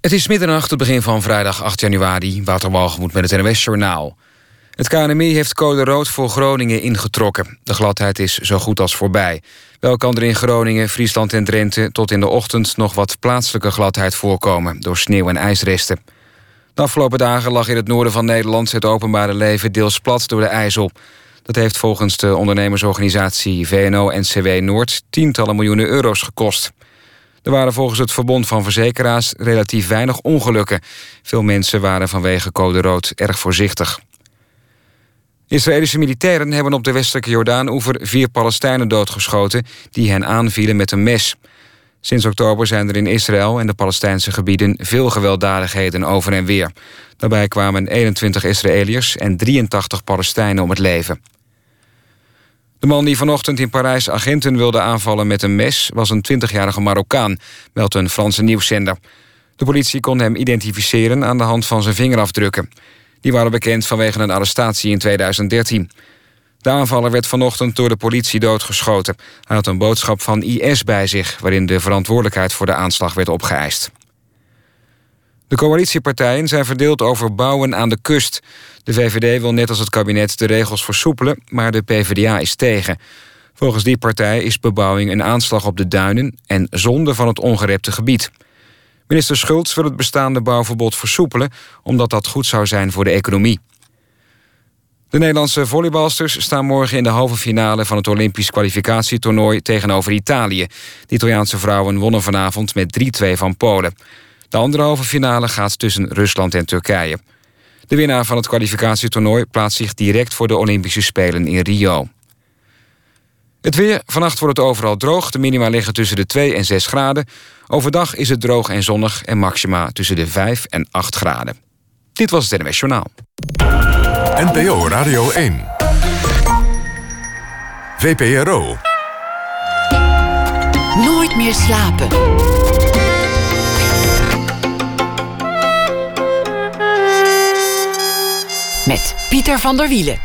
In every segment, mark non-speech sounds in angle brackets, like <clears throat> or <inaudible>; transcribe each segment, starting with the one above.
Het is middernacht, het begin van vrijdag 8 januari. Wouter Walgemoed met het NWS Journaal. Het KNMI heeft code rood voor Groningen ingetrokken. De gladheid is zo goed als voorbij. Wel kan er in Groningen, Friesland en Drenthe... tot in de ochtend nog wat plaatselijke gladheid voorkomen... door sneeuw en ijsresten. De afgelopen dagen lag in het noorden van Nederland... het openbare leven deels plat door de IJssel. Dat heeft volgens de ondernemersorganisatie VNO-NCW Noord... tientallen miljoenen euro's gekost. Er waren volgens het Verbond van Verzekeraars relatief weinig ongelukken. Veel mensen waren vanwege code rood erg voorzichtig. Israëlische militairen hebben op de westelijke Jordaan-oever... vier Palestijnen doodgeschoten die hen aanvielen met een mes. Sinds oktober zijn er in Israël en de Palestijnse gebieden... veel gewelddadigheden over en weer. Daarbij kwamen 21 Israëliërs en 83 Palestijnen om het leven. De man die vanochtend in Parijs agenten wilde aanvallen met een mes... was een 20-jarige Marokkaan, meldt een Franse nieuwszender. De politie kon hem identificeren aan de hand van zijn vingerafdrukken. Die waren bekend vanwege een arrestatie in 2013. De aanvaller werd vanochtend door de politie doodgeschoten. Hij had een boodschap van IS bij zich... waarin de verantwoordelijkheid voor de aanslag werd opgeëist. De coalitiepartijen zijn verdeeld over bouwen aan de kust. De VVD wil net als het kabinet de regels versoepelen... maar de PvdA is tegen. Volgens die partij is bebouwing een aanslag op de duinen... en zonde van het ongerepte gebied. Minister Schultz wil het bestaande bouwverbod versoepelen... omdat dat goed zou zijn voor de economie. De Nederlandse volleybalsters staan morgen in de halve finale... van het Olympisch kwalificatietoernooi tegenover Italië. De Italiaanse vrouwen wonnen vanavond met 3-2 van Polen. De andere halve finale gaat tussen Rusland en Turkije. De winnaar van het kwalificatietoernooi plaatst zich direct voor de Olympische Spelen in Rio. Het weer. Vannacht wordt het overal droog. De minima liggen tussen de 2 en 6 graden. Overdag is het droog en zonnig en maxima tussen de 5 en 8 graden. Dit was het NWS Journaal. NPO Radio 1. VPRO. Nooit meer slapen. Met Pieter van der Wielen.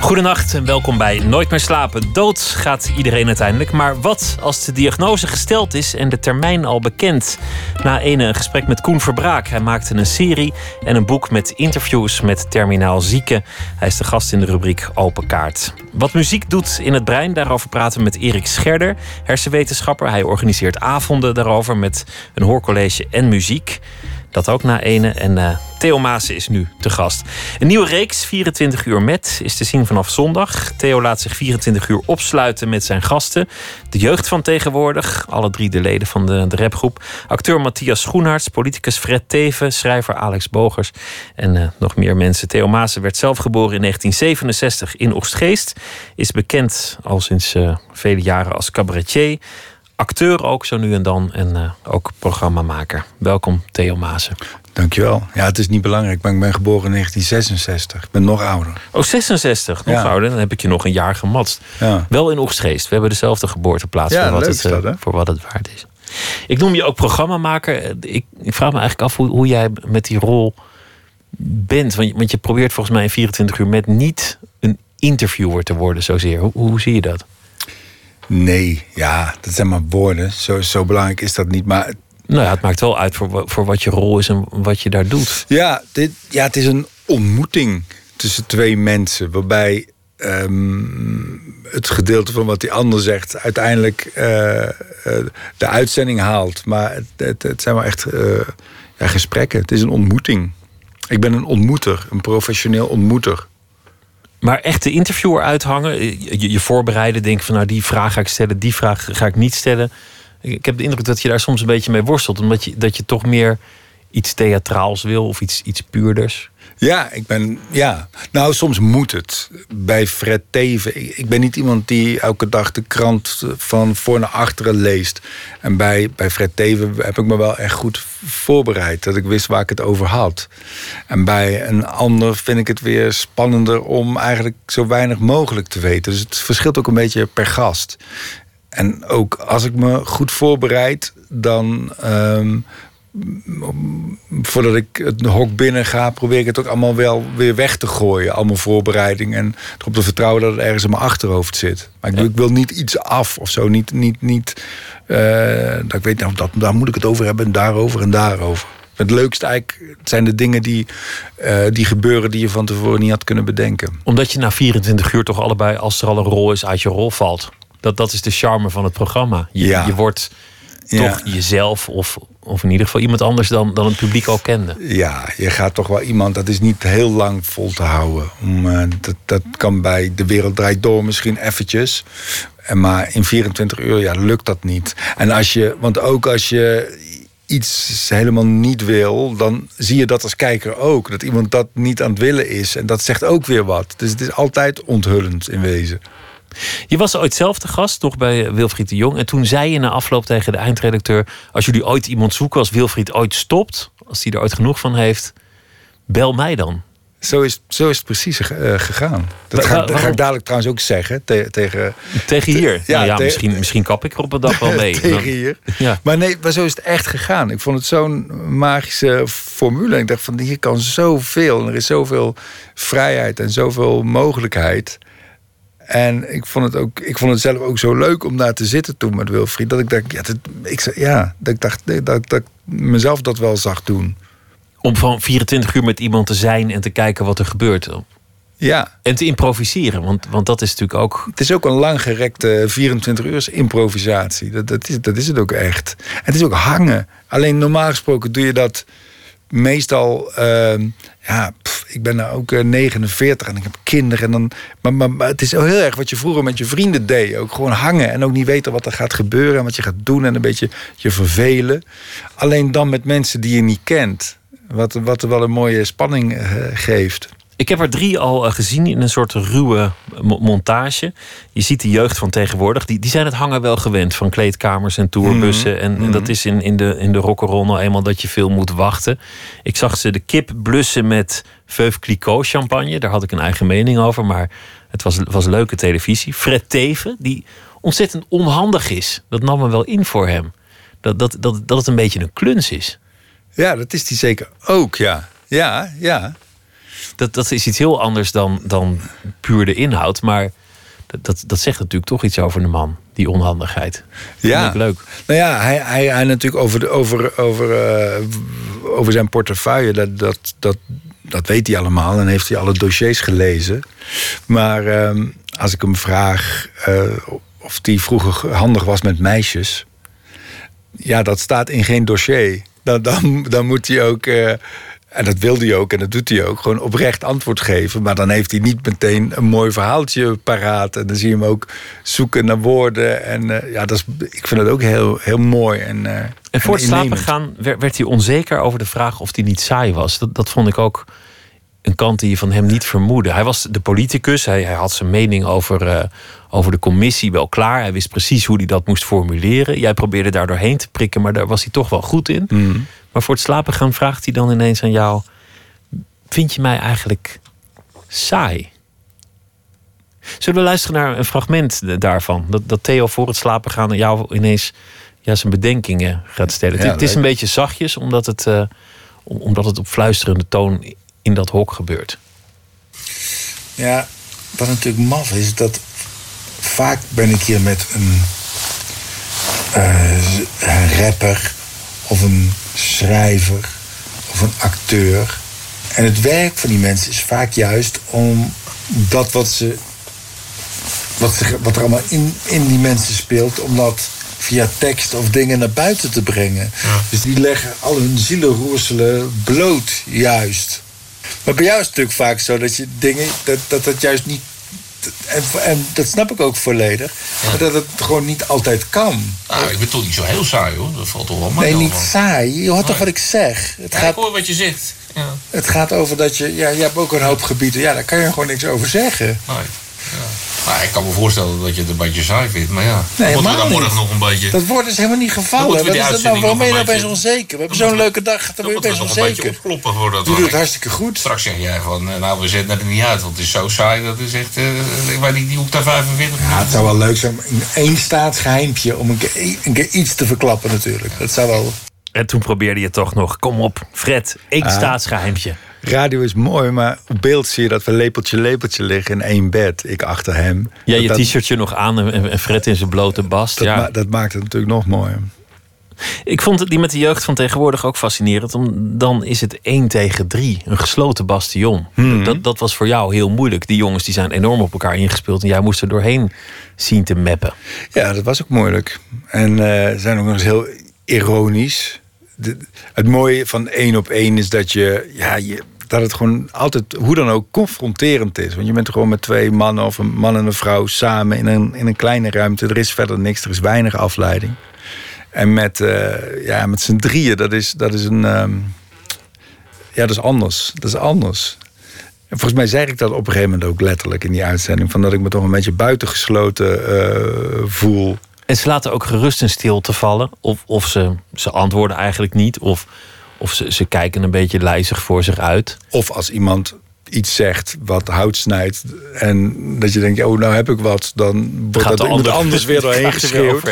Goedenacht en welkom bij Nooit meer slapen. Dood gaat iedereen uiteindelijk. Maar wat als de diagnose gesteld is en de termijn al bekend? Na ene een gesprek met Koen Verbraak. Hij maakte een serie en een boek met interviews met terminaal zieken. Hij is de gast in de rubriek Open Kaart. Wat muziek doet in het brein, daarover praten we met Erik Scherder, hersenwetenschapper. Hij organiseert avonden daarover met een hoorcollege en muziek. Dat ook na ene. En uh, Theo Maas is nu te gast. Een nieuwe reeks, 24 uur met, is te zien vanaf zondag. Theo laat zich 24 uur opsluiten met zijn gasten. De jeugd van tegenwoordig, alle drie de leden van de, rapgroep. Acteur Matthias Schoenharts, politicus Fred Teven, schrijver Alex Bogers en uh, nog meer mensen. Theo Maas werd zelf geboren in 1967 in Oostgeest. Is bekend al sinds uh, vele jaren als cabaretier acteur ook zo nu en dan en uh, ook programmamaker. Welkom Theo Maasen. Dankjewel. Ja, het is niet belangrijk, maar ik ben geboren in 1966. Ik ben nog ouder. Oh, 66, nog ja. ouder. Dan heb ik je nog een jaar gematst. Ja. Wel in Oegstgeest. We hebben dezelfde geboorteplaats ja, voor, wat het, dat, voor wat het waard is. Ik noem je ook programmamaker. Ik, ik vraag me eigenlijk af hoe, hoe jij met die rol bent. Want, want je probeert volgens mij in 24 uur met niet een interviewer te worden zozeer. Hoe, hoe zie je dat? Nee, ja, dat zijn maar woorden. Zo, zo belangrijk is dat niet. Maar nou ja, het maakt wel uit voor, voor wat je rol is en wat je daar doet. Ja, dit, ja het is een ontmoeting tussen twee mensen. Waarbij um, het gedeelte van wat die ander zegt uiteindelijk uh, uh, de uitzending haalt. Maar het, het, het zijn wel echt uh, ja, gesprekken. Het is een ontmoeting. Ik ben een ontmoeter, een professioneel ontmoeter. Maar echt de interviewer uithangen, je, je voorbereiden, denken van nou die vraag ga ik stellen, die vraag ga ik niet stellen. Ik heb de indruk dat je daar soms een beetje mee worstelt, omdat je, dat je toch meer iets theatraals wil of iets, iets puurders. Ja, ik ben. Ja. Nou, soms moet het. Bij Fred Teven. Ik ben niet iemand die elke dag de krant van voor naar achteren leest. En bij, bij Fred Teven heb ik me wel echt goed voorbereid. Dat ik wist waar ik het over had. En bij een ander vind ik het weer spannender om eigenlijk zo weinig mogelijk te weten. Dus het verschilt ook een beetje per gast. En ook als ik me goed voorbereid, dan. Um, voordat ik het hok binnen ga, probeer ik het ook allemaal wel weer weg te gooien. Allemaal voorbereiding. En erop te vertrouwen dat het ergens in mijn achterhoofd zit. Maar ik, wil, ik wil niet iets af of zo. Niet, niet, niet eh, dat ik weet, nou, dat, daar moet ik het over hebben en daarover en daarover. Het leukste eigenlijk zijn de dingen die, uh, die gebeuren die je van tevoren niet had kunnen bedenken. Omdat je na 24 uur toch allebei, als er al een rol is, uit je rol valt. Dat, dat is de charme van het programma. Je, Ja. je wordt toch jezelf of, of in ieder geval iemand anders dan, dan het publiek al kende. Ja, je gaat toch wel iemand, dat is niet heel lang vol te houden. Om, eh, dat, dat kan bij De Wereld Draait Door misschien eventjes. En Maar in 24 uur, ja, lukt dat niet. En als je, want ook als je iets helemaal niet wil, dan zie je dat als kijker ook. Dat iemand dat niet aan het willen is. En dat zegt ook weer wat. Dus het is altijd onthullend in wezen. Je was ooit zelf te gast, nog bij Wilfried de Jong. En toen zei je na afloop tegen de eindredacteur... als jullie ooit iemand zoeken, als Wilfried ooit stopt... als hij er ooit genoeg van heeft, bel mij dan. Zo is, zo is het precies eh, gegaan. Dat ga, dat ik dadelijk trouwens ook zeggen te- tegen... Tegen hier? Ja, te- misschien, misschien kap ik er op een dag wel mee. <laughs> tegen hier. <laughs> Ja. Maar nee, maar zo is het echt gegaan. Ik vond het zo'n magische formule. Ik dacht van hier kan zoveel. En er is zoveel vrijheid en zoveel mogelijkheid. En ik vond het, ook, ik vond het zelf ook zo leuk om daar te zitten toen met Wilfried. Dat ik dacht, ja, dat, ik, ja, dat ik dacht nee, dat, dat ik mezelf dat wel zag doen. Om van 24 uur met iemand te zijn en te kijken wat er gebeurt. Ja, En te improviseren, want, want dat is natuurlijk ook... het is ook een langgerekte 24 uur improvisatie. Dat, dat, is, dat is het ook echt. En het is ook hangen. Alleen normaal gesproken doe je dat meestal... ehm, ja, pff, ik ben nou ook eh, 49 en ik heb kinderen. En dan, maar, maar, maar het is heel erg wat je vroeger met je vrienden deed. Ook gewoon hangen en ook niet weten wat er gaat gebeuren... en wat je gaat doen en een beetje je vervelen. Alleen dan met mensen die je niet kent. Wat, wat wel een mooie spanning eh, geeft. Ik heb er drie al eh, gezien in een soort ruwe mo- montage. Je ziet de jeugd van tegenwoordig. Die, die zijn het hangen wel gewend. Van kleedkamers en tourbussen. En, en dat is in, in de, in de rock'n'roll nou eenmaal dat je veel moet wachten. Ik zag ze de kip blussen met Veuve Clicquot champagne. Daar had ik een eigen mening over. Maar het was, was leuke televisie. Fred Teven, die ontzettend onhandig is. Dat nam me wel in voor hem. Dat, dat, dat, dat het een beetje een kluns is. Ja, dat is die zeker ook, ja. Ja, ja. Dat, dat is iets heel anders dan, dan puur de inhoud. Maar dat, dat, dat zegt natuurlijk toch iets over de man, die onhandigheid. Ja. Vind ik leuk. Nou ja, hij, hij, hij natuurlijk over, de, over, over, eh, over zijn portefeuille, dat, dat, dat, dat weet hij allemaal en heeft hij alle dossiers gelezen. Maar ehm, als ik hem vraag eh, of hij vroeger handig was met meisjes, ja, dat staat in geen dossier. Dan, dan, dan moet hij ook. En dat wil hij ook en dat doet hij ook. Gewoon oprecht antwoord geven. Maar dan heeft hij niet meteen een mooi verhaaltje paraat. En dan zie je hem ook zoeken naar woorden. En eh, ja, dat is, ik vind het ook heel, heel mooi. En, eh, En voor het slapen gaan werd, werd hij onzeker over de vraag of hij niet saai was. Dat, dat vond ik ook een kant die je van hem niet vermoedde. Hij was de politicus, hij, hij had zijn mening over, eh, over de commissie wel klaar. Hij wist precies hoe hij dat moest formuleren. Jij probeerde daar doorheen te prikken, maar daar was hij toch wel goed in. Mhm. Maar voor het slapen gaan vraagt hij dan ineens aan jou: Vind je mij eigenlijk saai? Zullen we luisteren naar een fragment daarvan? Dat, dat Theo voor het slapen gaan aan jou ineens ja, zijn bedenkingen gaat stellen. Ja, het, het is een beetje zachtjes, omdat het, eh, om- omdat het op fluisterende toon in dat hok gebeurt. Ja, wat natuurlijk maf is, dat vaak ben ik hier met een, eh, een rapper of een schrijver of een acteur. En het werk van die mensen is vaak juist om dat wat ze. Wat, ze, wat er allemaal in, in die mensen speelt, om dat via tekst of dingen naar buiten te brengen. Dus die leggen al hun zielenroerselen bloot, juist. Maar bij jou is het natuurlijk vaak zo dat je dingen, dat dat, dat juist niet. En, en dat snap ik ook volledig. Maar dat het gewoon niet altijd kan. Nou, ik ben toch niet zo heel saai hoor. Dat valt toch wel mee. Nee, niet saai. Je hoort toch wat ik zeg? Het Ja, ik gaat, hoor wat je zegt. Ja, het gaat over dat je. Ja, je hebt ook een hoop gebieden. Ja, daar kan je gewoon niks over zeggen. nee. Ja. Nou, ik kan me voorstellen dat je het een beetje saai vindt. Maar ja, Nee, dan moeten we helemaal dan morgen nog een beetje... Dat woord is helemaal niet gevallen. Wat is dat nou? Waarom ben je nog nou best onzeker? We hebben zo'n leuke dag. Dan ben je best nog een beetje onzeker. opkloppen voordat Je doet we... het hartstikke goed. Straks zeg jij van, eh, nou we zetten het er niet uit. Want het is zo saai. Dat is echt, eh, ik weet niet, die hoekt daar 45 Ja, het zou wel leuk zijn. Een één staatsgeheimpje om een keer, een keer iets te verklappen natuurlijk. Dat zou wel... En toen probeerde je toch nog, kom op, Fred, één Ah. Radio is mooi, maar op beeld zie je dat we lepeltje lepeltje liggen in één bed. Ik achter hem. Ja, je t-shirtje nog aan en, Fred in zijn blote bast. dat, ja. ma- dat maakt het natuurlijk nog mooier. Ik vond het die met de jeugd van tegenwoordig ook fascinerend. Om, dan is het 1 tegen 3, een gesloten bastion. Mhm. Dat, dat was voor jou heel moeilijk. Die jongens die zijn enorm op elkaar ingespeeld. En jij moest er doorheen zien te mappen. Ja, dat was ook moeilijk. En ze zijn ook nog eens heel ironisch. De- het mooie van één op één is dat je, ja, je, dat het gewoon altijd, hoe dan ook, confronterend is. Want je bent gewoon met twee mannen of een man en een vrouw samen in een, in een kleine ruimte. Er is verder niks, er is weinig afleiding. En met, eh, ja, met z'n drieën, dat is, dat is een. ehm, ja, dat is anders. Dat is anders. En volgens mij zei ik dat op een gegeven moment ook letterlijk in die uitzending. Van dat ik me toch een beetje buitengesloten eh, voel. En ze laten ook gerust in stilte vallen. Of, of ze, ze antwoorden eigenlijk niet. Of, of ze, ze kijken een beetje lijzig voor zich uit. Of als iemand iets zegt wat hout snijdt. En dat je denkt, oh, nou heb ik wat. Dan wordt Gaat dat iemand ander- anders weer <laughs> doorheen geschreeuwd.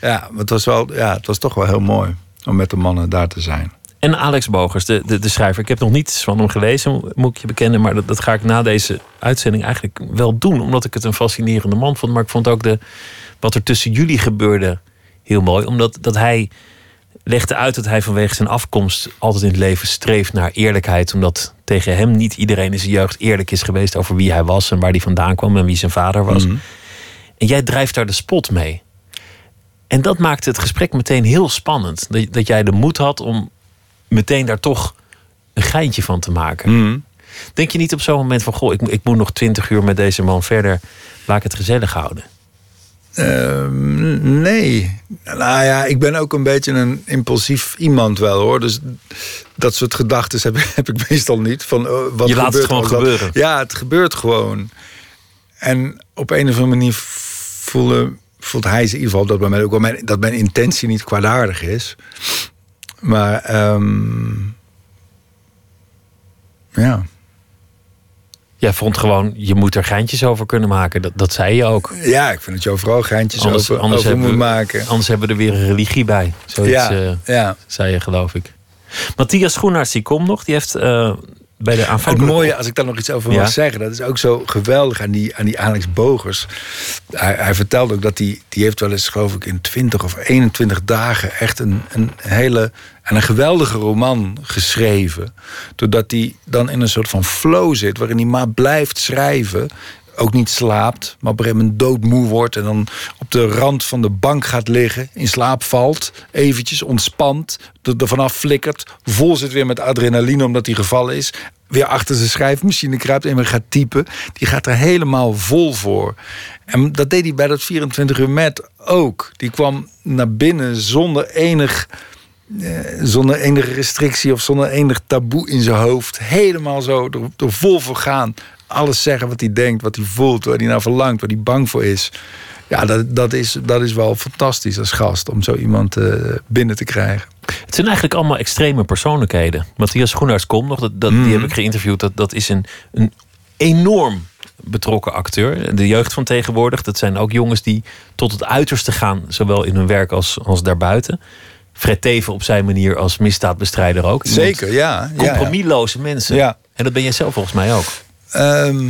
Ja, maar het was, wel, ja, het was toch wel heel mooi om met de mannen daar te zijn. En Alex Bogers, de, de, de schrijver. Ik heb nog niets van hem gelezen, moet ik je bekennen. Maar dat, dat ga ik na deze uitzending eigenlijk wel doen. Omdat ik het een fascinerende man vond. Maar ik vond ook de, wat er tussen jullie gebeurde heel mooi. Omdat dat hij legde uit dat hij vanwege zijn afkomst altijd in het leven streeft naar eerlijkheid. Omdat tegen hem niet iedereen in zijn jeugd eerlijk is geweest over wie hij was en waar hij vandaan kwam en wie zijn vader was. Mhm. En jij drijft daar de spot mee. En dat maakte het gesprek meteen heel spannend. Dat, dat jij de moed had om meteen daar toch een geintje van te maken. Mhm. Denk je niet op zo'n moment van... goh, ik, ik moet nog twintig uur met deze man verder. Laat ik het gezellig houden. Ehm, nee. Nou ja, ik ben ook een beetje een impulsief iemand wel hoor. Dus dat soort gedachten heb, ik- <laughs> heb ik meestal niet. Van, oh, wat Je laat het gebeurt gewoon gebeuren. Ja, het gebeurt gewoon. En op een of andere manier voelt hij ze in ieder geval dat, bij mij ook wel mijn, dat mijn intentie niet kwaadaardig is. Maar ehm, ja. Jij vond gewoon, je moet er geintjes over kunnen maken. Dat, dat zei je ook. ja, ik vind dat je overal geintjes Anders, over, anders, over hebben moet maken. anders hebben we er weer een religie bij. Zoiets Ja, eh, ja. zei je, geloof ik. Matthias Schoenaerts, die komt nog. Die heeft eh, bij de Het mooie, als ik daar nog iets over Ja. wil zeggen, dat is ook zo geweldig aan die, aan die Alex Bogers. Hij, hij vertelde ook dat hij, die heeft wel eens, geloof ik, in 20 of 21 dagen echt een, een hele en een geweldige roman geschreven. Doordat hij dan in een soort van flow zit, waarin hij maar blijft schrijven. Ook niet slaapt, maar op een gegeven moment doodmoe wordt. En dan op de rand van de bank gaat liggen, in slaap valt. Eventjes ontspant, er vanaf flikkert. Vol zit weer met adrenaline omdat hij gevallen is. Weer achter zijn schrijfmachine kruipt en weer gaat typen. Die gaat er helemaal vol voor. En dat deed hij bij dat 24 uur met ook. Die kwam naar binnen zonder enig eh, zonder enige restrictie of zonder enig taboe in zijn hoofd. Helemaal zo er, er vol voor gaan. Alles zeggen wat hij denkt, wat hij voelt, waar hij naar verlangt, waar hij bang voor is. Ja, dat, dat, is, dat is wel fantastisch als gast om zo iemand eh, binnen te krijgen. Het zijn eigenlijk allemaal extreme persoonlijkheden. Matthias Schoenaerts komt nog, dat, dat, Mhm. die heb ik geïnterviewd. Dat, dat is een, een enorm betrokken acteur. De jeugd van tegenwoordig, dat zijn ook jongens die tot het uiterste gaan, zowel in hun werk als, als daarbuiten. Fred Teven op zijn manier als misdaadbestrijder ook. Zeker, ja. ja, ja. Compromisloze mensen. Ja. En dat ben jij zelf volgens mij ook. Ehm,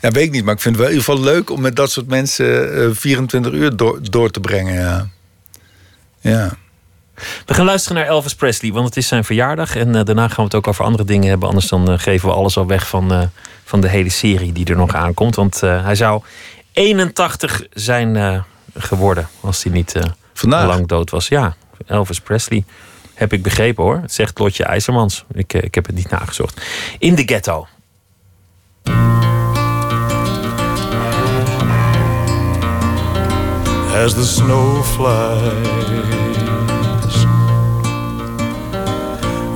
ja, weet ik niet, maar ik vind het wel in ieder geval leuk om met dat soort mensen eh, 24 uur door, door te brengen. Ja. ja. We gaan luisteren naar Elvis Presley, want het is zijn verjaardag. En eh, daarna gaan we het ook over andere dingen hebben. Anders dan eh, geven we alles al weg van, van de hele serie die er nog aankomt. Want hij zou 81 zijn geworden als hij niet Vandaag. lang dood was. Ja, Elvis Presley. Heb ik begrepen hoor. Het zegt Lotje IJzermans. Ik, ik heb het niet nagezocht. In de ghetto. As the snow flies.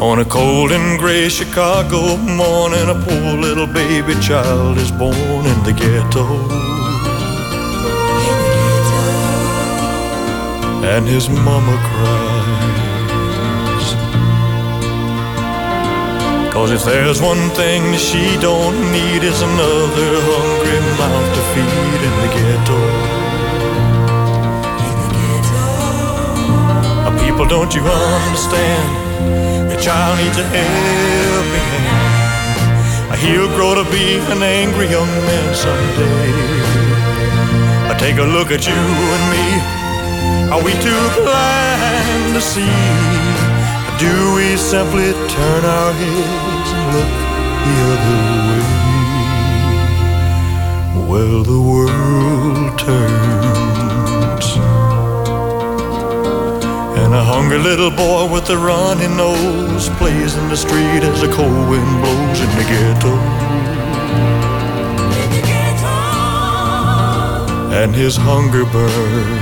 On a cold and gray Chicago morning, a poor little baby child is born in the ghetto. And his mama cries. Cause if there's one thing that she don't need, is another hungry mouth to feed in the ghetto. Well, don't you understand? Your child needs a helping hand. He'll grow to be an angry young man someday. I take a look at you and me. Are we too blind to see? Do we simply turn our heads and look the other way? Well, the world turns. And a hungry little boy with a runny nose plays in the street as the cold wind blows in the ghetto. And his hunger burns.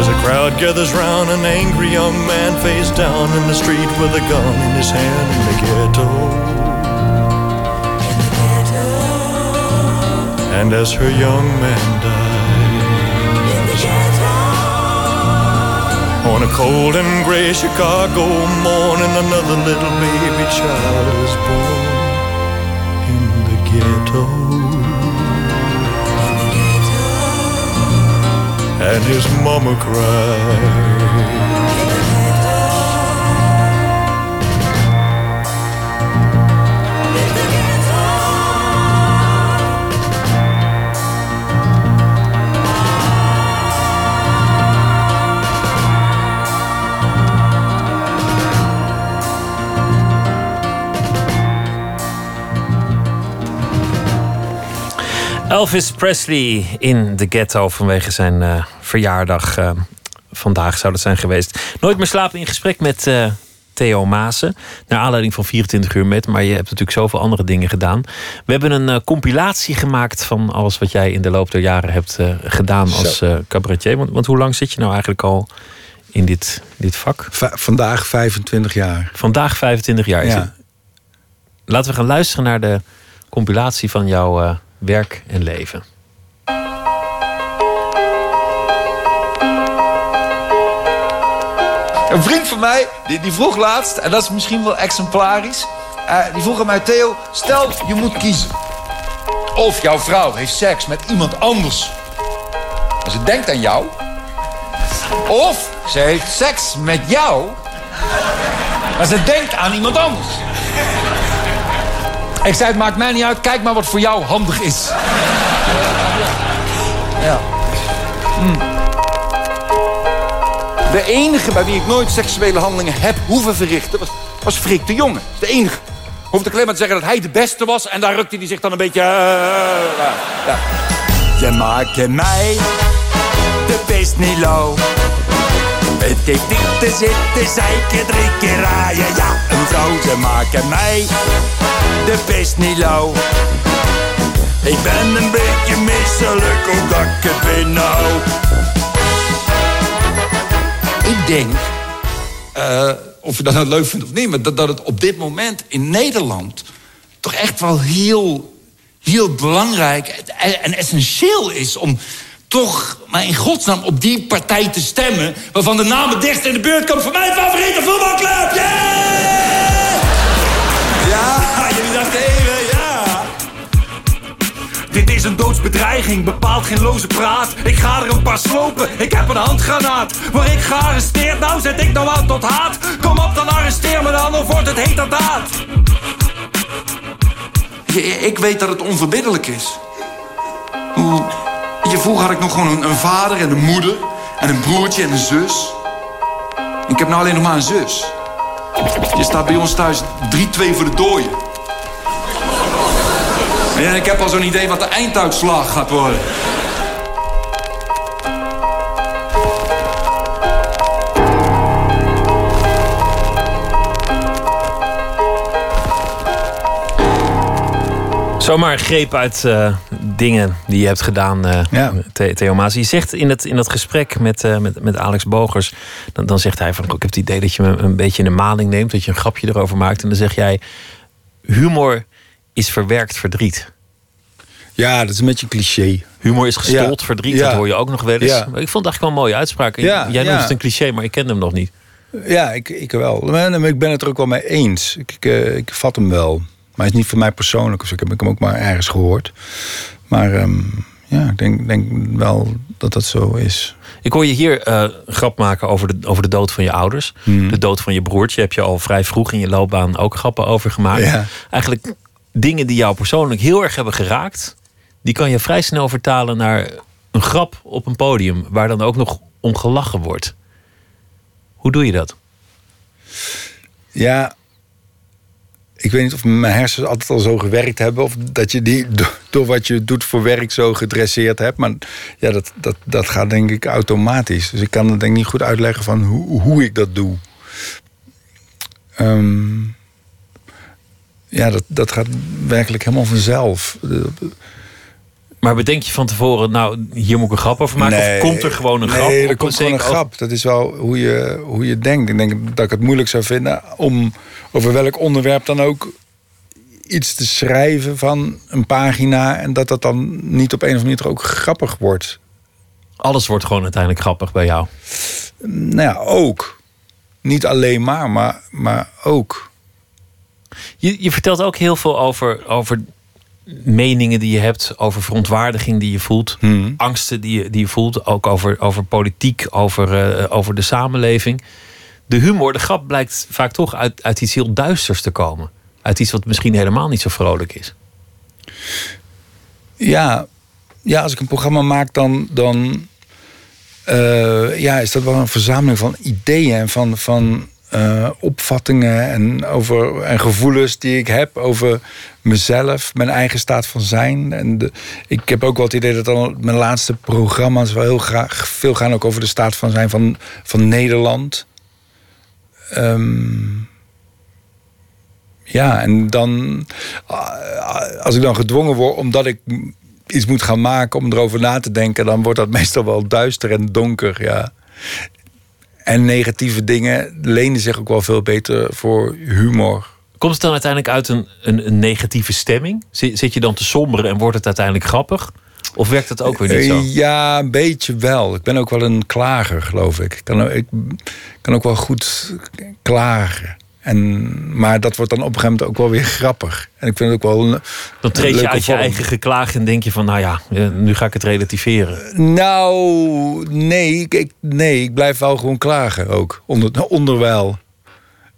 As a crowd gathers round, an angry young man face down in the street with a gun in his hand in the ghetto. And as her young man dies, in the ghetto. on a cold and gray Chicago morning, another little baby child is born in the ghetto. And his mama cried. Elvis Presley in de ghetto vanwege zijn eh, verjaardag. eh, vandaag zou dat zijn geweest. Nooit meer slapen in gesprek met eh, Theo Maassen. Naar aanleiding van 24 uur met. Maar je hebt natuurlijk zoveel andere dingen gedaan. We hebben een eh, compilatie gemaakt van alles wat jij in de loop der jaren hebt eh, gedaan als cabaretier. Want, want hoe lang zit je nou eigenlijk al in dit, dit vak? Va- vandaag 25 jaar. Vandaag 25 jaar Ja. het. Laten we gaan luisteren naar de compilatie van jouw werk en leven. Een vriend van mij, die, die vroeg laatst, en dat is misschien wel exemplarisch... eh, die vroeg aan mij, Theo, stel je moet kiezen. Of jouw vrouw heeft seks met iemand anders. En ze denkt aan jou. Of ze heeft seks met jou... maar ze denkt aan iemand anders. Ik zei, het maakt mij niet uit, kijk maar wat voor jou handig is. Ja. Hm. De enige bij wie ik nooit seksuele handelingen heb hoeven verrichten... was, was Freek de Jonge. De enige. Hoefde alleen maar te zeggen dat hij de beste was... en daar rukte hij zich dan een beetje... eh, ja. Je maakt mij de best niet lauw. Het heeft niet te zitten, zeiken, drie keer raaien. Ja, een vrouw, ze maken mij de best niet lauw. Ik ben een beetje misselijk, omdat ik het ben nou. Ik denk, eh, of je dat nou leuk vindt of niet... maar dat, dat het op dit moment in Nederland... toch echt wel heel, heel belangrijk en, en essentieel is... om toch maar in godsnaam op die partij te stemmen... waarvan de naam dichtst in de buurt komt van mijn favoriete voetbalclub. Yeah! Dit is een doodsbedreiging, bepaalt geen loze praat. Ik ga er een paar slopen, ik heb een handgranaat. Word ik gearresteerd, nou zet ik nou aan tot haat. Kom op, dan arresteer me dan, of wordt het. Je- Ik weet dat het onverbiddelijk is. Je, vroeger had ik nog gewoon een, een vader en een moeder... en een broertje en een zus. Ik heb nou alleen nog maar een zus. Je staat bij ons thuis 3-2 voor de dooien. En ik heb al zo'n idee wat de einduitslag gaat worden. Zomaar een greep uit eh, dingen die je hebt gedaan, eh Ja. The- Theo Maas. Je zegt in het, in dat gesprek met, eh, met, met Alex Bogers... Dan, dan zegt hij van, ik heb het idee dat je me een beetje in de maling neemt... dat je een grapje erover maakt. En dan zeg jij, humor is verwerkt verdriet. Ja, dat is een beetje een cliché. Humor is gestold Ja. verdriet, Ja. dat hoor je ook nog wel eens. Ja. Ik vond het eigenlijk wel een mooie uitspraak. Ja, Jij noemt ja. het een cliché, maar ik kende hem nog niet. Ja, ik, ik wel. Maar ik ben het er ook wel mee eens. Ik, ik, eh, ik vat hem wel. Maar het is niet voor mij persoonlijk. Dus ik heb hem ook maar ergens gehoord. Maar ehm, ja, ik denk, denk wel dat dat zo is. Ik hoor je hier eh, een grap maken over de, over de dood van je ouders. Hmm. De dood van je broertje heb je al vrij vroeg in je loopbaan ook grappen over gemaakt. Ja. Eigenlijk dingen die jou persoonlijk heel erg hebben geraakt... die kan je vrij snel vertalen naar een grap op een podium... waar dan ook nog om gelachen wordt. Hoe doe je dat? Ja, ik weet niet of mijn hersens altijd al zo gewerkt hebben... of dat je die do- door wat je doet voor werk zo gedresseerd hebt. Maar ja, dat, dat, dat gaat denk ik automatisch. Dus ik kan het denk ik niet goed uitleggen van hoe, hoe ik dat doe. Ehm, ja, dat, dat gaat werkelijk helemaal vanzelf. Maar bedenk je van tevoren, nou, hier moet ik een grap over maken? of komt er gewoon een grap? Nee, er komt gewoon een grap. Dat is wel hoe je, hoe je denkt. Ik denk dat ik het moeilijk zou vinden om over welk onderwerp dan ook iets te schrijven van een pagina en dat dat dan niet op een of andere manier ook grappig wordt. Alles wordt gewoon uiteindelijk grappig bij jou. Nou ja, ook. Niet alleen maar, maar, maar ook. Je, je vertelt ook heel veel over, over meningen die je hebt, over verontwaardiging die je voelt, Hmm. angsten die je, die je voelt, ook over, over politiek, over, eh, over de samenleving. De humor, de grap blijkt vaak toch uit, uit iets heel duisters te komen. Uit iets wat misschien helemaal niet zo vrolijk is. Ja, ja als ik een programma maak, dan, dan eh, ja, is dat wel een verzameling van ideeën en van, van eh, opvattingen en, over, en gevoelens die ik heb over mezelf, mijn eigen staat van zijn. En de, ik heb ook wel het idee dat dan mijn laatste programma's wel heel graag veel gaan ook over de staat van zijn van, van Nederland. Ehm, ja, en dan, als ik dan gedwongen word omdat ik iets moet gaan maken om erover na te denken, dan wordt dat <laughs> meestal wel duister en donker, ja. En negatieve dingen lenen zich ook wel veel beter voor humor. Komt het dan uiteindelijk uit een, een, een negatieve stemming? Zit, zit je dan te somberen en wordt het uiteindelijk grappig? Of werkt dat ook weer niet zo? Eh, Ja, een beetje wel. Ik ben ook wel een klager, geloof ik. Ik kan, ik kan ook wel goed klagen. En, maar dat wordt dan op een gegeven moment ook wel weer grappig. En ik vind het ook wel een, Dan treed je uit je eigen geklaag en denk je van, nou ja, eh, nu ga ik het relativeren. Nou, nee ik, ik- nee, ik blijf wel gewoon klagen ook. Onder, onderwijl.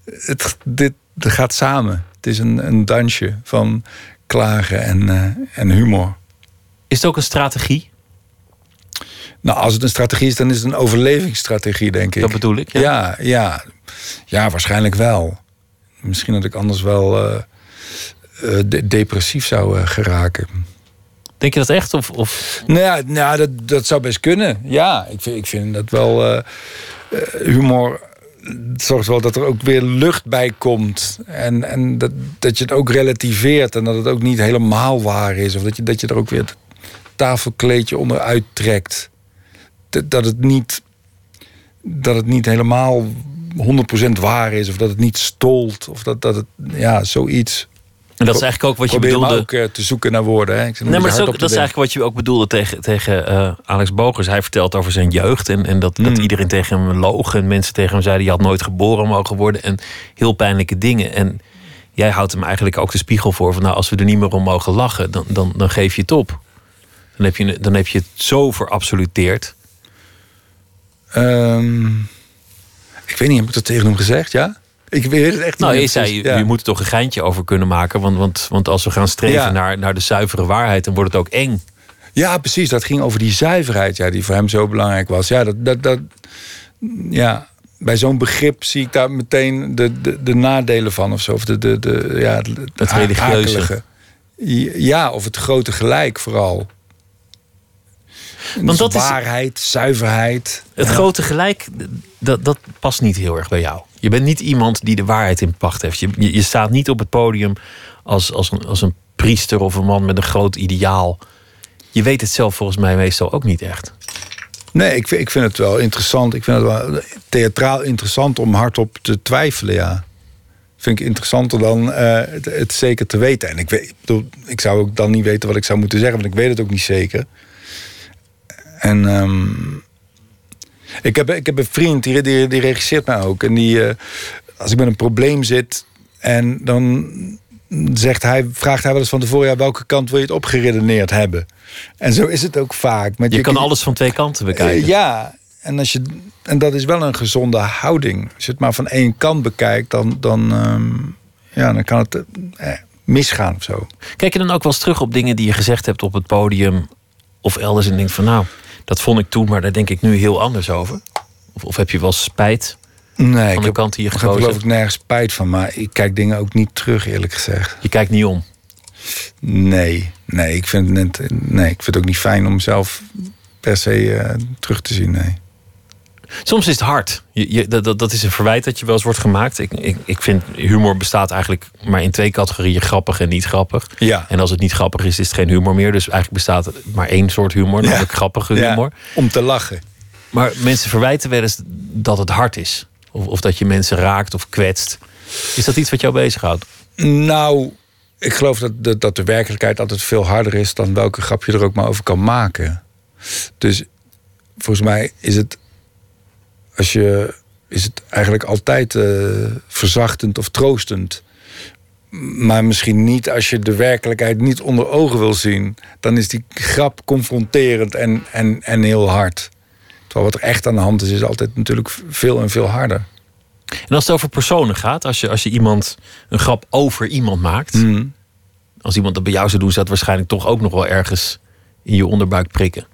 Het, dit het gaat samen. Het is een, een dansje van klagen en, eh, en humor. Is het ook een strategie? Nou, als het een strategie is, dan is het een overlevingsstrategie, denk ik. Dat bedoel ik, ja. Ja, ja, ja, waarschijnlijk wel. Misschien dat ik anders wel eh, eh, de- depressief zou eh, geraken. Denk je dat echt? Of, of... Nou ja, nou, dat, dat zou best kunnen. Ja, ik vind, ik vind dat wel. humor zorgt wel dat er ook weer lucht bij komt. En, en dat, dat je het ook relativeert. En dat het ook niet helemaal waar is. Of dat je, dat je er ook weer het tafelkleedje onderuit trekt. Dat, het niet, dat het niet helemaal 100% waar is. Of dat het niet stolt. Of dat, dat het, ja, zoiets. En dat is eigenlijk ook wat je Probeer bedoelde. ook eh, te zoeken naar woorden. Hè. Ik Nee, maar dat is, ook, dat is eigenlijk wat je ook bedoelde tegen, tegen eh, Alex Bogers. Hij vertelt over zijn jeugd en, en dat, Hmm. dat iedereen tegen hem loog. En mensen tegen hem zeiden, je had nooit geboren mogen worden. En heel pijnlijke dingen. En jij houdt hem eigenlijk ook de spiegel voor. Van, nou, als we er niet meer om mogen lachen, dan, dan, dan geef je het op. Dan heb je, dan heb je het zo verabsoluteerd. Ehm, ik weet niet, heb ik dat tegen hem gezegd, ja? Ik weet het echt niet Nou, je zei, je, ja. je moet er toch een geintje over kunnen maken. Want, want, want als we gaan streven Ja. naar, naar de zuivere waarheid, dan wordt het ook eng. Ja, precies. Dat ging over die zuiverheid, ja, die voor hem zo belangrijk was. Ja, dat, dat, dat, ja bij zo'n begrip zie ik daar meteen de, de, de nadelen van of zo. Of de, de, de, ja, het, Het religieuze. Ja, of het grote gelijk vooral. Want Dus dat is- waarheid, zuiverheid. Het Ja. grote gelijk, dat, dat past niet heel erg bij jou. Je bent niet iemand die de waarheid in pacht heeft. Je, je, je staat niet op het podium als, als, een, als een priester of een man met een groot ideaal. je weet het zelf volgens mij meestal ook niet echt. Nee, ik, vind- ik vind het wel interessant. Ik vind het wel theatraal interessant om hardop te twijfelen, ja. Vind ik interessanter dan eh, het, het zeker te weten. En ik, weet, ik zou ook dan niet weten wat ik zou moeten zeggen, want ik weet het ook niet zeker. En ehm, ik, heb, ik heb een vriend, die, die, die regisseert mij ook. En die, eh, als ik met een probleem zit en dan zegt hij, vraagt hij wel eens van tevoren... Ja, welke kant wil je het opgeredeneerd hebben? En zo is het ook vaak. Met Je kan alles van twee kanten bekijken. Eh, ja, en, als je, en dat is wel een gezonde houding. Als je het maar van één kant bekijkt, dan, dan, ehm, ja, dan kan het eh, misgaan of zo. Kijk je dan ook wel eens terug op dingen die je gezegd hebt op het podium of elders en denkt van nou, dat vond ik toen, maar daar denk ik nu heel anders over? Of, of heb je wel spijt Nee, van ik de kant die je ik geloof ik nergens spijt van. Maar ik kijk dingen ook niet terug, eerlijk gezegd. Je kijkt niet om. Nee, nee, ik vind het, net, nee, ik vind het ook niet fijn om zelf per se eh, terug te zien. Nee. Soms is het hard. Je, je, dat, dat- is een verwijt dat je wel eens wordt gemaakt. Ik, ik, ik vind humor bestaat eigenlijk maar in twee categorieën: grappig en niet grappig. Ja. En als het niet grappig is, is het geen humor meer. Dus eigenlijk bestaat er maar één soort humor, namelijk grappige Ja, humor. om te lachen. Maar mensen verwijten wel eens dat het hard is. Of, of dat je mensen raakt of kwetst. Is dat iets wat jou bezighoudt? Nou, ik geloof dat, dat, dat de werkelijkheid altijd veel harder is dan welke grap je er ook maar over kan maken. Dus volgens mij is het, als je, is het eigenlijk altijd eh, verzachtend of troostend. Maar misschien niet als je de werkelijkheid niet onder ogen wil zien. Dan is die grap confronterend en, en, en heel hard. Terwijl wat er echt aan de hand is, is altijd natuurlijk veel en veel harder. En als het over personen gaat, als je, als je iemand een grap over iemand maakt. Hmm. Als iemand dat bij jou zou doen, zou het waarschijnlijk toch ook nog wel ergens in je onderbuik prikken.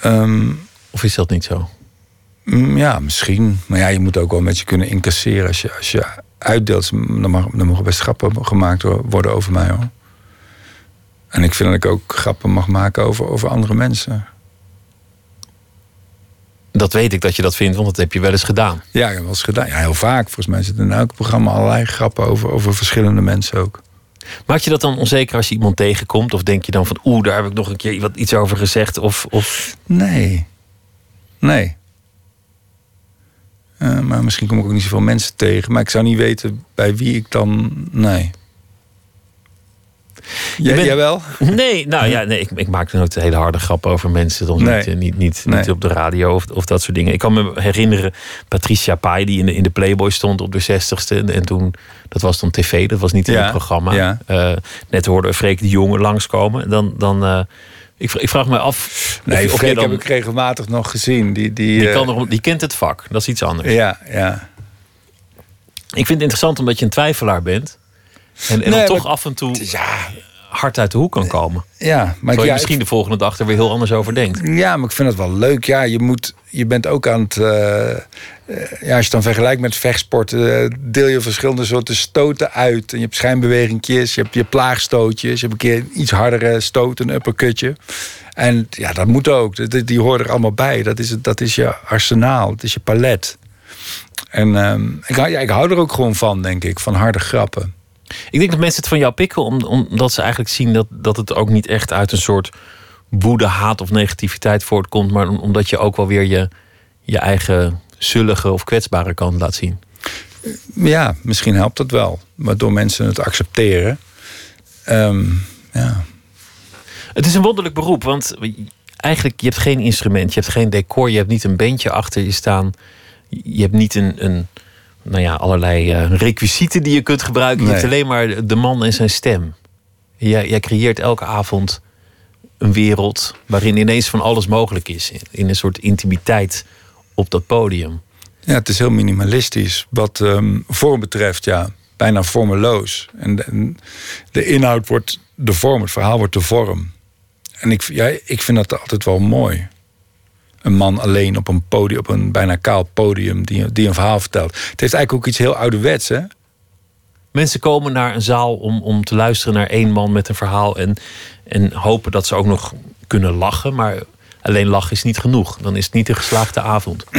Ehm, Of is dat niet zo? Mm, Ja, misschien. Maar ja, je moet ook wel een beetje kunnen incasseren. Als je, als je uitdeelt, dan, mag, dan mogen best grappen gemaakt worden over mij hoor. En ik vind dat ik ook grappen mag maken over, over andere mensen. Dat weet ik dat je dat vindt, want dat heb je wel eens gedaan. Ja, ik heb wel eens gedaan. Ja, heel vaak. Volgens mij zitten in elk programma allerlei grappen over, over verschillende mensen ook. Maak je dat dan onzeker als je iemand tegenkomt? Of denk je dan van, oeh, daar heb ik nog een keer wat, iets over gezegd? Of, of... Nee. Nee. Eh, maar misschien kom ik ook niet zoveel mensen tegen. Maar ik zou niet weten bij wie ik dan... Nee. Jij, bent- jij wel? Nee, nou ja, nee, ik, ik maak nooit hele harde grappen over mensen. Dan Nee. niet, niet, niet, Nee. niet op de radio of, of dat soort dingen. Ik kan me herinneren, Patricia Pai, die in de, in de Playboy stond op de 60ste. En, en toen, dat was dan tv, dat was niet in Ja, het programma. ja. Eh, net hoorde we Freek de Jonge langskomen. Dan, dan, eh, ik, ik vraag me af. Nee, of, Freek dan, heb ik regelmatig nog gezien. Die, die, die, eh, kan nog, die kent het vak, dat is iets anders. Ja, ja. Ik vind het interessant omdat je een twijfelaar bent. En, en Nee, dan toch maar- af en toe hard uit de hoek kan komen. Ja, maar je ja, misschien de volgende dag er weer heel anders over denkt. Ja, maar ik vind het wel leuk. Ja, je, moet, je bent ook aan het. eh, eh, ja, als je het dan vergelijkt met vechtsport, eh, deel je verschillende soorten stoten uit. En je hebt schijnbewegingjes, je hebt je plaagstootjes, je hebt een keer een iets hardere stoot, een uppercutje. En ja, dat moet ook. Die, die horen er allemaal bij. Dat is, het- dat is je arsenaal, dat is je palet. En ehm, ik, ja, ik hou er ook gewoon van, denk ik, van harde grappen. Ik denk dat mensen het van jou pikken om, omdat ze eigenlijk zien dat, dat het ook niet echt uit een soort woede, haat of negativiteit voortkomt, maar om- omdat je ook wel weer je, je eigen zullige of kwetsbare kant laat zien. Ja, misschien helpt dat wel. Waardoor mensen het accepteren. Ehm, ja. Het is een wonderlijk beroep, want eigenlijk je hebt geen instrument, je hebt geen decor, je hebt niet een bandje achter je staan, je hebt niet een, een nou ja, allerlei eh, requisieten die je kunt gebruiken. Je hebt alleen maar de man en zijn stem. Jij, jij creëert elke avond een wereld waarin ineens van alles mogelijk is. In een soort intimiteit op dat podium. Ja, het is heel minimalistisch. Wat ehm, vorm betreft, ja, bijna vormeloos. En de, en de inhoud wordt de vorm, het verhaal wordt de vorm. En ik, ja, ik vind dat altijd wel mooi. Een man alleen op een podium, op een bijna kaal podium, die, die een verhaal vertelt. Het heeft eigenlijk ook iets heel ouderwets, hè? Mensen komen naar een zaal om, om te luisteren naar één man met een verhaal. En, en hopen dat ze ook nog kunnen lachen. Maar alleen lachen is niet genoeg. Dan is het niet een geslaagde avond. <clears throat>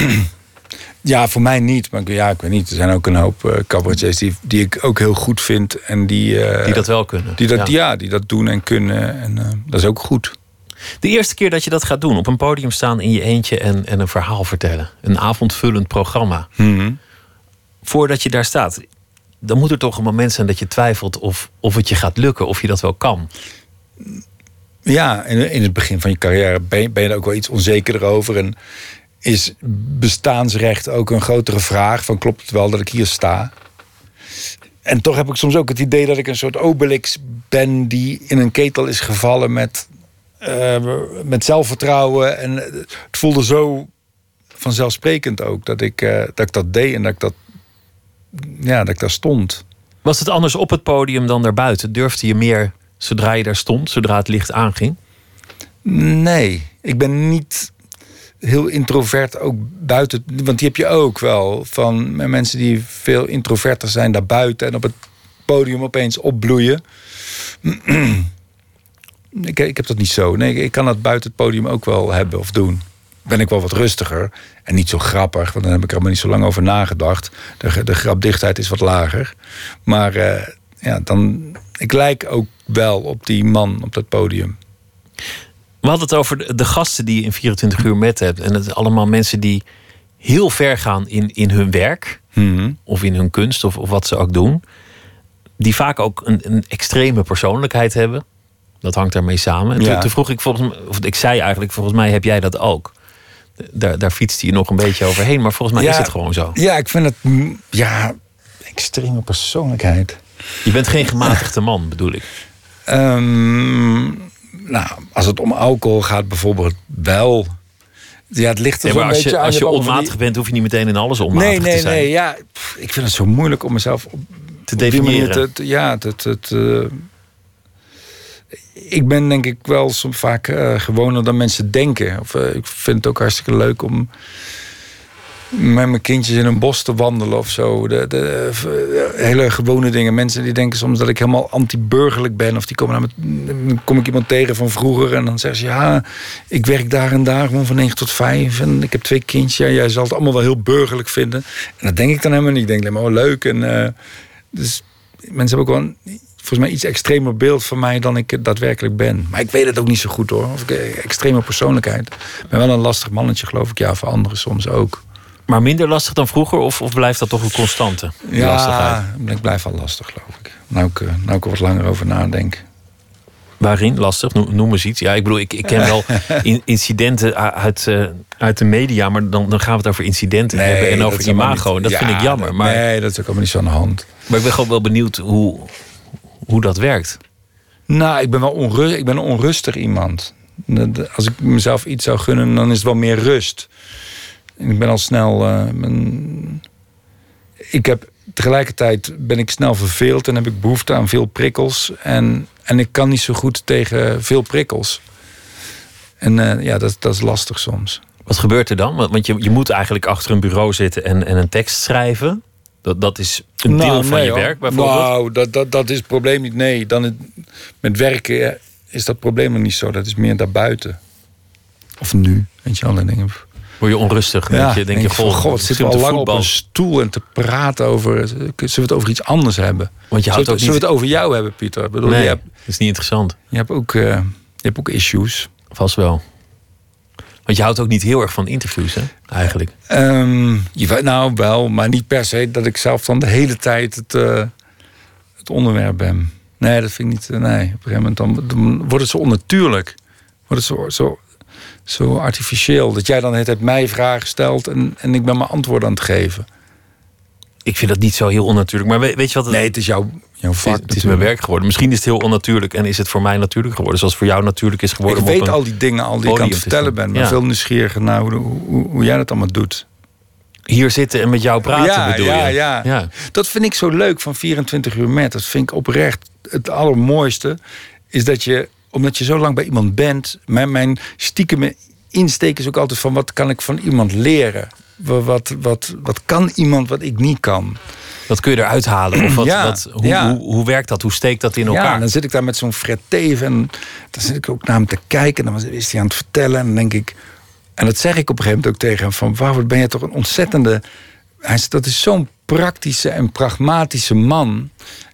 Ja, voor mij niet. Maar ik- ja, ik weet niet. Er zijn ook een hoop eh cabaretiers die, die ik ook heel goed vind. En die, eh, Die dat wel kunnen. Die dat, Ja. ja. die dat doen en kunnen. En eh, dat is ook goed. De eerste keer dat je dat gaat doen, op een podium staan in je eentje en, en een verhaal vertellen. Een avondvullend programma. Mhm. Voordat je daar staat, dan moet er toch een moment zijn dat je twijfelt of, of het je gaat lukken, of je dat wel kan. Ja, in, in het begin van je carrière ben je, ben je er ook wel iets onzekerder over. En is bestaansrecht ook een grotere vraag? Van klopt het wel dat ik hier sta? En toch heb ik soms ook het idee dat ik een soort Obelix ben die in een ketel is gevallen met, eh, met zelfvertrouwen. En het voelde zo vanzelfsprekend ook dat ik, eh, dat ik dat deed en dat ik dat, ja, dat ik daar stond. Was het anders op het podium dan daarbuiten? Durfde je meer zodra je daar stond, zodra het licht aanging? Nee, ik ben niet heel introvert ook buiten. Want die heb je ook wel van mensen die veel introverter zijn daarbuiten en op het podium opeens opbloeien. <clears throat> ik, ik heb dat niet zo. Nee, ik kan dat buiten het podium ook wel hebben of doen. Ben ik wel wat rustiger en niet zo grappig, want dan heb ik er allemaal niet zo lang over nagedacht. De, de grapdichtheid is wat lager. Maar eh, ja, dan, ik lijk ook wel op die man op dat podium. We hadden het over de, gasten die je in 24 uur met hebt. En het zijn allemaal mensen die heel ver gaan in, in hun werk. Mhm. Of in hun kunst, of, of wat ze ook doen. Die vaak ook een, een extreme persoonlijkheid hebben. Dat hangt daarmee samen. En toen, Ja. toen vroeg ik volgens mij, of ik zei eigenlijk, volgens mij heb jij dat ook. Daar, daar fietste je nog een beetje overheen, maar volgens mij Ja. is het gewoon zo. Ja, ik vind het ja, extreme persoonlijkheid. Je bent geen gematigde man, bedoel ik. Ehm, nou, als het om alcohol gaat bijvoorbeeld wel. Ja, het ligt er Ja, maar als beetje je, aan. als je van onmatig bent, hoef je niet meteen in alles onmatig Nee, nee, te zijn. nee. Ja, pff, ik vind het zo moeilijk om mezelf op, Te definiëren. te- te- ja, het, het, eh, ik ben denk ik wel soms vaak eh, gewoner dan mensen denken. Of, eh, ik vind het ook hartstikke leuk om met mijn kindjes in een bos te wandelen of zo. De, de, eh, hele gewone dingen. Mensen die denken soms dat ik helemaal anti-burgerlijk ben. Of die komen naar me, dan kom ik iemand tegen van vroeger. En dan zeggen ze, ja, ik werk daar en daar gewoon van 9 tot 5. En ik heb twee kindjes. Ja, jij zal het allemaal wel heel burgerlijk vinden. En dat denk ik dan helemaal niet. Ik denk alleen oh leuk. En, dus mensen hebben ook wel volgens mij iets extremer beeld van mij dan ik daadwerkelijk ben. Maar ik weet het ook niet zo goed hoor. Of ik eh, extreme persoonlijkheid. Ik ben wel een lastig mannetje geloof ik. Ja, voor anderen soms ook. Maar minder lastig dan vroeger, of, of blijft dat toch een constante? die lastigheid? Ja, ik blijf wel lastig, geloof ik. Nou ik, eh, nou ik er wat langer over nadenk. Waarin? Lastig? Noem, eens iets. Ja, ik bedoel, ik, ik ken wel <laughs> in- incidenten uit, eh, uit de media, maar dan, dan gaan we het over incidenten hebben en over imago. niet- En dat Ja, vind ik jammer. Maar, Nee, dat is ook allemaal niet zo aan de hand. maar ik ben gewoon wel benieuwd hoe, hoe dat werkt. Nou, ik ben wel onrustig. Ik ben een onrustig iemand. Als ik mezelf iets zou gunnen, dan is het wel meer rust. En ik ben al snel. eh, ben- ik heb tegelijkertijd ben ik snel verveeld en heb ik behoefte aan veel prikkels. En, en ik kan niet zo goed tegen veel prikkels. En eh, ja, dat, dat is lastig soms. Wat gebeurt er dan? Want want je, je moet eigenlijk achter een bureau zitten en, en een tekst schrijven. Dat, dat is een deel Nou, van nee, je werk bijvoorbeeld. Nou, dat, dat, dat is het probleem niet. Nee, dan het, met werken is dat probleem nog niet zo. Dat is meer daarbuiten. Of nu, weet je denk ik, Word je onrustig? denk je, denk je, van, god, zitten we al lang op een stoel en te praten over... Zullen we het over iets anders hebben? Want je houdt zullen, ook we- zullen niet- we het over jou hebben, Pieter? Ik bedoel, Nee, je, hebt, dat is niet interessant. je, hebt ook, eh, je hebt ook issues. Vast wel. Want je houdt ook niet heel erg van interviews, hè? Eigenlijk. Ehm, je, nou, wel, maar niet per se dat ik zelf dan de hele tijd het, eh, het onderwerp ben. Nee, dat vind ik niet... eh, nee, op een gegeven moment dan, dan wordt het zo onnatuurlijk. Wordt het zo, zo, zo artificieel. Dat jij dan het mij vragen stelt en, en ik ben mijn antwoord aan het geven. Ik vind dat niet zo heel onnatuurlijk. Maar weet, weet je wat? Het, Nee, het is jouw, jouw het, vak. is, het is mijn werk geworden. Misschien is het heel onnatuurlijk en is het voor mij natuurlijk geworden. Zoals voor jou natuurlijk is geworden. Ik weet al die dingen al die ik aan het te vertellen ben. Maar Ja. veel nieuwsgieriger naar hoe, hoe, hoe jij dat allemaal doet. Hier zitten en met jou praten, ja, bedoel ja, je? ja, ja. Dat vind ik zo leuk van 24 uur met. Dat vind ik oprecht het allermooiste. Is dat je, omdat je zo lang bij iemand bent... Mijn, mijn stiekem insteek is ook altijd van... wat kan ik van iemand leren? Wat, wat, wat, kan iemand wat ik niet kan? Wat kun je eruit halen? Of wat, Ja, wat, hoe, ja. hoe, hoe werkt dat? Hoe steekt dat in Ja, elkaar? en dan zit ik daar met zo'n Fred Teven... en dan zit ik ook naar hem te kijken... en dan is hij aan het vertellen... en dan denk ik... En dat zeg ik op een gegeven moment ook tegen hem: van waar ben je toch een ontzettende. Hij zegt, dat is zo'n praktische en pragmatische man.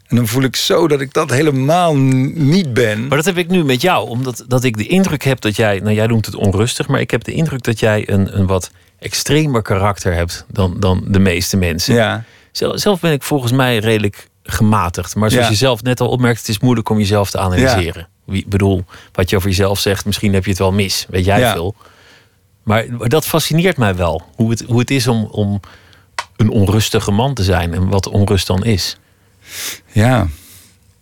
En dan voel ik zo dat ik dat helemaal niet ben. Maar dat heb ik nu met jou, omdat dat ik de indruk heb dat jij, nou jij noemt het onrustig, maar ik heb de indruk dat jij een, een wat extremer karakter hebt dan, dan de meeste mensen. Ja. Zelf, zelf ben ik volgens mij redelijk gematigd. Maar zoals Ja. je zelf net al opmerkt, het is moeilijk om jezelf te analyseren. Wie, bedoel, wat je over jezelf zegt, misschien heb je het wel mis. Weet jij Ja. veel. Maar, maar dat fascineert mij wel. Hoe het, hoe het is om, om een onrustige man te zijn en wat onrust dan is. Ja.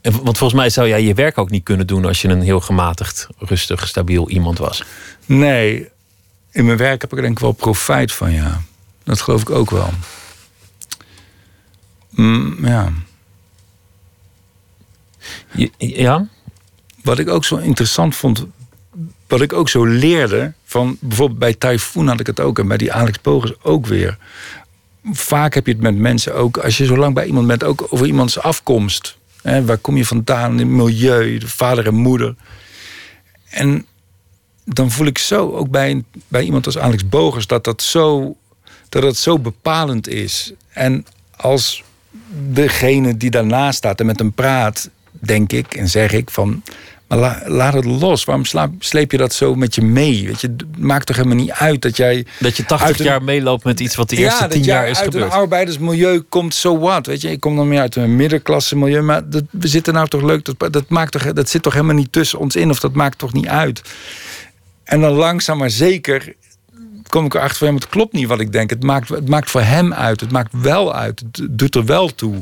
En, want volgens mij zou jij je werk ook niet kunnen doen als je een heel gematigd, rustig, stabiel iemand was. Nee, in mijn werk heb ik er denk ik wel profijt van, ja. Dat geloof ik ook wel. Mm, ja. ja? Wat ik ook zo interessant vond, wat ik ook zo leerde, van bijvoorbeeld bij Typhoon had ik het ook en bij die Alex Pogers ook weer. Vaak heb je het met mensen ook, als je zo lang bij iemand bent, ook over iemands afkomst. Hè, waar kom je vandaan, het milieu, de vader en moeder. En dan voel ik zo, ook bij, bij iemand als Alex Bogers, dat dat zo, dat dat zo bepalend is. En als degene die daarnaast staat en met hem praat, denk ik en zeg ik van. Maar la- laat het los. Waarom sleep je dat zo met je mee? Weet je, het maakt toch helemaal niet uit dat jij. Dat je 80 uit een- jaar meeloopt met iets wat de eerste dat 10 jij jaar is uit gebeurd. een arbeidersmilieu komt, zo wat. Weet je, ik kom dan meer uit een middenklasse milieu. Maar dat, we zitten nou toch leuk. Dat, dat, maakt toch, dat zit toch helemaal niet tussen ons in, of dat maakt toch niet uit. En dan langzaam maar zeker kom ik erachter van, ja, het klopt niet wat ik denk. Het maakt, het maakt voor hem uit. Het maakt wel uit. Het doet er wel toe.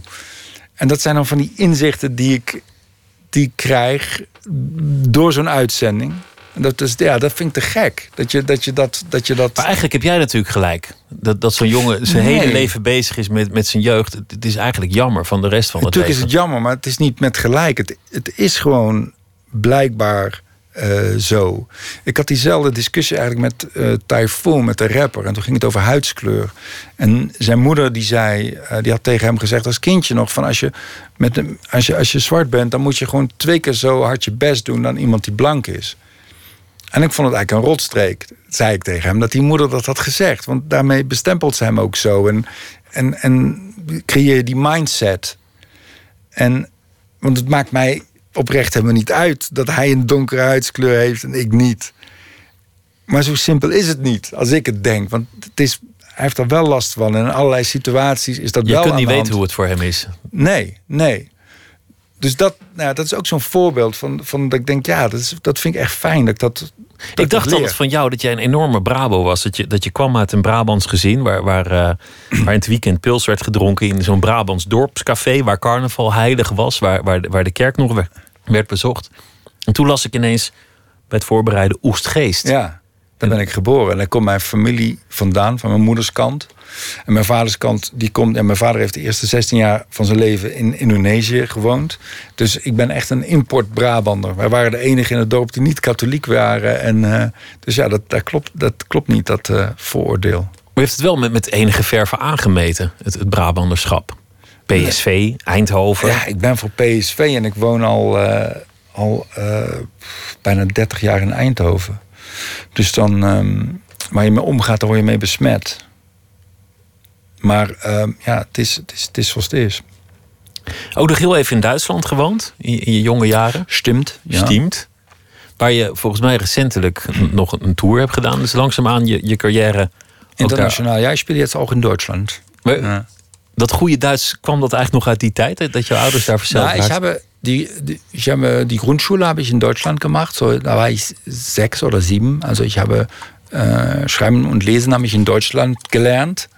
En dat zijn dan van die inzichten die ik, die ik krijg door zo'n uitzending. En dat, is, ja, dat vind ik te gek. Dat je dat, je dat, dat, je dat... Maar eigenlijk heb jij natuurlijk gelijk. Dat, dat zo'n jongen zijn Nee. hele leven bezig is met, met zijn jeugd. Het, het is eigenlijk jammer van de rest van het Natuurlijk is leven. het jammer, maar het is niet met gelijk. Het, het is gewoon blijkbaar eh, zo. Ik had diezelfde discussie eigenlijk met eh Typhoon, met de rapper. En toen ging het over huidskleur. En zijn moeder die zei, eh, die had tegen hem gezegd als kindje nog... van als je, met een, als, je, als je zwart bent, dan moet je gewoon twee keer zo hard je best doen... dan iemand die blank is. En ik vond het eigenlijk een rotstreek, zei ik tegen hem, dat die moeder dat had gezegd. Want daarmee bestempelt ze hem ook zo. En, en, en creëer je die mindset. En, want het maakt mij oprecht helemaal niet uit dat hij een donkere huidskleur heeft en ik niet. Maar zo simpel is het niet, als ik het denk. Want het is, hij heeft er wel last van. En in allerlei situaties is dat Je wel kunt aan niet weten hoe het voor hem is. Nee, nee. Dus dat, nou, dat is ook zo'n voorbeeld van, van dat ik denk, ja, dat, is, dat vind ik echt fijn. Dat ik, dat, dat ik dacht leer. altijd van jou dat jij een enorme Brabo was. Dat je, dat je kwam uit een Brabants gezin waar, waar, eh, <clears throat> waar in het weekend pils werd gedronken in zo'n Brabants dorpscafé. Waar carnaval heilig was, waar, waar, waar de kerk nog werd, bezocht. En toen las ik ineens bij het voorbereiden Oestgeest. Ja, daar ben ik geboren. En daar komt mijn familie vandaan, van mijn moeders kant. En mijn vaders kant, die komt... En mijn vader heeft de eerste 16 jaar van zijn leven in Indonesië gewoond. Dus ik ben echt een import-Brabander. Wij waren de enige in het dorp die niet katholiek waren. En, eh, dus ja, dat, dat, klopt, dat klopt niet, dat eh, vooroordeel. Maar je heeft het wel met, met enige verve aangemeten, het, het Brabanderschap. PSV, Eindhoven. Ja, ik ben voor PSV en ik woon al, eh, al eh, bijna 30 jaar in Eindhoven. Dus dan, ehm, waar je mee omgaat, daar word je mee besmet. Maar ehm, ja, het is, het, is, het is zoals het is. Ook nog heel even in Duitsland gewoond, in, in je jonge jaren. Stimt. Ja. Stiemt. Waar je volgens mij recentelijk <clears throat> nog een tour hebt gedaan. Dus langzaamaan je, je carrière. daar- Internationaal. Ja, ik speel jetzt ook in Duitsland. Ja. Dat goede Duits, kwam dat eigenlijk nog uit die tijd? Dat jouw ouders daar verteld Na, ich habe die, die, ich habe die Grundschule habe ich in Deutschland gemacht. So, da war ich sechs oder sieben. Also ich habe äh, Schreiben und Lesen habe ich in Deutschland gelernt.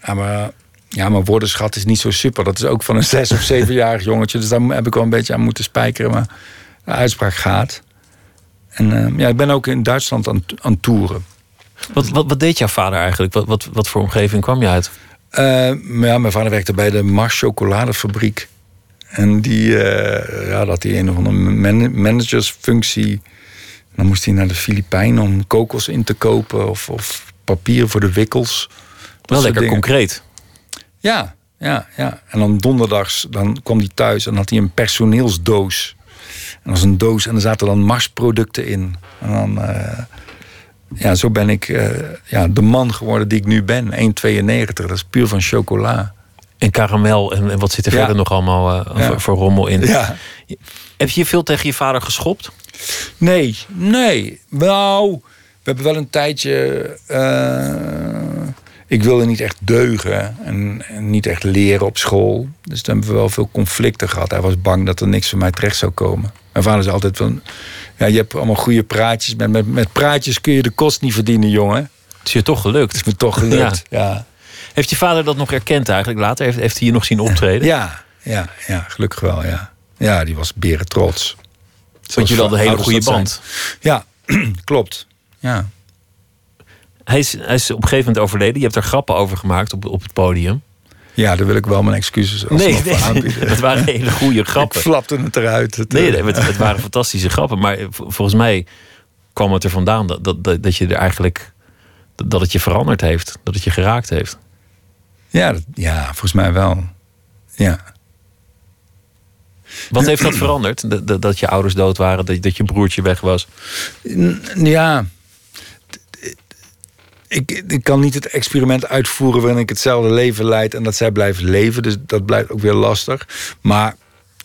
Aber ja, mijn woordenschat is niet zo super. Dat is ook van een <laughs> zes of zevenjarig jongetje. Dus daar heb ik wel een beetje aan moeten spijkeren. Maar de uitspraak gaat. En eh, ja, ik ben ook in Duitsland aan, aan toeren. Wat, wat, wat deed jouw vader eigenlijk? Wat, wat, wat voor omgeving kwam je uit? Eh, maar ja, mijn vader werkte bij de Mars chocoladefabriek. En die eh, ja, dat had hij een of andere man- managersfunctie. Dan moest hij naar de Filipijnen om kokos in te kopen of, of papier voor de wikkels. Wel lekker dingen. concreet. Ja, ja, ja. En dan donderdags dan kwam hij thuis en had hij een personeelsdoos. En dat was een doos en er zaten dan Mars-producten in. En dan, eh, ja, zo ben ik eh, ja, de man geworden die ik nu ben. 1,92. Dat is puur van chocola. En karamel en, en wat zit er Ja. verder nog allemaal eh, Ja. voor, voor rommel in? Ja. Heb je veel tegen je vader geschopt? Nee, nee. Nou, we hebben wel een tijdje. eh, ik wilde niet echt deugen en, en niet echt leren op school. Dus toen hebben we wel veel conflicten gehad. Hij was bang dat er niks van mij terecht zou komen. Mijn vader is altijd van. Ja, je hebt allemaal goede praatjes. Met, met, met praatjes kun je de kost niet verdienen, jongen. Het is je toch gelukt. Het is me toch gelukt. Ja, Heeft je vader dat nog erkend eigenlijk later? Heeft, heeft hij je nog zien optreden? ja, ja, ja, gelukkig wel, ja. Ja, die was beren trots. Want jullie hadden een hele goede band. Ja, <clears throat> klopt. Ja. Hij is, hij is op een gegeven moment overleden. Je hebt er grappen over gemaakt op, op het podium. Ja, daar wil ik wel mijn excuses Nee, nee, aanbieden. <laughs> het waren hele goede <laughs> grappen. Ik flapte het eruit. Het, Nee, eh, nee, het, het waren <laughs> fantastische grappen. Maar volgens mij kwam het er vandaan dat, dat, dat, dat je er eigenlijk. Dat het je veranderd heeft. Dat het je geraakt heeft. Ja, dat- ja, volgens mij wel. Ja. Wat <clears throat> heeft dat veranderd? Dat, dat, dat je ouders dood waren, dat, dat je broertje weg was. Ja. Ik, ik kan niet het experiment uitvoeren waarin ik hetzelfde leven leid en dat zij blijven leven. Dus dat blijft ook weer lastig. Maar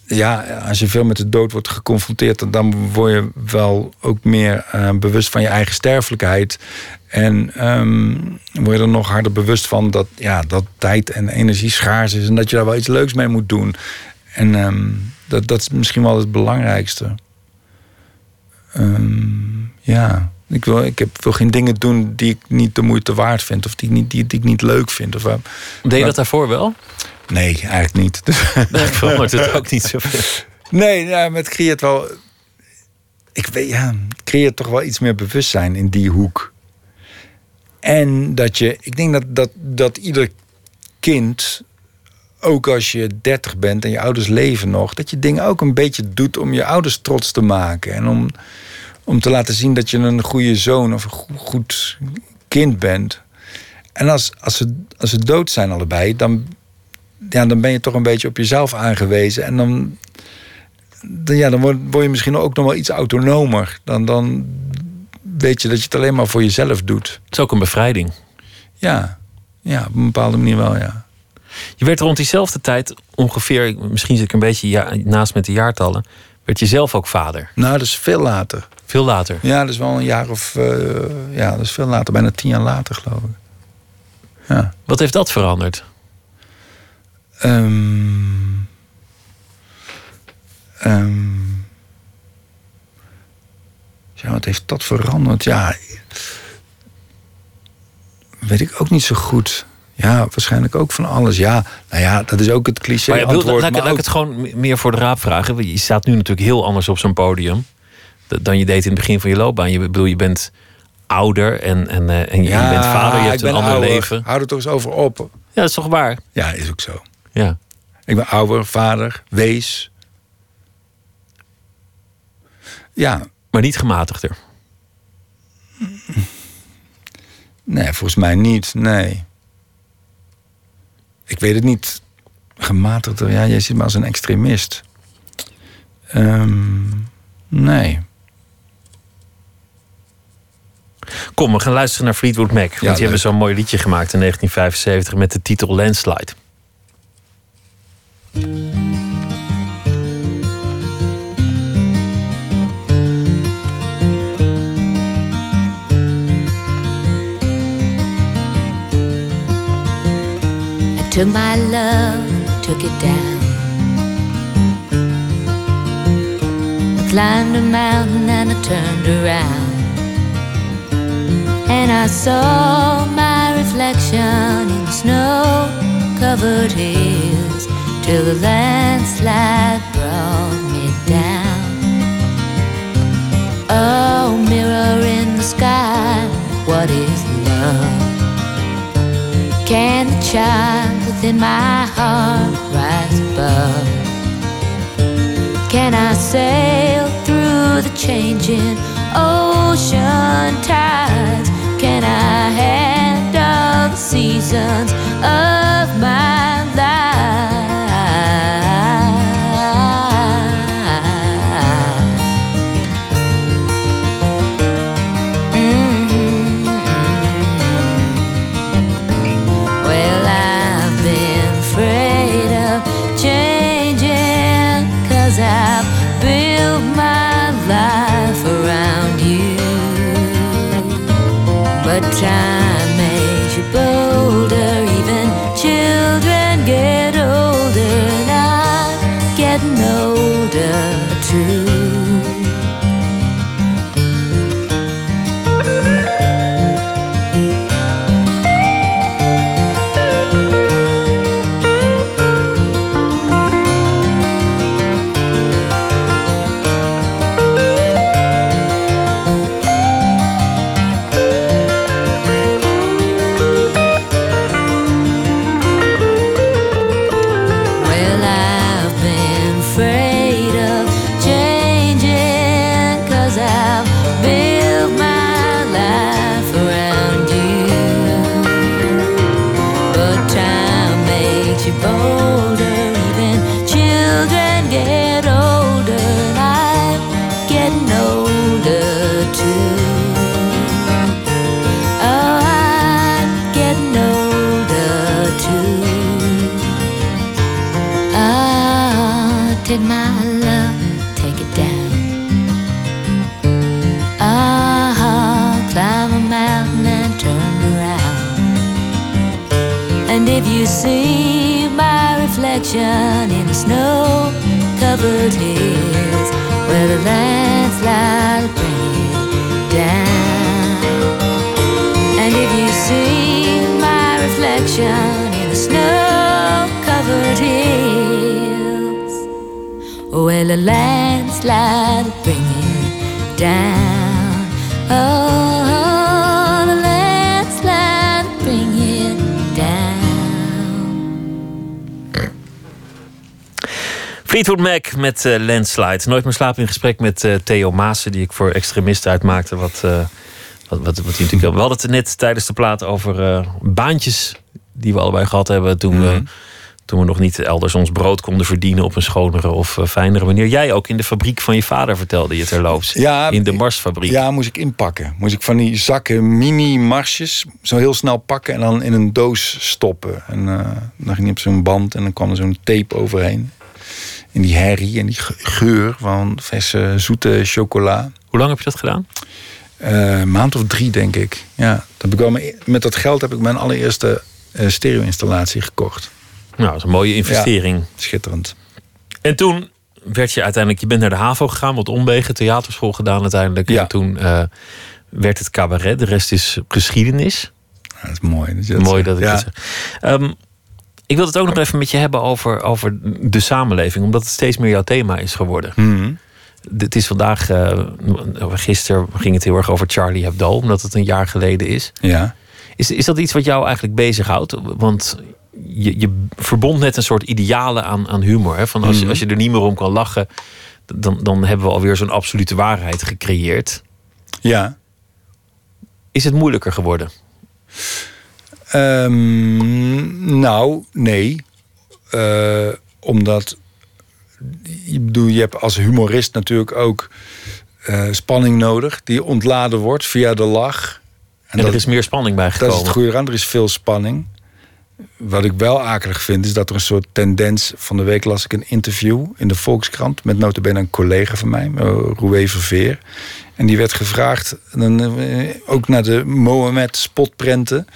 ja, als je veel met de dood wordt geconfronteerd, dan- word je wel ook meer eh, bewust van je eigen sterfelijkheid. En ehm, word je er nog harder bewust van dat, ja, dat tijd en energie schaars is en dat je daar wel iets leuks mee moet doen. En ehm, dat, dat is misschien wel het belangrijkste. Ehm, ja, ik wil, ik heb, wil geen dingen doen die ik niet de moeite waard vind. Of die, ik niet, die, die ik niet leuk vind. Of, Deed je dat daarvoor wel? Nee, eigenlijk niet. <laughs> Nee, verandert het ook niet zoveel. Nee, ja, maar het creëert wel. Ik weet, ja, het creëert toch wel iets meer bewustzijn in die hoek. En dat je, ik denk dat, dat, dat ieder kind, ook als je 30 bent en je ouders leven nog, dat je dingen ook een beetje doet om je ouders trots te maken. En om, om te laten zien dat je een goede zoon of een go- goed kind bent. En als, als, ze, als ze dood zijn allebei, dan, ja, dan ben je toch een beetje op jezelf aangewezen. En dan, dan, ja, dan word, word je misschien ook nog wel iets autonomer. Dan, dan weet je dat je het alleen maar voor jezelf doet. Het is ook een bevrijding. Ja, ja op een bepaalde manier wel, ja. Je werd rond diezelfde tijd ongeveer, misschien zit ik een beetje ja, naast met de jaartallen, werd je zelf ook vader. Nou, dat is veel later. Veel later. Ja, dat is wel een jaar of... eh, ja, dat is veel later. Bijna tien jaar later, geloof ik. Ja. Wat heeft dat veranderd? Ehm, ehm, ja, wat heeft dat veranderd? Ja, weet ik ook niet zo goed. Ja, waarschijnlijk ook van alles. Ja, nou ja, dat is ook het cliché Maar ja, wil- antwoord. laat, ik- maar laat ik ook- het gewoon me- meer voor de raap vragen. Je staat nu natuurlijk heel anders op zo'n podium dan je deed in het begin van je loopbaan. Je, bedoel, je bent ouder en, en, eh, en je, je bent vader, je hebt een ander ouder. leven. Hou er toch eens over op. Ja, dat is toch waar? Ja, is ook zo. Ja. Ik ben ouder, vader, wees. Ja, Maar niet gematigder. nee, volgens mij niet. Nee. Ik weet het niet. Gematigder, ja, jij ziet me als een extremist. Ehm, nee. Kom, we gaan luisteren naar Fleetwood Mac. Want die leuk. hebben zo'n mooi liedje gemaakt in 1975 met de titel Landslide. Took my love, took it down. I climbed a mountain and I turned around. And I saw my reflection in snow covered hills till the landslide brought me down. Oh, mirror in the sky, what is love? Can the child within my heart rise above? Can I sail through the changing ocean tides? Can I handle the seasons of my life? Met eh, Landslide. Nooit meer slapen in gesprek met eh, Theo Maassen, die ik voor extremisten uitmaakte. Wat, eh, wat, wat, wat hij natuurlijk, we hadden het net tijdens de plaat over baantjes die we allebei gehad hebben toen, we, toen we nog niet elders ons brood konden verdienen op een schonere of fijnere manier. Jij ook in de fabriek van je vader vertelde je terloops. Ja, in de Marsfabriek. Ja, moest ik inpakken. Moest ik van die zakken mini-marsjes zo heel snel pakken en dan in een doos stoppen. En dan ging die op zo'n band en dan kwam er zo'n tape overheen. En die herrie en die ge- geur van verse zoete chocola. Hoe lang heb je dat gedaan? Eh, maand of drie, denk ik. Ja, dat heb ik mijn- met dat geld heb ik mijn allereerste eh, stereo-installatie gekocht. Nou, dat is een mooie investering. Ja, schitterend. En toen werd je uiteindelijk, je bent naar de HAVO gegaan, wat omwegen, theaterschool gedaan uiteindelijk. En toen eh, werd het cabaret, de rest is geschiedenis. Ja, dat is mooi. Dat Mooi dat ik Ja. zeg. Ehm, ik wil het ook nog even met je hebben over, over de samenleving, omdat het steeds meer jouw thema is geworden. Mhm. Het is vandaag, eh, gisteren ging het heel erg over Charlie Hebdo, omdat het een jaar geleden is. Ja. Is, is dat iets wat jou eigenlijk bezighoudt? Want je, je verbond net een soort idealen aan, aan humor. Hè? Van als, je, Mhm. als je er niet meer om kan lachen, dan, dan hebben we alweer zo'n absolute waarheid gecreëerd. Ja. Is het moeilijker geworden? Ehm, nou, nee. Eh, omdat je, bedoel, je hebt als humorist natuurlijk ook eh, spanning nodig, die ontladen wordt via de lach. En, er is meer spanning bij Dat is het goede eraan. Er is veel spanning. Wat ik wel akelig vind, is dat er een soort tendens... Van de week las ik een interview in de Volkskrant... met notabene een collega van mij, uh, Roué Verveer. En die werd gevraagd, dan, eh, ook naar de Mohammed spotprenten.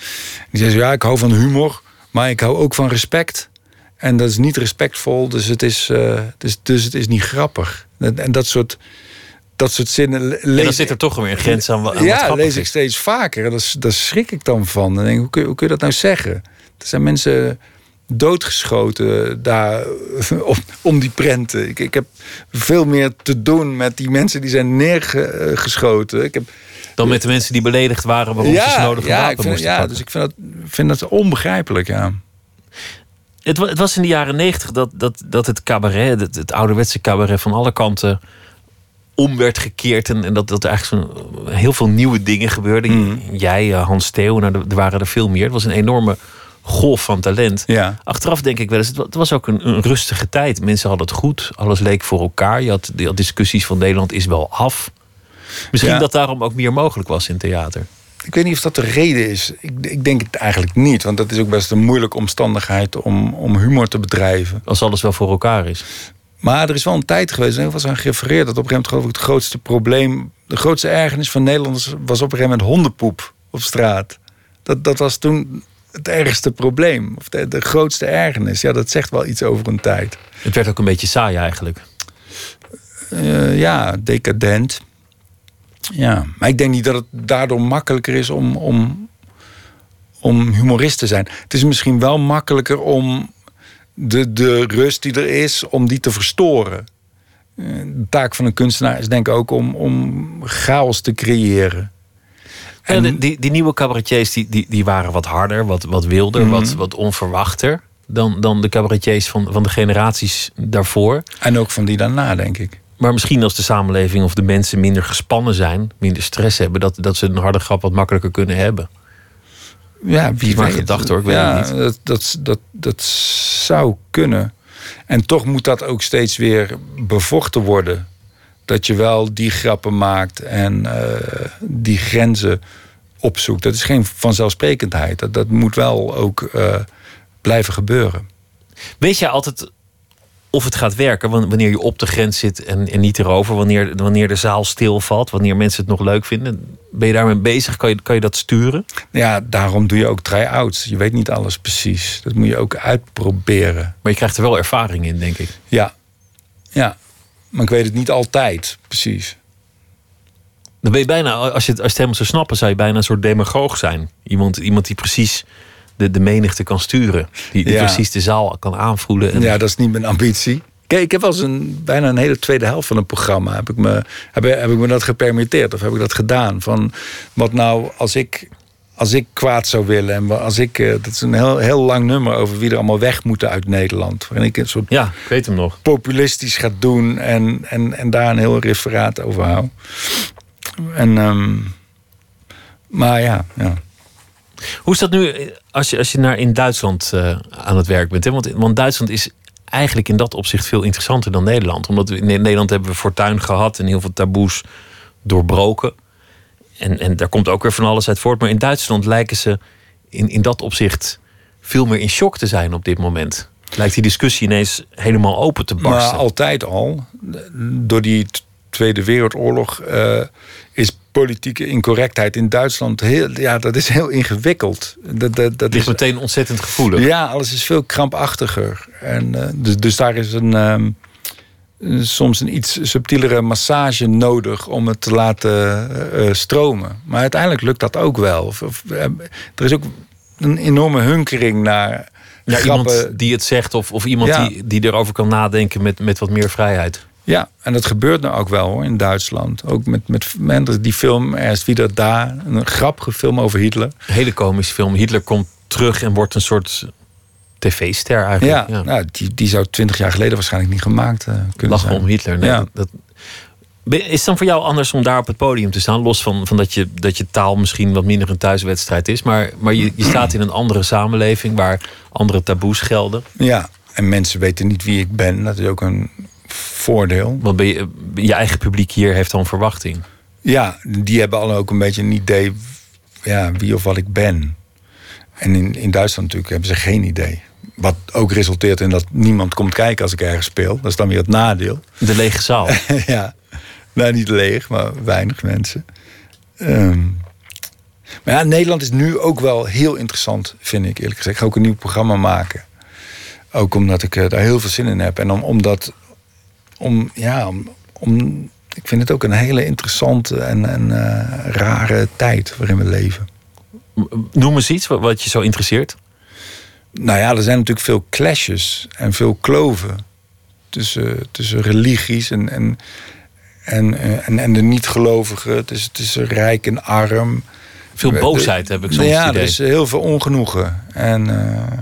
Die zei ja, ik hou van humor, maar ik hou ook van respect. En dat is niet respectvol, dus het is, eh, is, dus het is niet grappig. En, en dat soort... Dat soort zinnen le- En lees dan zit er toch weer een grens aan, aan ja, lees ik is. steeds vaker. En dat daar schrik ik dan van. Dan denk ik, hoe, kun je, hoe kun je dat nou zeggen? Er zijn mensen doodgeschoten daar <laughs> om, om die prenten. Ik, ik heb veel meer te doen met die mensen die zijn neergeschoten. Ik heb, Dan met de mensen die beledigd waren waarom ze nodig ja, wapen moesten ja, pakken. dus ik vind dat, vind dat onbegrijpelijk, ja. Het, het was in de jaren negentig dat, dat, dat het cabaret, het, het ouderwetse cabaret van alle kanten om werd gekeerd. En, en dat, dat er eigenlijk heel veel nieuwe dingen gebeurden. Mhm. Jij, eh, Hans Theo, nou, er waren er veel meer. Het was een enorme golf van talent. Ja. Achteraf denk ik wel eens, het wa- het was ook een, een rustige tijd. Mensen hadden het goed, alles leek voor elkaar. Je had, had discussies van Nederland is wel af. Misschien Ja. dat daarom ook meer mogelijk was in theater. Ik weet niet of dat de reden is. Ik, ik denk het eigenlijk niet. Want dat is ook best een moeilijke omstandigheid om, om humor te bedrijven. Als alles wel voor elkaar is. Maar er is wel een tijd geweest, en er was aan gerefereerd... dat op een gegeven moment geloof ik het grootste probleem... de grootste ergernis van Nederlanders was op een gegeven moment hondenpoep op straat. Dat, dat was toen het ergste probleem. Of de, de grootste ergernis. Ja, dat zegt wel iets over een tijd. Het werd ook een beetje saai eigenlijk. Eh, ja, decadent. Ja, maar ik denk niet dat het daardoor makkelijker is om, om, om humorist te zijn. Het is misschien wel makkelijker om de, de rust die er is, om die te verstoren. Eh, De taak van een kunstenaar is denk ik ook om, om chaos te creëren. En die, die, die nieuwe cabaretiers die, die, die waren wat harder, wat, wat wilder, Mhm. wat, wat onverwachter dan, dan de cabaretiers van, van de generaties daarvoor. En ook van die daarna, denk ik. Maar misschien als de samenleving of de mensen minder gespannen zijn, minder stress hebben, dat, dat ze een harde grap wat makkelijker kunnen hebben. Ja, wie maar weet. gedacht, hoor, ik weet ja, het niet. Dat, dat, dat, dat zou kunnen. En toch moet dat ook steeds weer bevochten worden. Dat je wel die grappen maakt en eh, die grenzen opzoekt. Dat is geen vanzelfsprekendheid. Dat, dat moet wel ook eh, blijven gebeuren. Weet je altijd of het gaat werken wan- wanneer je op de grens zit en, en niet erover. Wanneer, wanneer de zaal stilvalt, wanneer mensen het nog leuk vinden. Ben je daarmee bezig? Kan je, kan je dat sturen? Ja, daarom doe je ook try-outs. Je weet niet alles precies. Dat moet je ook uitproberen. Maar je krijgt er wel ervaring in, denk ik. Ja, ja. Maar ik weet het niet altijd precies. Dan ben je bijna, als je, het, als je het helemaal zou snappen, zou je bijna een soort demagoog zijn. Iemand, iemand die precies de, de menigte kan sturen. Die, die Ja. precies de zaal kan aanvoelen. En Ja, dat is niet mijn ambitie. Kijk, ik heb wel eens een, bijna een hele tweede helft van een programma... heb ik, me, heb, heb ik me dat gepermitteerd of heb ik dat gedaan. Van wat nou als ik, als ik kwaad zou willen... en als ik, eh, dat is een heel, heel lang nummer over wie er allemaal weg moeten uit Nederland. Waarin ik een soort ja, ik weet hem nog. populistisch ga doen... en, en, en daar een heel referaat over hou. En, ehm, maar ja, ja. Hoe is dat nu eh, als je, als je naar in Duitsland eh, aan het werk bent? Hè? Want, want Duitsland is eigenlijk in dat opzicht veel interessanter dan Nederland. Omdat we in Nederland hebben we fortuin gehad en heel veel taboes doorbroken. En, en daar komt ook weer van alles uit voort. Maar in Duitsland lijken ze in, in dat opzicht veel meer in shock te zijn op dit moment. Lijkt die discussie ineens helemaal open te Maar barsten. altijd al, door die Tweede Wereldoorlog, eh, is politieke incorrectheid in Duitsland heel, ja, dat is heel ingewikkeld. Dat, dat, dat ligt is, meteen ontzettend gevoelig. ja, alles is veel krampachtiger. En, eh, dus, dus daar is een, ehm, eh, soms een iets subtielere massage nodig om het te laten eh, eh, stromen. Maar uiteindelijk lukt dat ook wel. Of, of, eh, er is ook een enorme hunkering naar Ja, grappen. iemand die het zegt of, of iemand Ja. die, die erover kan nadenken met, met wat meer vrijheid. Ja, en dat gebeurt nou ook wel hoor, in Duitsland. Ook met, met mensen die film Er is wieder da, een grappige film over Hitler. Een hele komische film. Hitler komt terug en wordt een soort tv-ster eigenlijk. Ja. Nou, die, die zou twintig jaar geleden waarschijnlijk niet gemaakt eh, kunnen Lachen zijn. om Hitler. Nee, Ja. dat, is het dan voor jou anders om daar op het podium te staan? Los van, van dat, je, dat je taal misschien wat minder een thuiswedstrijd is. Maar, maar je, je staat in een andere samenleving waar andere taboes gelden. Ja, en mensen weten niet wie ik ben. Dat is ook een voordeel. Want ben je, je eigen publiek hier heeft dan verwachting. Ja, die hebben al ook een beetje een idee ja, wie of wat ik ben. En in, in Duitsland natuurlijk hebben ze geen idee. Wat ook resulteert in dat niemand komt kijken als ik ergens speel. Dat is dan weer het nadeel. De lege zaal. <laughs> ja, nou niet leeg, maar weinig mensen. Ehm, maar ja, Nederland is nu ook wel heel interessant, vind ik eerlijk gezegd. Ik ga ook een nieuw programma maken. Ook omdat ik eh, daar heel veel zin in heb. En om, omdat, om, ja, om, om, ik vind het ook een hele interessante en, en eh, rare tijd waarin we leven. Noem eens iets wat, je zo interesseert. Nou ja, er zijn natuurlijk veel clashes en veel kloven tussen, tussen religies en, en, en, en, en de niet-gelovigen, tussen, tussen rijk en arm. Veel De- boosheid heb ik soms Ja, het idee. er is heel veel ongenoegen. En eh,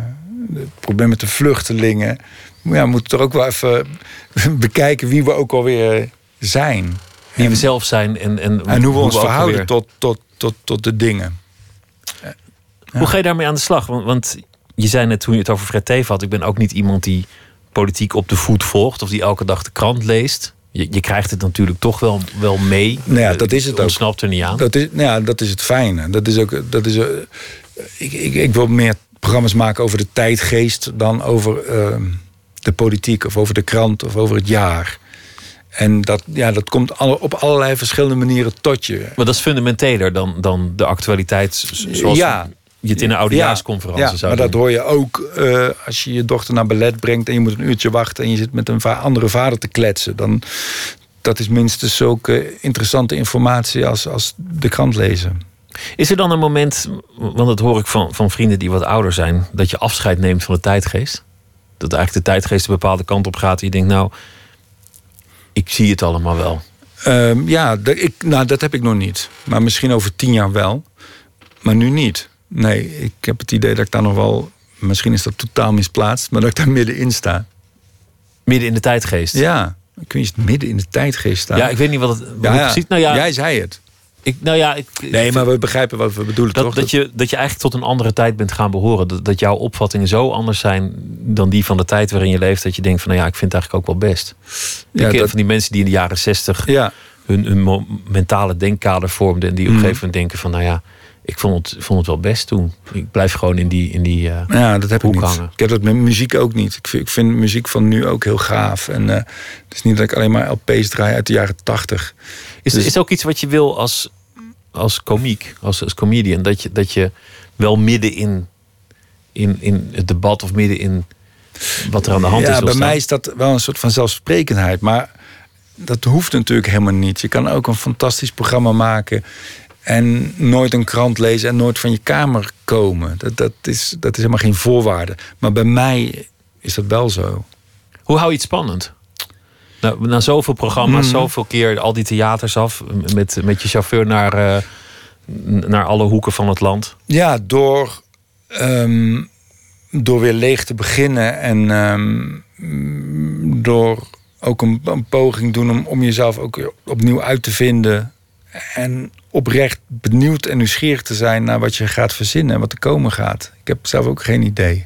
het probleem met de vluchtelingen. Ja, we moeten toch ook wel even <laughs> bekijken wie we ook alweer zijn. Wie we zelf zijn en, en, En hoe we ons verhouden tot, tot, tot, tot de dingen. Hoe ga je daarmee aan de slag? Want, want je zei net toen je het over Fred Teven had... ik ben ook niet iemand die politiek op de voet volgt... of die elke dag de krant leest. Je, je krijgt het natuurlijk toch wel, wel mee. Nou ja, dat is het ook. ontsnapt er niet aan. Dat is, nou ja, dat is het fijne. Dat is ook, dat is, eh, ik, ik, ik wil meer programma's maken over de tijdgeest dan over eh, de politiek of over de krant of over het jaar. En dat, ja, dat komt alle, op allerlei verschillende manieren tot je. Maar dat is fundamenteler dan, dan de actualiteit zoals Ja. Je het in een oudejaarsconferentie ja, zou maar dat hoor je ook eh, als je je dochter naar ballet brengt en je moet een uurtje wachten en je zit met een va- andere vader te kletsen. Dan, dat is minstens zulke interessante informatie als, als de krant lezen. Is er dan een moment, want dat hoor ik van, van vrienden die wat ouder zijn... dat je afscheid neemt van de tijdgeest? Dat eigenlijk de tijdgeest een bepaalde kant op gaat... en je denkt, nou, ik zie het allemaal wel. Ehm, ja, dat, ik, nou, dat heb ik nog niet. Maar misschien over tien jaar wel. Maar nu niet. Nee, ik heb het idee dat ik daar nog wel... Misschien is dat totaal misplaatst, maar dat ik daar middenin sta. Midden in de tijdgeest? Ja, weet niet, midden in de tijdgeest staan. Ja, ik weet niet wat het wat Ja, het ja. precies... Nou ja, Jij zei het. ik, nou ja, ik, Nee, maar we begrijpen wat we bedoelen, dat, toch? dat, je, dat je eigenlijk tot een andere tijd bent gaan behoren. Dat, dat jouw opvattingen zo anders zijn dan die van de tijd waarin je leeft. Dat je denkt van nou ja, ik vind het eigenlijk ook wel best. Ja, ik dat- van die mensen die in de jaren zestig Ja. hun, hun mentale denkkader vormden. En die op Mhm. een gegeven moment denken van nou ja, Ik vond het, vond het wel best toen. Ik blijf gewoon in die, in die eh, Ja, dat heb ik niet. hangen. Ik heb dat met muziek ook niet. Ik vind, ik vind muziek van nu ook heel gaaf. En eh, het is niet dat ik alleen maar LP's draai uit de jaren tachtig. Is, Dus- is ook iets wat je wil als, als komiek, als, als comedian? Dat je, dat je wel midden in, in, in het debat of midden in wat er aan de hand ja, is. wil bij staan? mij is dat wel een soort van zelfsprekendheid. Maar dat hoeft natuurlijk helemaal niet. Je kan ook een fantastisch programma maken. En nooit een krant lezen en nooit van je kamer komen. Dat, dat, is, dat is helemaal geen voorwaarde. Maar bij mij is dat wel zo. Hoe hou je het spannend? Nou, na zoveel programma's, Mhm. zoveel keer al die theaters af, met, met je chauffeur naar, eh, naar alle hoeken van het land. Ja, door, ehm, door weer leeg te beginnen en ehm, door ook een, een poging doen om, om jezelf ook opnieuw uit te vinden. En oprecht benieuwd en nieuwsgierig te zijn naar wat je gaat verzinnen en wat er komen gaat. Ik heb zelf ook geen idee.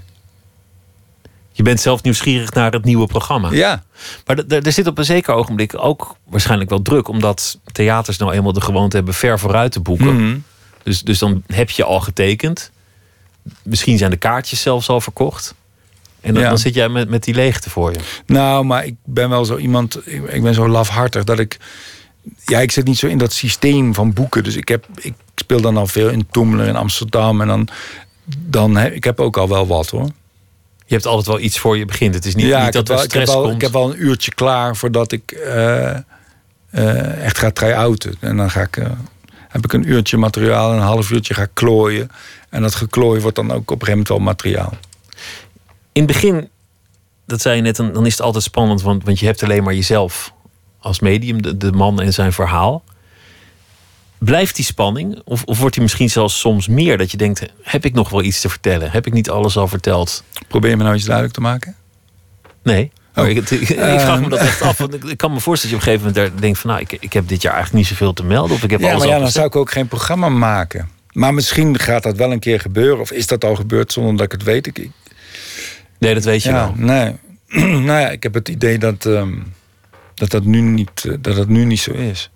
Je bent zelf nieuwsgierig naar het nieuwe programma. Ja. Maar er zit op een zeker ogenblik ook waarschijnlijk wel druk, omdat theaters nou eenmaal de gewoonte hebben ver vooruit te boeken. Mhm. Dus, dus dan heb je al getekend. Misschien zijn de kaartjes zelfs al verkocht. En dan, Ja. dan zit jij met, met die leegte voor je. Nou, maar ik ben wel zo iemand. Ik, ik ben zo lafhartig dat ik. Ja, ik zit niet zo in dat systeem van boeken. Dus ik, heb, ik speel dan al veel in Toemler in Amsterdam. En dan. dan heb, ik heb ook al wel wat hoor. Je hebt altijd wel iets voor je begint. Het is niet, ja, niet dat er ik, heb stress wel, komt. ik heb wel een uurtje klaar voordat ik eh, eh, echt ga try-outen. En dan ga ik, eh, heb ik een uurtje materiaal en een half uurtje ga klooien. En dat geklooien wordt dan ook op een gegeven moment wel materiaal. In het begin, dat zei je net, dan, dan is het altijd spannend, want, want je hebt alleen maar jezelf als medium, de, de man en zijn verhaal. Blijft die spanning? Of, of wordt die misschien zelfs soms meer? Dat je denkt, heb ik nog wel iets te vertellen? Heb ik niet alles al verteld? Probeer je me nou iets duidelijk te maken? Nee. Oh. Ik, ik, vraag me dat echt af. <laughs> Want ik, kan me voorstellen dat je op een gegeven moment daar denkt van... nou, ik, ik heb dit jaar eigenlijk niet zoveel te melden. Of ik heb Ja, alles maar al ja, dan zou ik ook geen programma maken. Maar misschien gaat dat wel een keer gebeuren. Of is dat al gebeurd zonder dat ik het weet? Ik, Nee, dat weet je ja, wel. Nee. <clears throat> nou ja, ik heb het idee dat, ehm, dat, dat, nu niet, eh, dat dat nu niet zo is.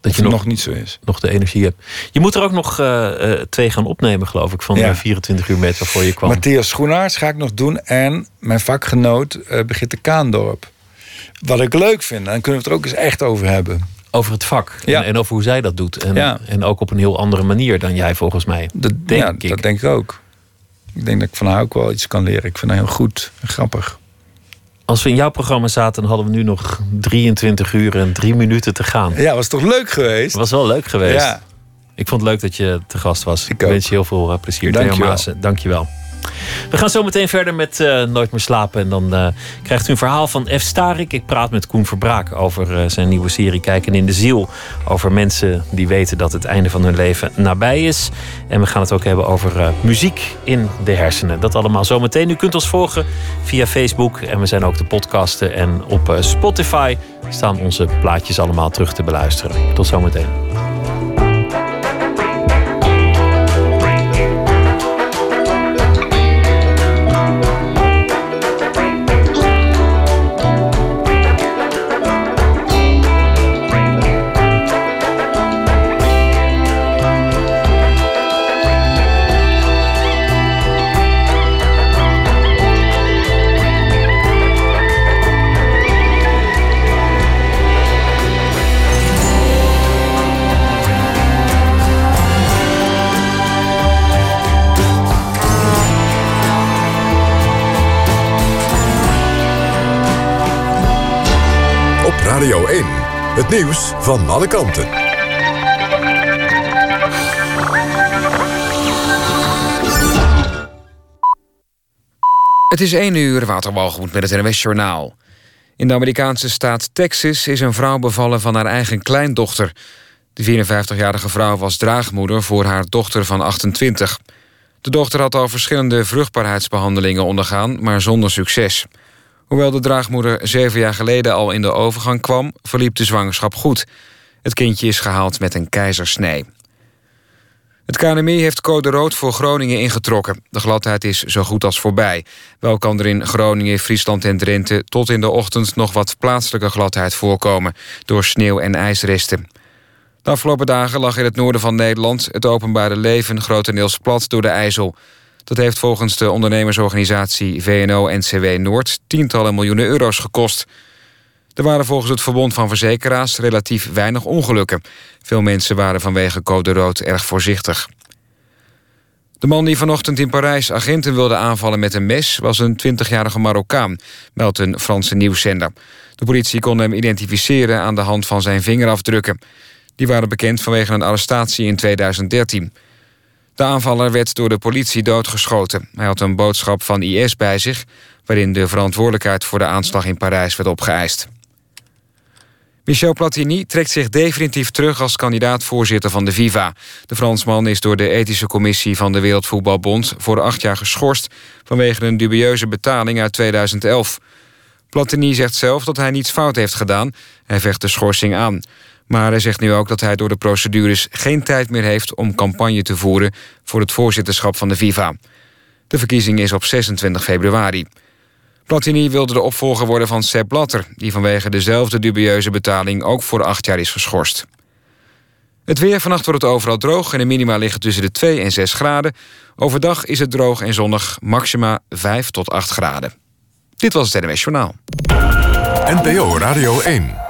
Dat Of je nog, nog niet zo is. nog de energie hebt. Je moet er ook nog eh, eh, twee gaan opnemen, geloof ik. Van Ja. eh, 24 uur met waarvoor je kwam. Matthias Schoenaerts ga ik nog doen. En mijn vakgenoot eh Brigitte Kaandorp. Wat ik leuk vind. Dan kunnen we het er ook eens echt over hebben. Over het vak. Ja. En, en over hoe zij dat doet. En, Ja. en ook op een heel andere manier dan jij volgens mij. Dat, Denk ja, ik. dat denk ik ook. Ik denk dat ik van haar ook wel iets kan leren. Ik vind haar heel goed en grappig. Als we in jouw programma zaten, hadden we nu nog 23 uur en 3 minuten te gaan. Ja, was toch leuk geweest? Was wel leuk geweest. Ja. Ik vond het leuk dat je te gast was. Ik, wens je heel veel eh, plezier. Dank Theo je wel. Maassen, dank je wel. We gaan zo meteen verder met eh, Nooit meer slapen. En dan eh, krijgt u een verhaal van F. Starik. Ik praat met Koen Verbraak over eh, zijn nieuwe serie Kijken in de Ziel. Over mensen die weten dat het einde van hun leven nabij is. En we gaan het ook hebben over muziek in de hersenen. Dat allemaal zometeen. U kunt ons volgen via Facebook. En we zijn ook de podcasten. En op Spotify staan onze plaatjes allemaal terug te beluisteren. Tot zometeen. Het nieuws van alle kanten. Het is 1 uur, Waterwalgemoed met het NWS Journaal. In de Amerikaanse staat Texas is een vrouw bevallen van haar eigen kleindochter. De 54-jarige vrouw was draagmoeder voor haar dochter van 28. De dochter had al verschillende vruchtbaarheidsbehandelingen ondergaan, maar zonder succes. Hoewel de draagmoeder zeven jaar geleden al in de overgang kwam, verliep de zwangerschap goed. Het kindje is gehaald met een keizersnee. Het KNMI heeft code rood voor Groningen ingetrokken. De gladheid is zo goed als voorbij. Wel kan er in Groningen, Friesland en Drenthe... tot in de ochtend nog wat plaatselijke gladheid voorkomen... door sneeuw en ijsresten. De afgelopen dagen lag in het noorden van Nederland het openbare leven grotendeels plat door de IJssel. Dat heeft volgens de ondernemersorganisatie VNO-NCW Noord tientallen miljoenen euro's gekost. Er waren volgens het Verbond van Verzekeraars relatief weinig ongelukken. Veel mensen waren vanwege code rood erg voorzichtig. De man die vanochtend in Parijs agenten wilde aanvallen met een mes... was een 20-jarige Marokkaan, meldt een Franse nieuwszender. De politie kon hem identificeren aan de hand van zijn vingerafdrukken. Die waren bekend vanwege een arrestatie in 2013. De aanvaller werd door de politie doodgeschoten. Hij had een boodschap van IS bij zich... waarin de verantwoordelijkheid voor de aanslag in Parijs werd opgeëist. Michel Platini trekt zich definitief terug als kandidaat-voorzitter van de FIFA. De Fransman is door de ethische commissie van de Wereldvoetbalbond... voor acht jaar geschorst vanwege een dubieuze betaling uit 2011. Platini zegt zelf dat hij niets fout heeft gedaan. Hij vecht de schorsing aan. Maar hij zegt nu ook dat hij door de procedures geen tijd meer heeft... om campagne te voeren voor het voorzitterschap van de FIFA. De verkiezing is op 26 februari. Platini wilde de opvolger worden van Sepp Blatter... die vanwege dezelfde dubieuze betaling ook voor acht jaar is geschorst. Het weer vannacht wordt het overal droog en de minima liggen tussen de 2 en 6 graden. Overdag is het droog en zonnig, maxima 5 tot 8 graden. Dit was het NMS Journaal. NPO Radio 1.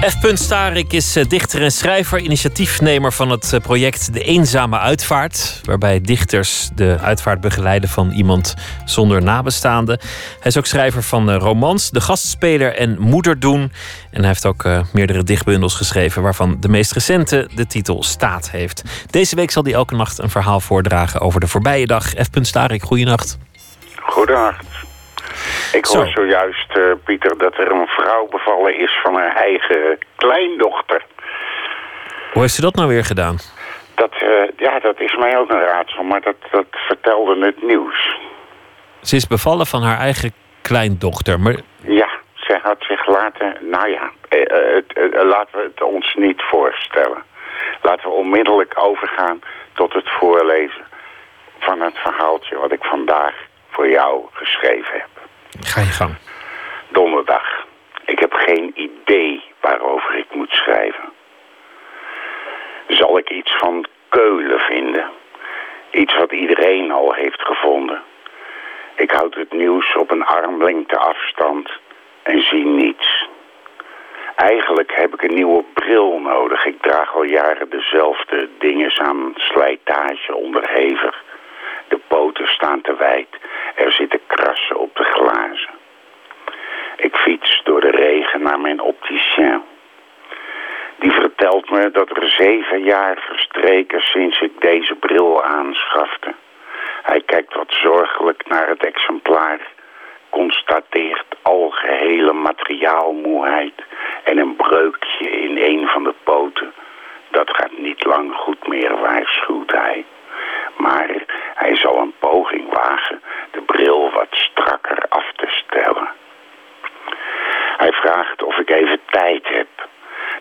F. Starik is eh, dichter en schrijver, initiatiefnemer van het eh, project De Eenzame Uitvaart. Waarbij dichters de uitvaart begeleiden van iemand zonder nabestaanden. Hij is ook schrijver van eh, romans, De Gastspeler en Moederdoen. En hij heeft ook meerdere dichtbundels geschreven, waarvan de meest recente de titel Staat heeft. Deze week zal hij elke nacht een verhaal voordragen over de voorbije dag. F. Starik, goeienacht. Goedenacht. Ik hoor zojuist, uh, Pieter, dat er een vrouw bevallen is van haar eigen kleindochter. Hoe heeft ze dat nou weer gedaan? Dat, uh, ja, dat is mij ook een raadsel, maar dat, dat vertelde het nieuws. Ze is bevallen van haar eigen kleindochter, maar... Ja, ze had zich laten... Nou ja, het, laten we het ons niet voorstellen. Laten we onmiddellijk overgaan tot het voorlezen van het verhaaltje wat ik vandaag voor jou geschreven heb. Ga je gang. Donderdag. Ik heb geen idee waarover ik moet schrijven. Zal ik iets van Keulen vinden? Iets wat iedereen al heeft gevonden. Ik houd het nieuws op een armlengte afstand en zie niets. Eigenlijk heb ik een nieuwe bril nodig. Ik draag al jaren dezelfde dingen aan slijtage onderhevig. De poten staan te wijd. Er zitten krassen op de glazen. Ik fiets door de regen naar mijn opticien. Die vertelt me dat er zeven jaar verstreken sinds ik deze bril aanschafte. Hij kijkt wat zorgelijk naar het exemplaar, constateert algehele materiaalmoeheid en een breukje in een van de poten. Dat gaat niet lang goed meer, waarschuwt hij. Maar hij zal een poging wagen de bril wat strakker af te stellen. Hij vraagt of ik even tijd heb.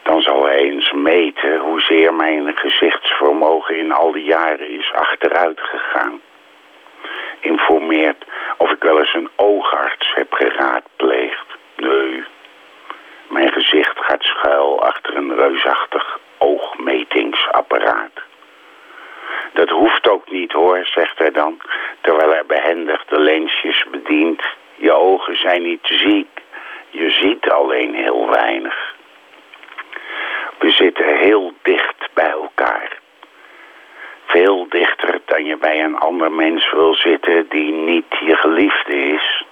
Dan zal hij eens meten hoezeer mijn gezichtsvermogen in al die jaren is achteruit gegaan. Informeert of ik wel eens een oogarts heb geraadpleegd. Nee, mijn gezicht gaat schuil achter een reusachtig oogmetingsapparaat. Dat hoeft ook niet hoor, zegt hij dan, terwijl hij behendig de lensjes bedient. Je ogen zijn niet ziek, je ziet alleen heel weinig. We zitten heel dicht bij elkaar. Veel dichter dan je bij een ander mens wil zitten die niet je geliefde is.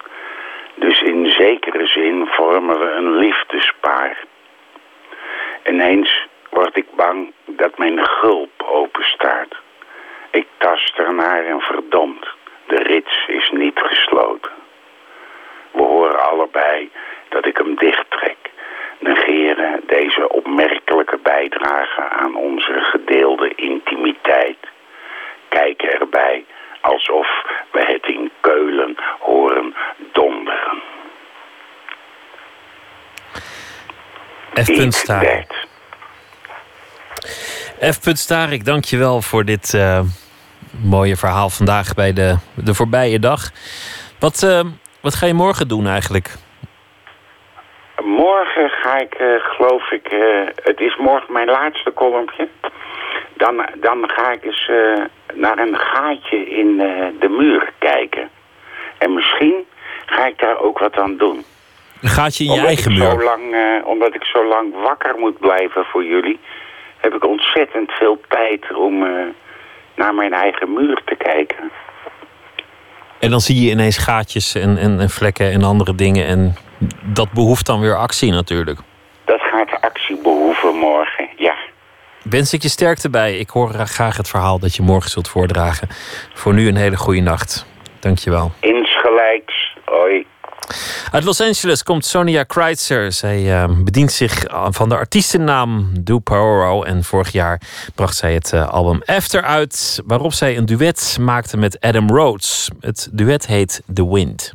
Dus in zekere zin vormen we een liefdespaar. Ineens word ik bang dat mijn gulp openstaat. Ik tast ernaar en verdomd, de rits is niet gesloten. We horen allebei dat ik hem dichttrek. Negeren deze opmerkelijke bijdrage aan onze gedeelde intimiteit. Kijken erbij alsof we het in Keulen horen donderen. F. Staar. F. Starik, dankjewel voor dit uh, mooie verhaal vandaag bij de, de voorbije dag. Wat, uh, wat ga je morgen doen eigenlijk? Morgen ga ik, uh, geloof ik, het is morgen mijn laatste kolompje. Dan, dan ga ik eens naar een gaatje in de muur kijken. En misschien ga ik daar ook wat aan doen. Een gaatje in je omdat eigen muur? Zo lang, omdat ik zo lang wakker moet blijven voor jullie heb ik ontzettend veel tijd om naar mijn eigen muur te kijken. En dan zie je ineens gaatjes en, en, en, vlekken en andere dingen. En dat behoeft dan weer actie natuurlijk. Dat gaat actie behoeven morgen, ja. Wens ik je sterkte bij. Ik hoor graag het verhaal dat je morgen zult voordragen. Voor nu een hele goede nacht. Dankjewel. Insgelijks. Hoi. Uit Los Angeles komt Sonia Kreitzer. Zij uh, bedient zich van de artiestennaam Do Paoro. En vorig jaar bracht zij het uh, album After uit, waarop zij een duet maakte met Adam Rhodes. Het duet heet The Wind.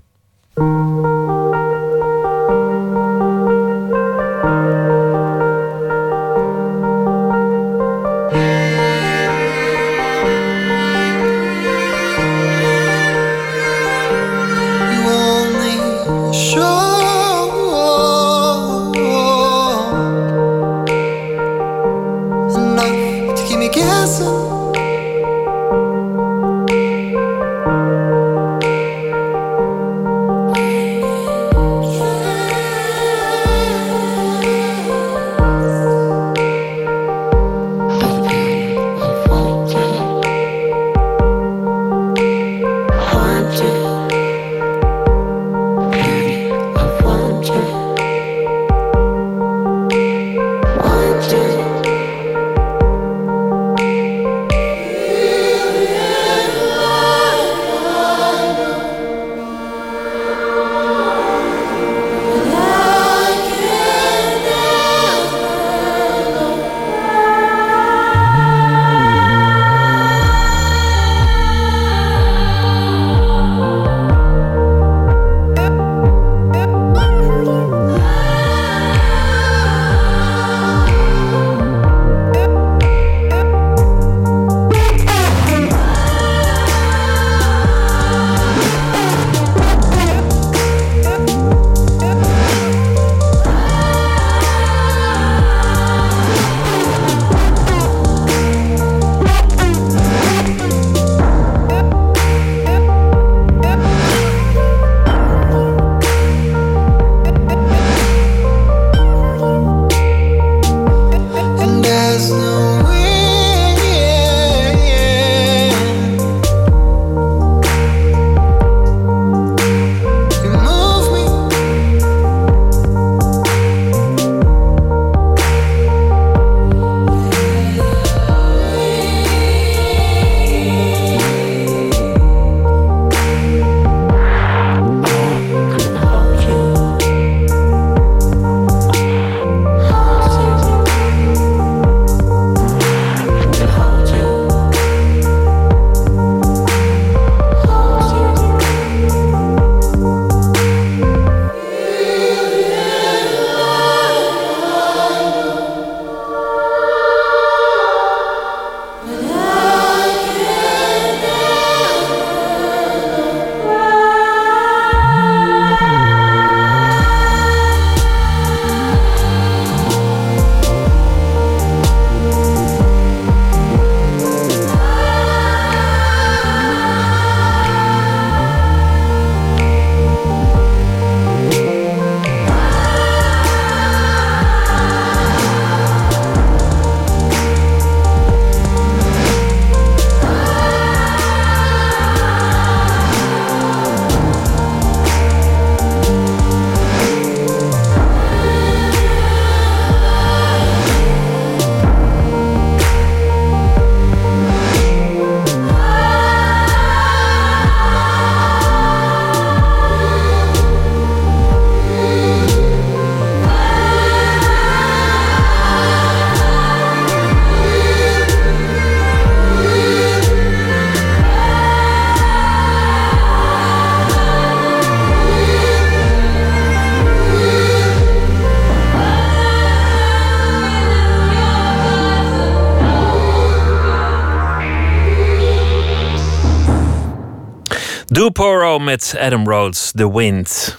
Poro met Adam Rhodes, The Wind.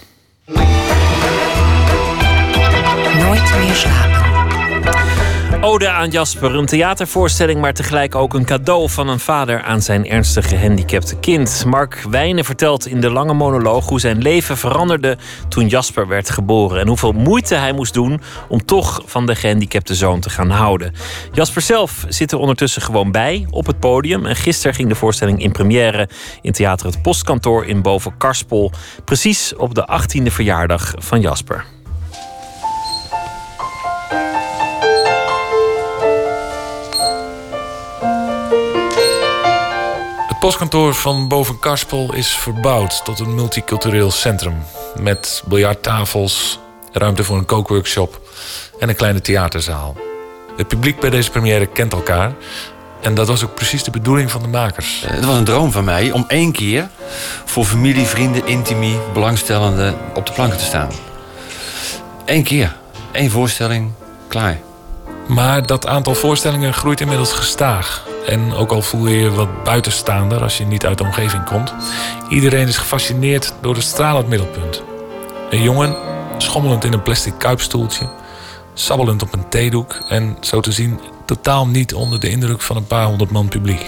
Ode aan Jasper, een theatervoorstelling, maar tegelijk ook een cadeau van een vader aan zijn ernstig gehandicapte kind. Mark Wijnen vertelt in de lange monoloog hoe zijn leven veranderde toen Jasper werd geboren en hoeveel moeite hij moest doen om toch van de gehandicapte zoon te gaan houden. Jasper zelf zit er ondertussen gewoon bij op het podium en gisteren ging de voorstelling in première in Theater Het Postkantoor in Boven Karspel, precies op de 18e verjaardag van Jasper. Postkantoor van Boven Karspel is verbouwd tot een multicultureel centrum. Met biljarttafels, ruimte voor een kookworkshop en een kleine theaterzaal. Het publiek bij deze première kent elkaar. En dat was ook precies de bedoeling van de makers. Het was een droom van mij om één keer voor familie, vrienden, intimie, belangstellenden op de planken te staan. Eén keer. Eén voorstelling, klaar. Maar dat aantal voorstellingen groeit inmiddels gestaag. En ook al voel je je wat buitenstaander als je niet uit de omgeving komt, iedereen is gefascineerd door het stralend middelpunt. Een jongen, schommelend in een plastic kuipstoeltje, sabbelend op een theedoek en zo te zien totaal niet onder de indruk van een paar honderd man publiek.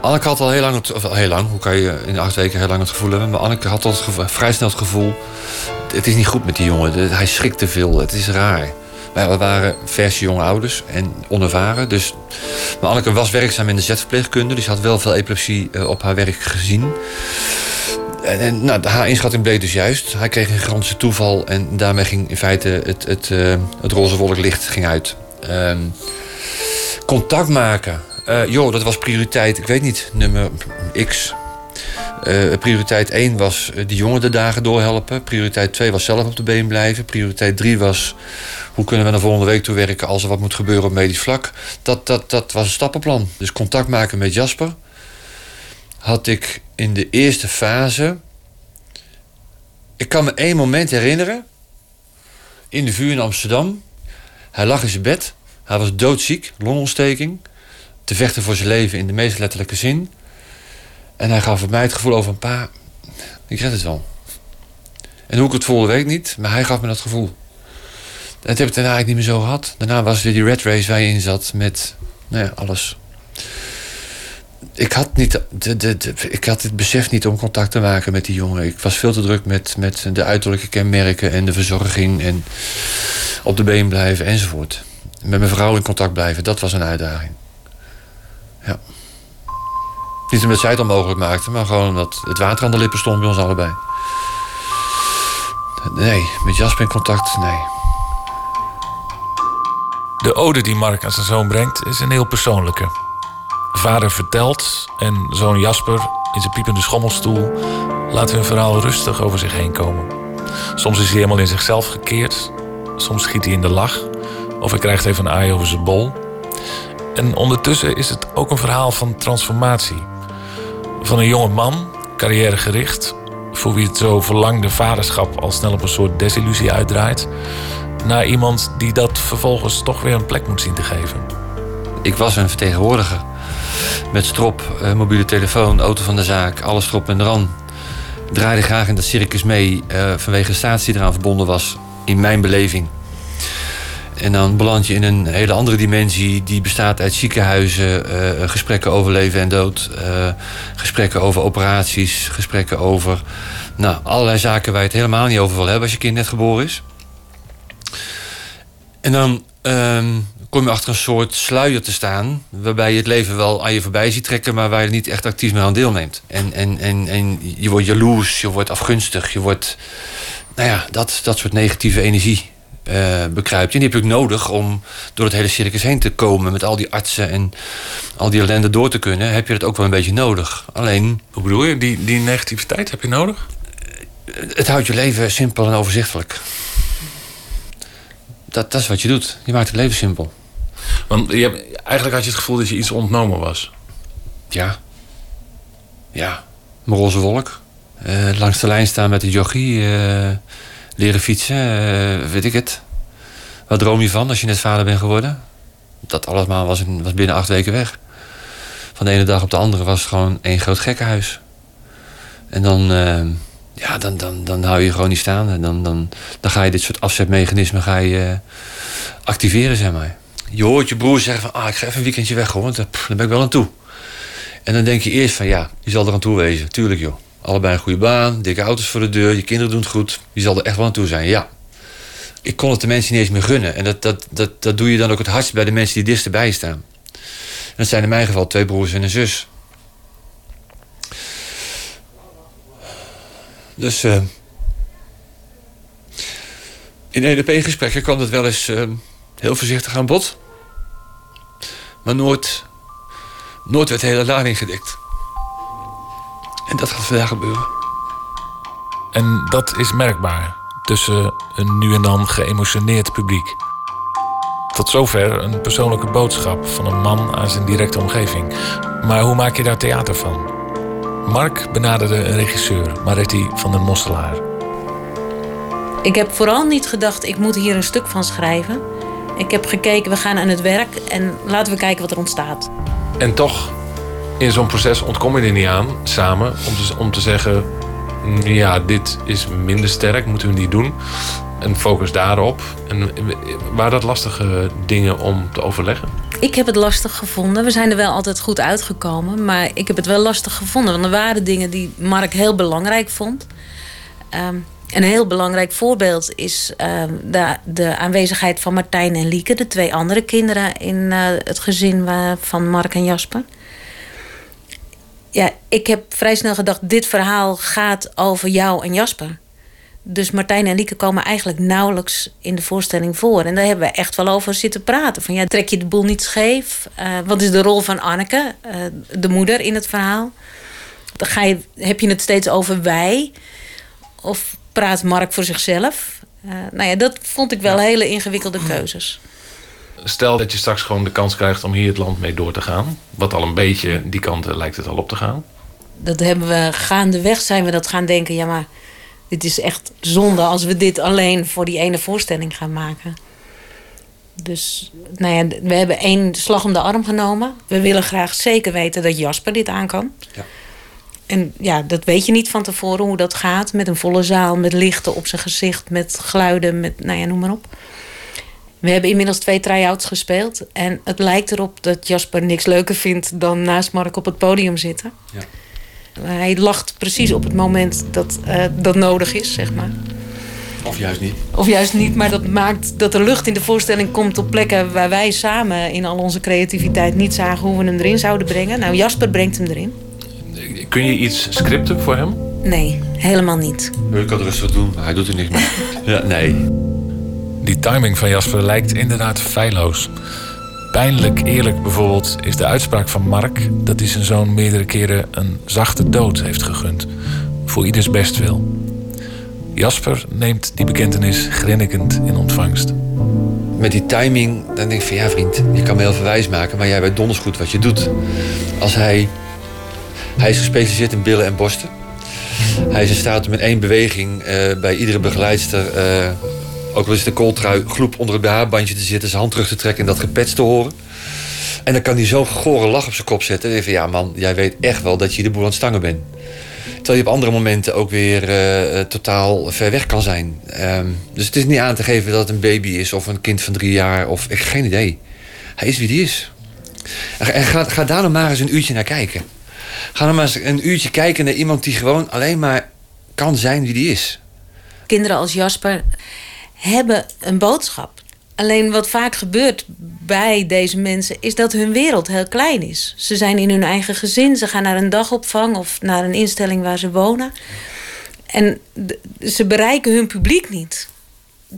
Anneke had al heel lang, het, heel lang, hoe kan je in acht weken heel lang het gevoel hebben, maar Anneke had al vrij snel het gevoel, het is niet goed met die jongen, hij schrikt te veel, het is raar. Wij waren verse jonge ouders en onervaren. Dus, maar Anneke was werkzaam in de zetverpleegkunde. Dus had wel veel epilepsie uh, op haar werk gezien. En, nou, haar inschatting bleek dus juist. Hij kreeg een grondse toeval. En daarmee ging in feite het, het, uh, het roze wolklicht ging uit. Uh, contact maken. Uh, joh, dat was prioriteit, ik weet niet, nummer X. Prioriteit 1 was die jongen de dagen doorhelpen. Prioriteit 2 was zelf op de been blijven. Prioriteit 3 was hoe kunnen we naar volgende week toe werken als er wat moet gebeuren op medisch vlak. Dat, dat, dat was een stappenplan. Dus contact maken met Jasper had ik in de eerste fase. Ik kan me één moment herinneren. In de vuur in Amsterdam. Hij lag in zijn bed. Hij was doodziek, longontsteking. Te vechten voor zijn leven in de meest letterlijke zin. En hij gaf mij het gevoel over een paar. Ik red het wel. En hoe ik het voelde, weet ik niet. Maar hij gaf me dat gevoel. Dat heb ik daarna eigenlijk niet meer zo gehad. Daarna was weer die red race waar je in zat met nou ja, alles. Ik had, niet ik had het besef niet om contact te maken met die jongen. Ik was veel te druk met, met de uiterlijke kenmerken en de verzorging en op de been blijven enzovoort. Met mijn vrouw in contact blijven, dat was een uitdaging. Ja. Niet omdat zij het onmogelijk maakte, maar gewoon omdat het water aan de lippen stond bij ons allebei. Nee, met Jasper in contact, nee. De ode die Mark aan zijn zoon brengt is een heel persoonlijke. Vader vertelt en zoon Jasper in zijn piepende schommelstoel laat hun verhaal rustig over zich heen komen. Soms is hij helemaal in zichzelf gekeerd, soms schiet hij in de lach of hij krijgt even een aai over zijn bol. En ondertussen is het ook een verhaal van transformatie. Van een jonge man, carrièregericht, voor wie het zo verlangde vaderschap al snel op een soort desillusie uitdraait naar iemand die dat vervolgens toch weer een plek moet zien te geven. Ik was een vertegenwoordiger. Met strop, uh, mobiele telefoon, auto van de zaak, alles erop en eraan. Draaide graag in dat circus mee uh, vanwege staats die eraan verbonden was, in mijn beleving. En dan beland je in een hele andere dimensie die bestaat uit ziekenhuizen, uh, gesprekken over leven en dood, gesprekken over operaties, gesprekken over nou, allerlei zaken waar je het helemaal niet over wil hebben als je kind net geboren is. En dan um, kom je achter een soort sluier te staan. Waarbij je het leven wel aan je voorbij ziet trekken. Maar waar je niet echt actief meer aan deelneemt. En, en, en, en je wordt jaloers, je wordt afgunstig. Je wordt. Nou ja, dat, dat soort negatieve energie uh, bekruipt. En die heb je ook nodig om door het hele circus heen te komen. Met al die artsen en al die ellende door te kunnen. Heb je dat ook wel een beetje nodig. Alleen. Hoe bedoel je? Die, die negativiteit heb je nodig? Het houdt je leven simpel en overzichtelijk dat, dat is wat je doet. Je maakt het leven simpel. Want je hebt, eigenlijk had je het gevoel dat je iets ontnomen was. Ja. Ja. Mijn roze wolk. Uh, langs de lijn staan met de jochie. Uh, leren fietsen. Uh, weet ik het. Wat droom je van als je net vader bent geworden? Dat allemaal was, in, was binnen acht weken weg. Van de ene dag op de andere was het gewoon één groot gekkenhuis. En dan, eh, ja, dan, dan, dan hou je gewoon niet staan. En dan, dan, dan ga je dit soort afzetmechanismen ga je, eh, activeren, zeg maar. Je hoort je broer zeggen van, ah, ik ga even een weekendje weg hoor, want daar daar ben ik wel aan toe. En dan denk je eerst van, ja, je zal er aan toe wezen. Tuurlijk joh. Allebei een goede baan, dikke auto's voor de deur, je kinderen doen het goed. Je zal er echt wel aan toe zijn, ja. Ik kon het de mensen niet eens meer gunnen. En dat, dat, dat, dat doe je dan ook het hardst bij de mensen die dichtst erbij staan. Dat zijn in mijn geval twee broers en een zus. Dus eh, in EDP-gesprekken kwam dat wel eens eh, heel voorzichtig aan bod. Maar nooit, nooit werd de hele lading gedikt. En dat gaat vandaag gebeuren. En dat is merkbaar tussen een nu en dan geëmotioneerd publiek. Tot zover een persoonlijke boodschap van een man aan zijn directe omgeving. Maar hoe maak je daar theater van? Mark benaderde een regisseur, Maretti van den Mosselaar. Ik heb vooral niet gedacht, ik moet hier een stuk van schrijven. Ik heb gekeken, we gaan aan het werk en laten we kijken wat er ontstaat. En toch, in zo'n proces ontkom je er niet aan, samen, om te, om te zeggen... ja, dit is minder sterk, moeten we niet doen. En focus daarop. En waren dat lastige dingen om te overleggen? Ik heb het lastig gevonden. We zijn er wel altijd goed uitgekomen. Maar ik heb het wel lastig gevonden. Want er waren dingen die Mark heel belangrijk vond. Ehm, een heel belangrijk voorbeeld is ehm, de, de aanwezigheid van Martijn en Lieke, de twee andere kinderen in eh, het gezin van Mark en Jasper. Ja, ik heb vrij snel gedacht: dit verhaal gaat over jou en Jasper. Dus Martijn en Lieke komen eigenlijk nauwelijks in de voorstelling voor. En daar hebben we echt wel over zitten praten. Van ja, trek je de boel niet scheef? Eh, wat is de rol van Anneke, eh, de moeder in het verhaal? Dan ga je, heb je het steeds over wij? Of praat Mark voor zichzelf? Eh, nou ja, dat vond ik wel hele ingewikkelde keuzes. Stel dat je straks gewoon de kans krijgt om hier het land mee door te gaan. Wat al een beetje, die kant lijkt het al op te gaan. Dat hebben we gaandeweg zijn we dat gaan denken. Ja, maar dit is echt zonde als we dit alleen voor die ene voorstelling gaan maken. Dus nou ja, we hebben één slag om de arm genomen. We willen graag zeker weten dat Jasper dit aan kan. Ja. En ja, dat weet je niet van tevoren hoe dat gaat. Met een volle zaal, met lichten op zijn gezicht, met geluiden, met nou ja, noem maar op. We hebben inmiddels twee try-outs gespeeld. En het lijkt erop dat Jasper niks leuker vindt dan naast Mark op het podium zitten. Ja. Hij lacht precies op het moment dat eh, dat nodig is, zeg maar. Of juist niet. Of juist niet, maar dat maakt dat er lucht in de voorstelling komt op plekken waar wij samen in al onze creativiteit niet zagen hoe we hem erin zouden brengen. Nou, Jasper brengt hem erin. Kun je iets scripten voor hem? Nee, helemaal niet. Ik kan rustig doen, maar hij doet er niks mee. ja, nee. Die timing van Jasper lijkt inderdaad feilloos. Pijnlijk eerlijk bijvoorbeeld is de uitspraak van Mark dat hij zijn zoon meerdere keren een zachte dood heeft gegund. Voor ieders bestwil. Jasper neemt die bekentenis grinnikend in ontvangst. Met die timing, dan denk ik van ja vriend, je kan me heel veel wijs maken, maar jij weet donders goed wat je doet. Als hij, hij is gespecialiseerd in billen en borsten. Hij is in staat om met één beweging eh, bij iedere begeleidster, eh, ook al is de kooltrui, gloep onder het BH-bandje te zitten, zijn hand terug te trekken en dat gepets te horen. En dan kan hij zo'n gore lach op zijn kop zetten. En van ja man, jij weet echt wel dat je de boel aan stangen bent. Terwijl je op andere momenten ook weer eh, eh, totaal ver weg kan zijn. Ehm, dus het is niet aan te geven dat het een baby is of een kind van drie jaar. Of ik geen idee. Hij is wie die is. En, ga, ga daar nou maar eens een uurtje naar kijken. Ga nou maar eens een uurtje kijken naar iemand die gewoon alleen maar kan zijn wie die is. Kinderen als Jasper hebben een boodschap. Alleen wat vaak gebeurt bij deze mensen is dat hun wereld heel klein is. Ze zijn in hun eigen gezin, ze gaan naar een dagopvang of naar een instelling waar ze wonen. En ze bereiken hun publiek niet.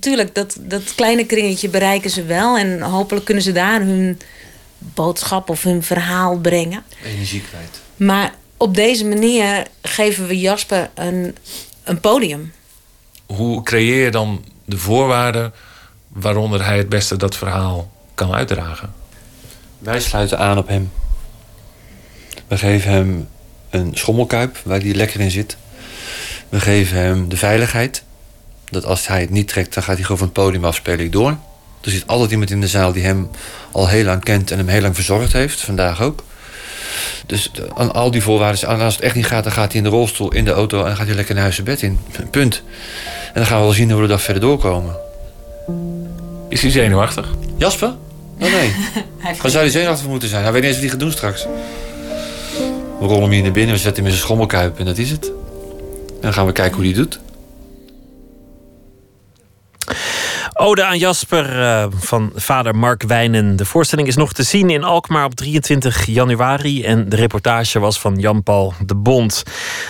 Tuurlijk, dat, dat kleine kringetje bereiken ze wel en hopelijk kunnen ze daar hun boodschap of hun verhaal brengen. Energie kwijt. Maar op deze manier geven we Jasper een, een podium. Hoe creëer je dan de voorwaarden waaronder hij het beste dat verhaal kan uitdragen? Wij sluiten aan op hem. We geven hem een schommelkuip waar hij lekker in zit. We geven hem de veiligheid. Dat als hij het niet trekt, dan gaat hij gewoon van het podium af, speel ik door. Er zit altijd iemand in de zaal die hem al heel lang kent en hem heel lang verzorgd heeft. Vandaag ook. Dus de- aan al die voorwaarden. En als het echt niet gaat, dan gaat hij in de rolstoel in de auto en dan gaat hij lekker naar huis zijn bed in. Punt. En dan gaan we wel zien hoe we er dag verder doorkomen. Is hij zenuwachtig? Jasper? Oh nee. <laughs> Waar zou hij zenuwachtig moeten zijn? Hij weet niet eens wat hij gaat doen straks. We rollen hem hier naar binnen, we zetten hem in zijn schommelkuip en dat is het. En dan gaan we kijken hoe hij doet. Ode aan Jasper eh, van vader Mark Wijnen. De voorstelling is nog te zien in Alkmaar op 23 januari. En de reportage was van Jan-Paul de Bond.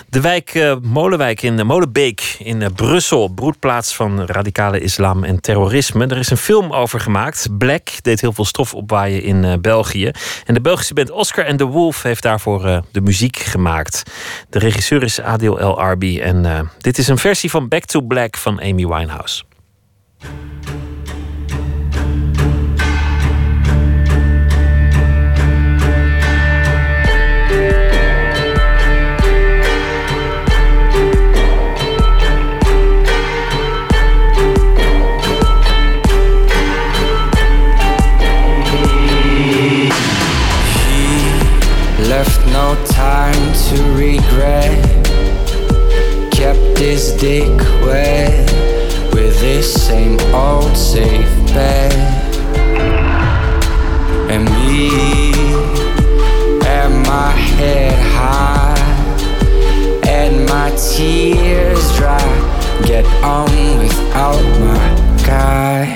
De wijk eh, Molenwijk in de Molenbeek in eh, Brussel. Broedplaats van radicale islam en terrorisme. Er is een film over gemaakt. Black deed heel veel stof opwaaien in België. En de Belgische band Oscar and the Wolf heeft daarvoor de muziek gemaakt. De regisseur is Adil El Arbi. En dit is een versie van Back to Black van Amy Winehouse. Time to regret. Kept his dick wet same old safe bet. And me at my head high and my tears dry. Get on without my guy.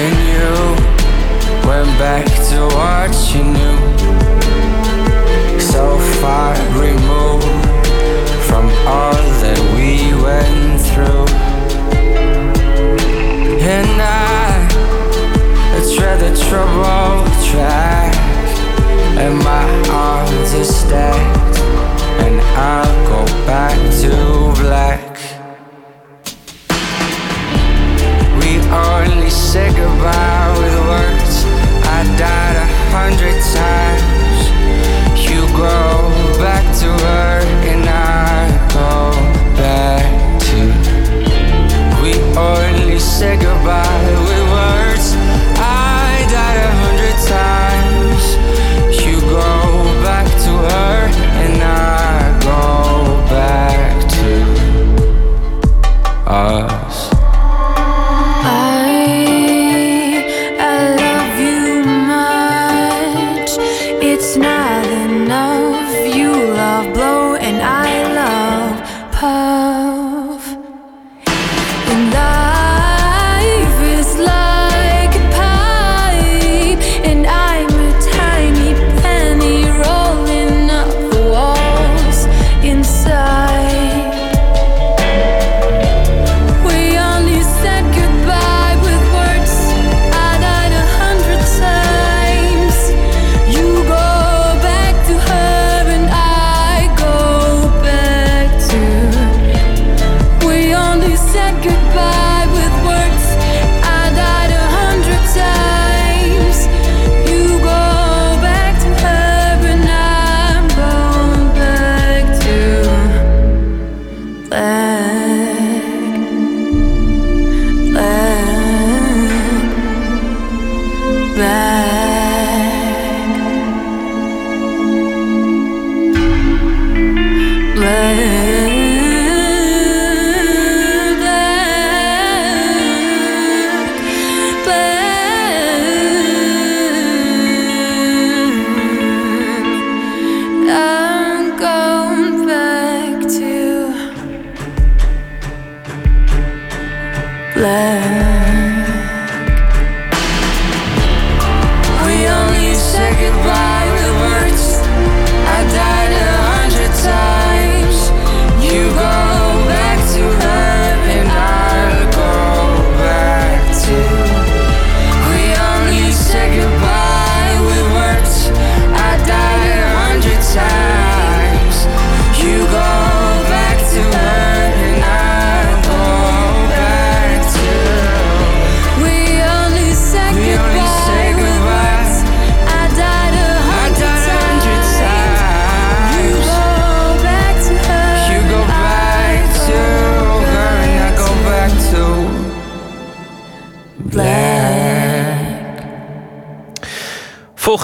And you went back to what you knew. So far removed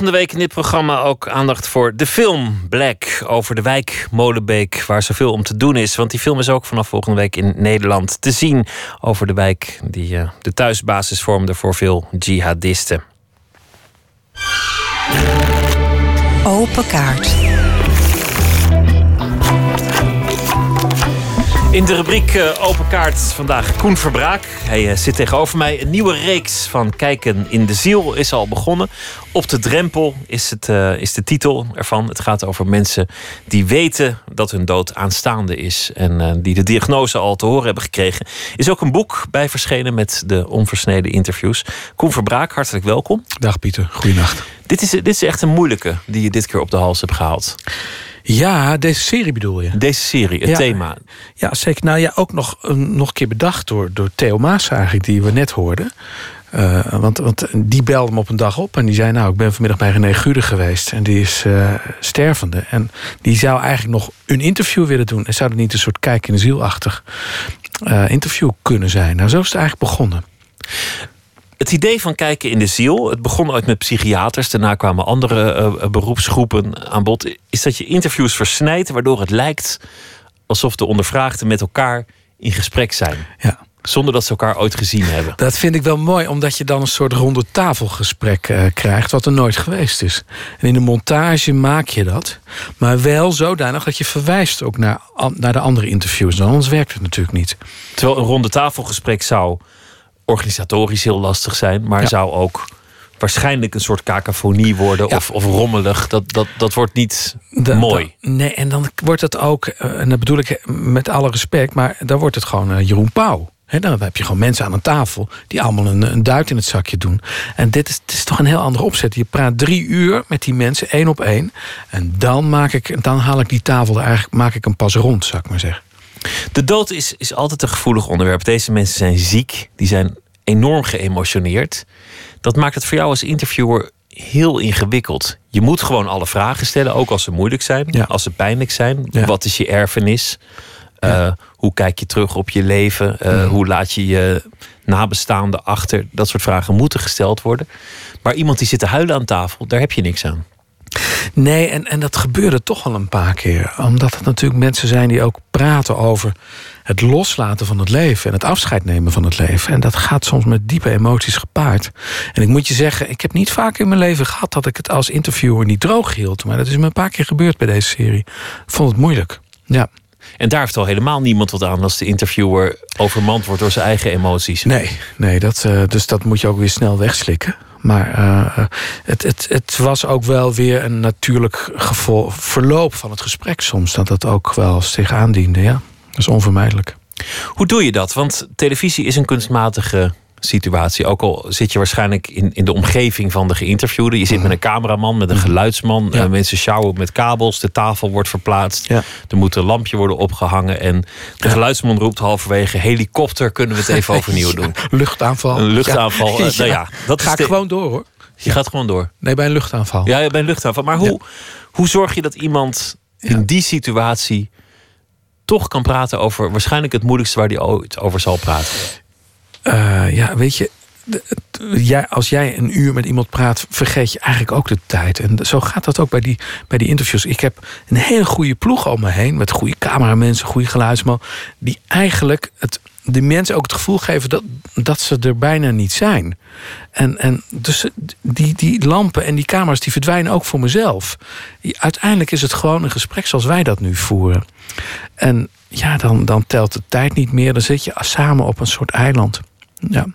Volgende week in dit programma ook aandacht voor de film Black over de wijk Molenbeek, waar zoveel om te doen is. Want die film is ook vanaf volgende week in Nederland te zien over de wijk die eh, de thuisbasis vormde voor veel jihadisten. Open kaart. In de rubriek eh, Open Kaart vandaag Koen Verbraak. Hij eh, zit tegenover mij. Een nieuwe reeks van Kijken in de Ziel is al begonnen. Op de drempel is, het, eh, is de titel ervan. Het gaat over mensen die weten dat hun dood aanstaande is. En eh, die de diagnose al te horen hebben gekregen. Is ook een boek bij verschenen met de onversneden interviews. Koen Verbraak, hartelijk welkom. Dag Pieter, goeienacht. Dit is, dit is echt een moeilijke die je dit keer op de hals hebt gehaald. Ja, deze serie bedoel je? Deze serie, het Ja. thema. Ja, zeker. Nou ja, ook nog, eh, nog een keer bedacht door, door Theo Maas eigenlijk, die we net hoorden. Eh, want, want die belde me op een dag op en die zei... nou, ik ben vanmiddag bij René Gude geweest en die is eh, stervende. En die zou eigenlijk nog een interview willen doen. En zou dat niet een soort kijk in de zielachtig eh, interview kunnen zijn? Nou, zo is het eigenlijk begonnen. Het idee van kijken in de ziel, het begon ooit met psychiaters, daarna kwamen andere beroepsgroepen aan bod, is dat je interviews versnijdt, waardoor het lijkt alsof de ondervraagden met elkaar in gesprek zijn. Ja. Zonder dat ze elkaar ooit gezien hebben. Dat vind ik wel mooi, omdat je dan een soort ronde tafelgesprek eh, krijgt, wat er nooit geweest is. En in de montage maak je dat, maar wel zodanig dat je verwijst ook naar, naar de andere interviews. Anders werkt het natuurlijk niet. Terwijl een ronde tafelgesprek zou organisatorisch heel lastig zijn, maar Ja. zou ook waarschijnlijk een soort cacophonie worden of, of rommelig. Dat, dat, dat wordt niet mooi. nee, en dan wordt het ook, eh, en dat bedoel ik met alle respect, maar dan wordt het gewoon eh, Jeroen Pauw. Dan heb je gewoon mensen aan een tafel die allemaal een, een duit in het zakje doen. En dit is, is toch een heel andere opzet. Je praat drie uur met die mensen, één op één. En dan, maak ik, dan haal ik die tafel er eigenlijk maak ik hem pas rond, zou ik maar zeggen. De dood is, is altijd een gevoelig onderwerp. Deze mensen zijn ziek, die zijn enorm geëmotioneerd. Dat maakt het voor jou als interviewer heel ingewikkeld. Je moet gewoon alle vragen stellen, ook als ze moeilijk zijn, als ze pijnlijk zijn. Wat is je erfenis? Uh, hoe kijk je terug op je leven? Uh, Mhm. Hoe laat je je nabestaanden achter? Dat soort vragen moeten gesteld worden. Maar iemand die zit te huilen aan tafel, daar heb je niks aan. Nee, en, en dat gebeurde toch wel een paar keer. Omdat het natuurlijk mensen zijn die ook praten over het loslaten van het leven en het afscheid nemen van het leven. En dat gaat soms met diepe emoties gepaard. En ik moet je zeggen, ik heb niet vaak in mijn leven gehad dat ik het als interviewer niet droog hield. Maar dat is me een paar keer gebeurd bij deze serie. Ik vond het moeilijk. Ja. En daar heeft al helemaal niemand wat aan als de interviewer overmand wordt door zijn eigen emoties. Nee, nee dat, uh, dus dat moet je ook weer snel wegslikken. Maar uh, het, het, het was ook wel weer een natuurlijk gevolg, verloop van het gesprek soms. Dat dat ook wel zich aandiende, ja. Dat is onvermijdelijk. Hoe doe je dat? Want televisie is een kunstmatige situatie. Ook al zit je waarschijnlijk in, in de omgeving van de geïnterviewde. Je zit met een cameraman, met een geluidsman. Ja. Uh, mensen sjouwen met kabels. De tafel wordt verplaatst. Ja. Er moet een lampje worden opgehangen. En de geluidsman roept halverwege... helikopter, kunnen we het even <laughs> overnieuw doen? luchtaanval. Een luchtaanval. <laughs> Uh, nou ja, dat Ga ik de... gewoon door, hoor. Je gaat gewoon door? Nee, bij een luchtaanval. Ja, bij een luchtaanval. Maar hoe, hoe zorg je dat iemand in die situatie... toch kan praten over waarschijnlijk het moeilijkste... waar hij ooit over zal praten? Uh, ja, weet je, als jij een uur met iemand praat, vergeet je eigenlijk ook de tijd. En zo gaat dat ook bij die, bij die interviews. Ik heb een hele goede ploeg om me heen, met goede cameramensen, goede geluidsman, die eigenlijk het, de mensen ook het gevoel geven dat, dat ze er bijna niet zijn. En, en dus die, die lampen en die camera's die verdwijnen ook voor mezelf. Uiteindelijk is het gewoon een gesprek zoals wij dat nu voeren. En ja, dan, dan telt de tijd niet meer. Dan zit je samen op een soort eiland. Ja.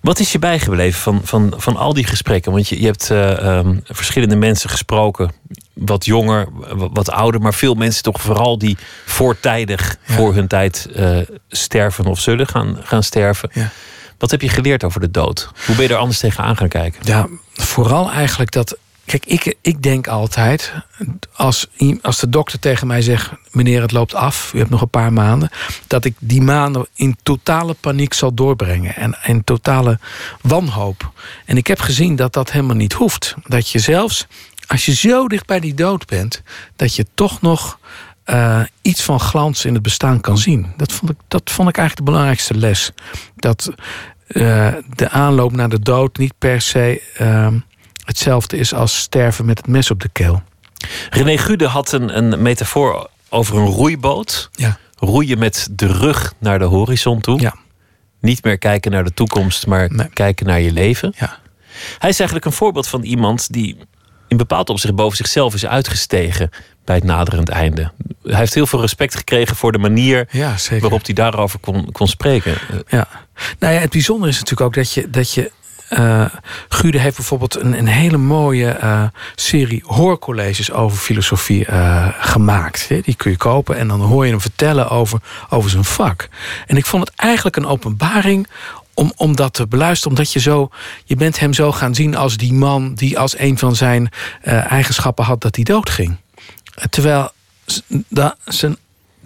Wat is je bijgebleven van, van, van al die gesprekken? Want je, je hebt uh, um, verschillende mensen gesproken. Wat jonger, wat, ouder. Maar veel mensen toch vooral die voortijdig ja. voor hun tijd uh, sterven of zullen gaan, gaan sterven. Ja. Wat heb je geleerd over de dood? Hoe ben je er anders tegenaan gaan kijken? Ja, vooral eigenlijk dat. Kijk, ik, ik denk altijd, als, als de dokter tegen mij zegt: meneer, het loopt af, u hebt nog een paar maanden, dat ik die maanden in totale paniek zal doorbrengen en in totale wanhoop. En ik heb gezien dat dat helemaal niet hoeft. Dat je zelfs, als je zo dicht bij die dood bent, dat je toch nog uh, iets van glans in het bestaan kan zien. Dat vond ik, dat vond ik eigenlijk de belangrijkste les. Dat uh, de aanloop naar de dood niet per se. Uh, hetzelfde is als sterven met het mes op de keel. René Gude had een, een metafoor over een roeiboot. Ja. Roeien met de rug naar de horizon toe. Ja. Niet meer kijken naar de toekomst, maar kijken naar je leven. Ja. Hij is eigenlijk een voorbeeld van iemand die in bepaald opzicht boven zichzelf is uitgestegen bij het naderend einde. Hij heeft heel veel respect gekregen voor de manier Ja, waarop hij daarover kon, kon spreken. Ja. Nou ja, het bijzondere is natuurlijk ook dat je. Dat je eh, Gude heeft bijvoorbeeld een, een hele mooie eh, serie hoorcolleges over filosofie eh, gemaakt. Die kun je kopen en dan hoor je hem vertellen over, over zijn vak. En ik vond het eigenlijk een openbaring om, om dat te beluisteren. Omdat je zo, je bent hem zo gaan zien als die man die als een van zijn eigenschappen had dat hij doodging. Terwijl zijn,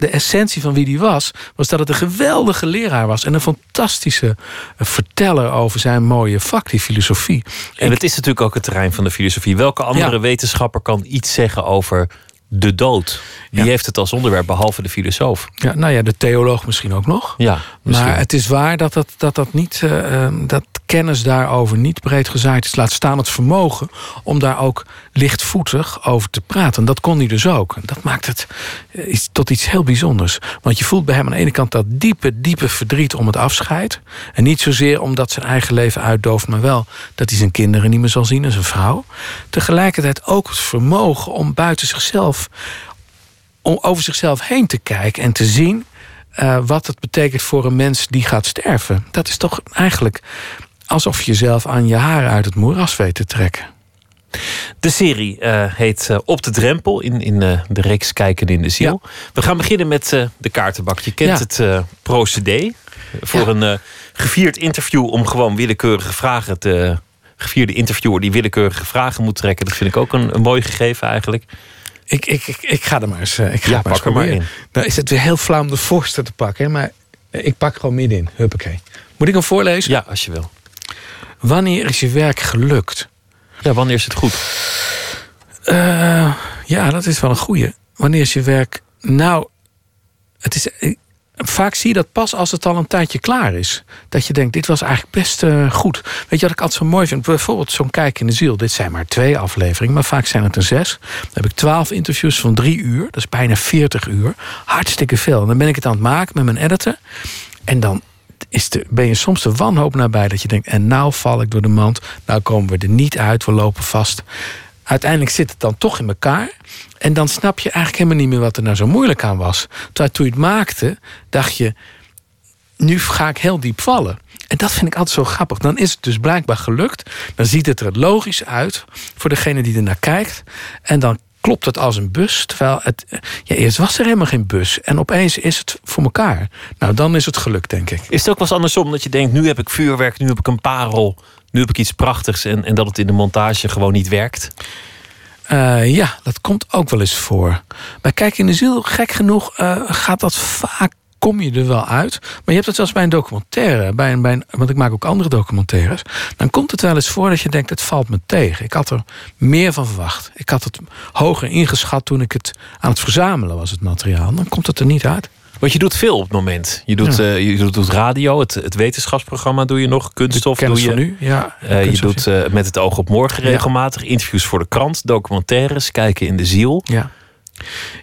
de essentie van wie hij was, was dat het een geweldige leraar was. En een fantastische eh, verteller over zijn mooie vak, die filosofie. En het is natuurlijk ook het terrein van de filosofie. Welke andere Ja. wetenschapper kan iets zeggen over de dood? Wie heeft het als onderwerp, behalve de filosoof? Ja, nou ja, de theoloog misschien ook nog. Ja, misschien. Maar het is waar dat dat, dat, dat niet, eh, eh, dat kennis daarover niet breed gezaaid is. Laat staan het vermogen om daar ook lichtvoetig over te praten. En dat kon hij dus ook. Dat maakt het eh, iets, tot iets heel bijzonders. Want je voelt bij hem aan de ene kant dat diepe, diepe verdriet om het afscheid. En niet zozeer omdat zijn eigen leven uitdooft, maar wel dat hij zijn kinderen niet meer zal zien en zijn vrouw. Tegelijkertijd ook het vermogen om buiten zichzelf om over zichzelf heen te kijken en te zien eh, wat het betekent voor een mens die gaat sterven. Dat is toch eigenlijk alsof je jezelf aan je haren uit het moeras weet te trekken. De serie eh, heet eh, Op de Drempel in, in de reeks Kijken in de Ziel. We gaan beginnen met de kaartenbak. Je kent Ja. het procedé. Voor Ja. een gevierd interview om gewoon willekeurige vragen te. Gevierde interviewer die willekeurige vragen moet trekken. Dat vind ik ook een, een mooi gegeven eigenlijk. Ik, ik, ik, ik ga er maar eens, eh, ik ga Ja, het maar pak er maar in. Nou is het weer heel flauw om de voorste te pakken, maar ik pak gewoon middenin. Huppakee. Moet ik hem voorlezen? Ja, als je wil. Wanneer is je werk gelukt? Ja, wanneer is het goed? Eh, ja, dat is wel een goeie. Wanneer is je werk... Nou, het is... Vaak zie je dat pas als het al een tijdje klaar is. Dat je denkt, dit was eigenlijk best eh, goed. Weet je wat ik altijd zo mooi vind? Bijvoorbeeld zo'n Kijk in de Ziel. Dit zijn maar twee afleveringen, maar vaak zijn het er zes. Dan heb ik twaalf interviews van drie uur. Dat is bijna veertig uur. Hartstikke veel. En dan ben ik het aan het maken met mijn editor. En dan is de, ben je soms de wanhoop nabij dat je denkt... en nou val ik door de mand, nou komen we er niet uit, we lopen vast. Uiteindelijk zit het dan toch in elkaar... en dan snap je eigenlijk helemaal niet meer wat er nou zo moeilijk aan was. Terwijl toen je het maakte, dacht je... nu ga ik heel diep vallen. En dat vind ik altijd zo grappig. Dan is het dus blijkbaar gelukt. Dan ziet het er logisch uit voor degene die er naar kijkt. En dan klopt het als een bus. Terwijl het. Ja, eerst was er helemaal geen bus. En opeens is het voor elkaar. Nou, dan is het gelukt, denk ik. Is het ook wel eens andersom dat je denkt: nu heb ik vuurwerk, nu heb ik een parel, nu heb ik iets prachtigs en, en dat het in de montage gewoon niet werkt? Eh, ja, dat komt ook wel eens voor. Bij Kijk in de Ziel, gek genoeg, eh, gaat dat vaak. Kom je er wel uit. Maar je hebt het zelfs bij een documentaire. Bij een, bij een, want ik maak ook andere documentaires. Dan komt het wel eens voor dat je denkt: het valt me tegen. Ik had er meer van verwacht. Ik had het hoger ingeschat toen ik het aan het verzamelen was, het materiaal. Dan komt het er niet uit. Want je doet veel op het moment. Je doet, Ja. eh, je doet, radio, het, het wetenschapsprogramma doe je nog, kunststof doe je. nu, ja, Eh, je doet eh, met het oog op morgen regelmatig interviews voor de krant, documentaires, kijken in de ziel. Ja,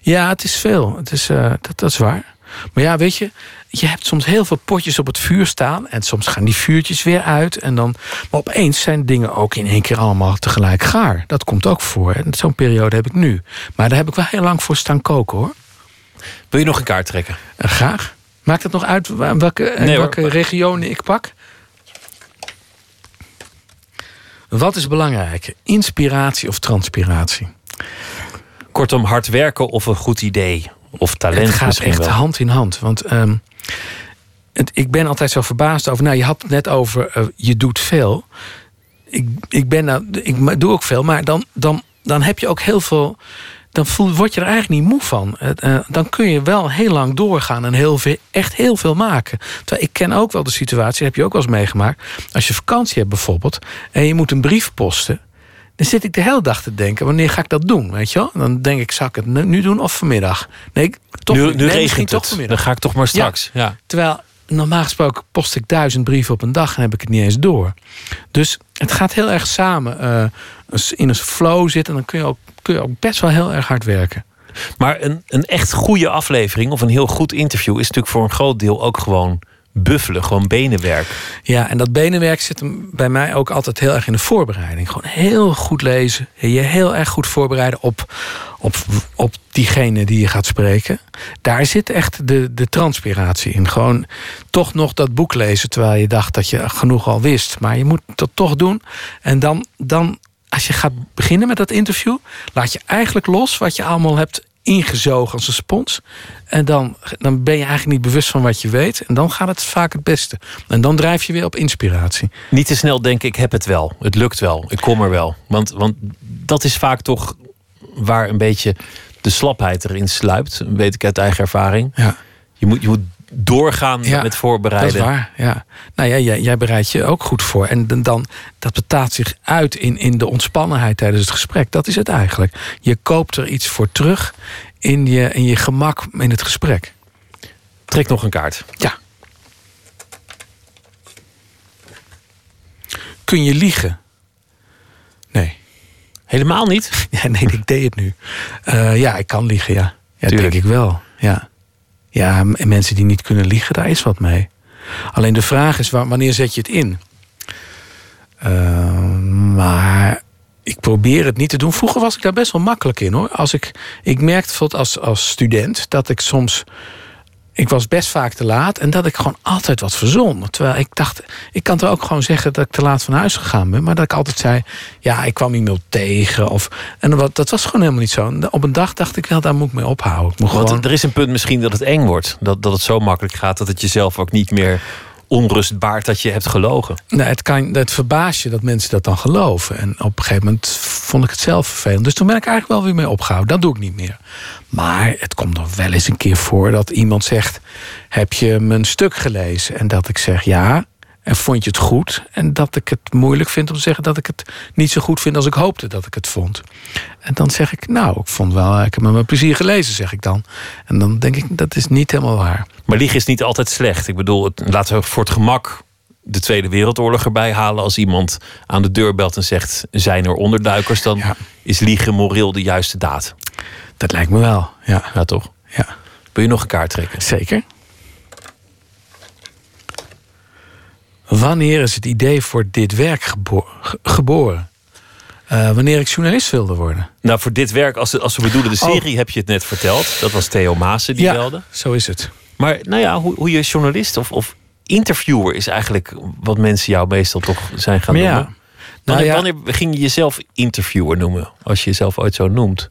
ja het is veel. Het is, dat, dat is waar. Maar ja, weet je, je hebt soms heel veel potjes op het vuur staan. En soms gaan die vuurtjes weer uit. En dan, maar opeens zijn dingen ook in één keer allemaal tegelijk gaar. Dat komt ook voor. En zo'n periode heb ik nu. Maar daar heb ik wel heel lang voor staan koken hoor. Wil je nog een kaart trekken? En graag. Maakt het nog uit welke, eh, Nee, welke regionen ik pak? Wat is belangrijker? Inspiratie of transpiratie? Kortom, hard werken of een goed idee. Of talent Het gaat echt wel. hand in hand. Want ehm, het, ik ben altijd zo verbaasd over. Nou, je had het net over eh, je doet veel. Ik, ik, ben nou, ik doe ook veel, maar dan, dan, dan heb je ook heel veel. Dan voel, word je er eigenlijk niet moe van. Eh, dan kun je wel heel lang doorgaan en heel veel, echt heel veel maken. Terwijl ik ken ook wel de situatie, heb je ook wel eens meegemaakt. Als je vakantie hebt bijvoorbeeld en je moet een brief posten. Dan zit ik de hele dag te denken, wanneer ga ik dat doen? Weet je wel? Dan denk ik, zal ik het nu doen of vanmiddag? Nee, ik- toch nu nu Nee, misschien regent toch vanmiddag. Dan ga ik toch maar straks. Ja. Terwijl normaal gesproken post ik duizend brieven op een dag en heb ik het niet eens door. Dus het gaat heel erg samen. eh, in een flow zitten, dan kun je, ook, kun je ook best wel heel erg hard werken. Maar een, een echt goede aflevering of een heel goed interview is natuurlijk voor een groot deel ook gewoon buffelen, gewoon benenwerk. Ja, en dat benenwerk zit bij mij ook altijd heel erg in de voorbereiding. Gewoon heel goed lezen. en Je heel erg goed voorbereiden op, op, op diegene die je gaat spreken. Daar zit echt de, de transpiratie in. Gewoon toch nog dat boek lezen terwijl je dacht dat je genoeg al wist. Maar je moet dat toch doen. En dan, dan als je gaat beginnen met dat interview, laat je eigenlijk los wat je allemaal hebt ingezogen als een spons. En dan, dan ben je eigenlijk niet bewust van wat je weet. En dan gaat het vaak het beste. En dan drijf je weer op inspiratie. Niet te snel denken, ik heb het wel. Het lukt wel. Ik kom er wel. Want, want dat is vaak toch waar een beetje de slapheid erin sluipt. Weet ik uit eigen ervaring. Ja. Je, moet, je moet doorgaan met voorbereiden. Dat is waar, ja. Nou ja, jij, jij bereidt je ook goed voor. En dan- dat betaalt zich uit in, in de ontspannenheid tijdens het gesprek. Dat is het eigenlijk. Je koopt er iets voor terug in je, in je gemak in het gesprek. Trek nog een kaart. Ja. Kun je liegen? Nee. Helemaal niet? <laughs> Ja, nee, ik deed het nu. Eh, ja, ik kan liegen, ja. Ja, Tuurlijk. denk ik wel. Ja. Ja, en mensen die niet kunnen liegen, daar is wat mee. Alleen de vraag is, wa- wanneer zet je het in? Eh, maar ik probeer het niet te doen. Vroeger was ik daar best wel makkelijk in hoor. Als ik, ik merkte bijvoorbeeld als, als student dat ik soms. Ik was best vaak te laat en dat ik gewoon altijd wat verzon. Terwijl ik dacht, ik kan er ook gewoon zeggen dat ik te laat van huis gegaan ben. Maar dat ik altijd zei, ja, ik kwam iemand tegen. Of, en wat, dat was gewoon helemaal niet zo. Op een dag dacht ik wel, daar moet ik mee ophouden. Ik moet Want gewoon, er is een punt misschien dat het eng wordt. Dat, dat het zo makkelijk gaat dat het jezelf ook niet meer onrust baart dat je hebt gelogen. Nou, het, kan, het verbaast je dat mensen dat dan geloven. En op een gegeven moment vond ik het zelf vervelend. Dus toen ben ik eigenlijk wel weer mee opgehouden. Dat doe ik niet meer. Maar het komt nog wel eens een keer voor dat iemand zegt... heb je mijn stuk gelezen? En dat ik zeg ja. En vond je het goed? En dat ik het moeilijk vind om te zeggen dat ik het niet zo goed vind als ik hoopte dat ik het vond. En dan zeg ik, nou, ik vond wel, ik heb met mijn plezier gelezen, zeg ik dan. En dan denk ik, dat is niet helemaal waar. Maar liegen is niet altijd slecht. Ik bedoel, het, laten we voor het gemak de Tweede Wereldoorlog erbij halen. Als iemand aan de deur belt en zegt: zijn er onderduikers? Dan is liegen moreel de juiste daad. Dat lijkt me wel, ja. Ja, toch? Ja. Wil je nog een kaart trekken? Zeker. Wanneer is het idee voor dit werk gebo- ge- geboren? Eh, wanneer ik journalist wilde worden. Nou, voor dit werk, als, als we bedoelen de serie, heb je het net verteld. Dat was Theo Maassen die Ja, belde. zo is het. Maar nou ja, hoe, hoe je journalist of, of interviewer is eigenlijk wat mensen jou meestal toch zijn gaan Maar ja. noemen. Nou Wanneer, ja. wanneer ging je jezelf interviewer noemen? Als je jezelf ooit zo noemt.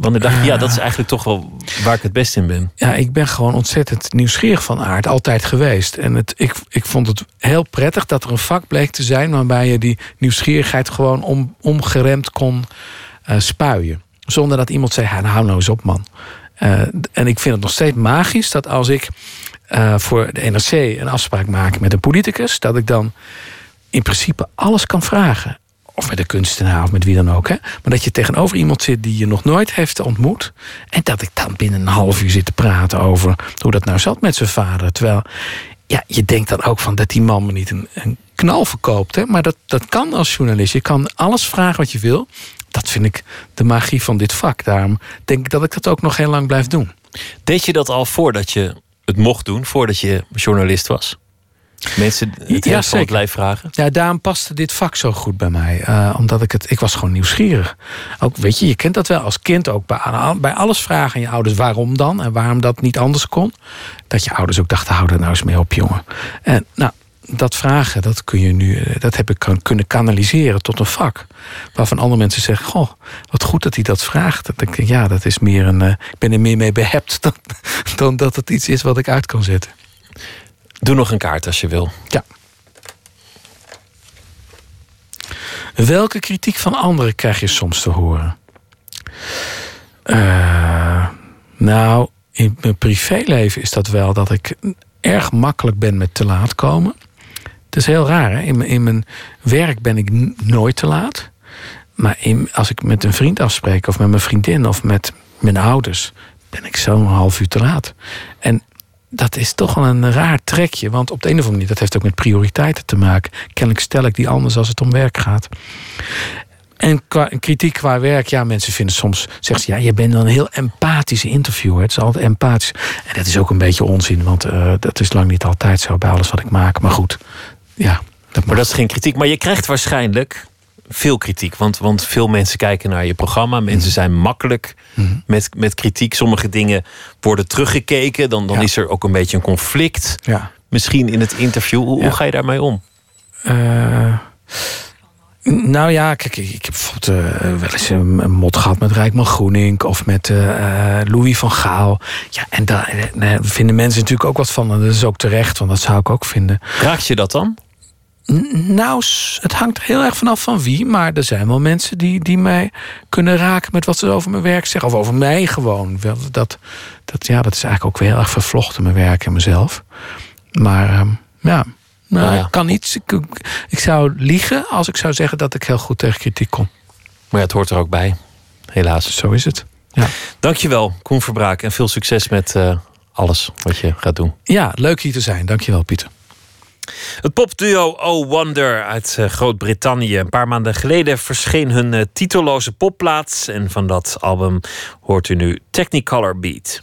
Wanneer dacht je, ja, dat is eigenlijk toch wel waar ik het best in ben. Ja, ik ben gewoon ontzettend nieuwsgierig van aard. Altijd geweest. En het, ik, ik vond het heel prettig dat er een vak bleek te zijn... waarbij je die nieuwsgierigheid gewoon om, omgeremd kon eh, spuien. Zonder dat iemand zei, "Ha, nou, hou nou eens op man. Eh, en ik vind het nog steeds magisch dat als ik eh, voor de NRC een afspraak maak met een politicus... dat ik dan in principe alles kan vragen. Of met een kunstenaar of met wie dan ook. Hè? Maar dat je tegenover iemand zit die je nog nooit heeft ontmoet. En dat ik dan binnen een half uur zit te praten over hoe dat nou zat met zijn vader. Terwijl ja, je denkt dan ook van dat die man me niet een, een knal verkoopt. Hè? Maar dat, dat kan als journalist. Je kan alles vragen wat je wil. Dat vind ik de magie van dit vak. Daarom denk ik dat ik dat ook nog heel lang blijf doen. Deed je dat al voordat je het mocht doen, voordat je journalist was? Mensen het Ja, van het lijf vragen? Ja, daarom paste dit vak zo goed bij mij. Eh, omdat ik het, ik was gewoon nieuwsgierig. Ook, weet je, je kent dat wel als kind ook. Bij, bij alles vragen aan je ouders waarom dan en waarom dat niet anders kon. Dat je ouders ook dachten, hou er nou eens mee op, jongen. En nou, dat vragen, dat kun je nu, eh, dat heb ik kan- kunnen kanaliseren tot een vak. Waarvan andere mensen zeggen, goh, wat goed dat hij dat vraagt. Dat ik denk, ja, dat is meer een, eh, ik ben er meer mee behept <laughs> dan, dan dat het iets is wat ik uit kan zetten. Doe nog een kaart als je wil. Ja. Welke kritiek van anderen krijg je soms te horen? Eh, nou, in mijn privéleven is dat wel dat ik erg makkelijk ben met te laat komen. Het is heel raar, hè? In, mijn- in mijn werk ben ik nooit te laat. Maar in, als ik met een vriend afspreek, of met mijn vriendin, of met mijn ouders, ben ik zo'n half uur te laat. En dat is toch wel een raar trekje. Want op de een of andere manier, dat heeft ook met prioriteiten te maken. Kennelijk stel ik die anders als het om werk gaat. En qua, kritiek qua werk, ja, mensen vinden soms, zegt ze, ja, je bent dan een heel empathische interviewer. Het is altijd empathisch. En dat is ook een beetje onzin, want eh, dat is lang niet altijd zo bij alles wat ik maak. Maar goed, ja. Dat maar dat is geen kritiek. Maar je krijgt waarschijnlijk veel kritiek. Want, want veel mensen kijken naar je programma. Mensen Mhm. zijn makkelijk met, met kritiek. Sommige dingen worden teruggekeken. Dan, dan is er ook een beetje een conflict. Ja. Misschien in het interview. Hoe, hoe ga je daarmee om? Eh, nou ja, kijk, ik ik heb bijvoorbeeld eh, wel eens een, een mot gehad met Rijkman Groening of met eh, Louis van Gaal. Ja, en daar vinden mensen natuurlijk ook wat van. En dat is ook terecht, want dat zou ik ook vinden. Raakt je dat dan? Nou, het hangt er heel erg vanaf van wie. Maar er zijn wel mensen die, die mij kunnen raken met wat ze over mijn werk zeggen. Of over mij gewoon. Dat, dat, ja, dat is eigenlijk ook weer heel erg vervlochten, mijn werk en mezelf. Maar ehm, ja, nou, Nou ja. ik kan niet. Ik, ik- ik zou liegen als ik zou zeggen dat ik heel goed tegen kritiek kom. Maar ja, het hoort er ook bij. Helaas. Zo is het. Ja. Dankjewel, Koen Verbraak. En veel succes met eh, alles wat je gaat doen. Ja, leuk hier te zijn. Dankjewel, Pieter. Het popduo Oh Wonder uit eh, Groot-Brittannië. Een paar maanden geleden verscheen hun eh, titelloze popplaat. En van dat album hoort u nu Technicolor Beat.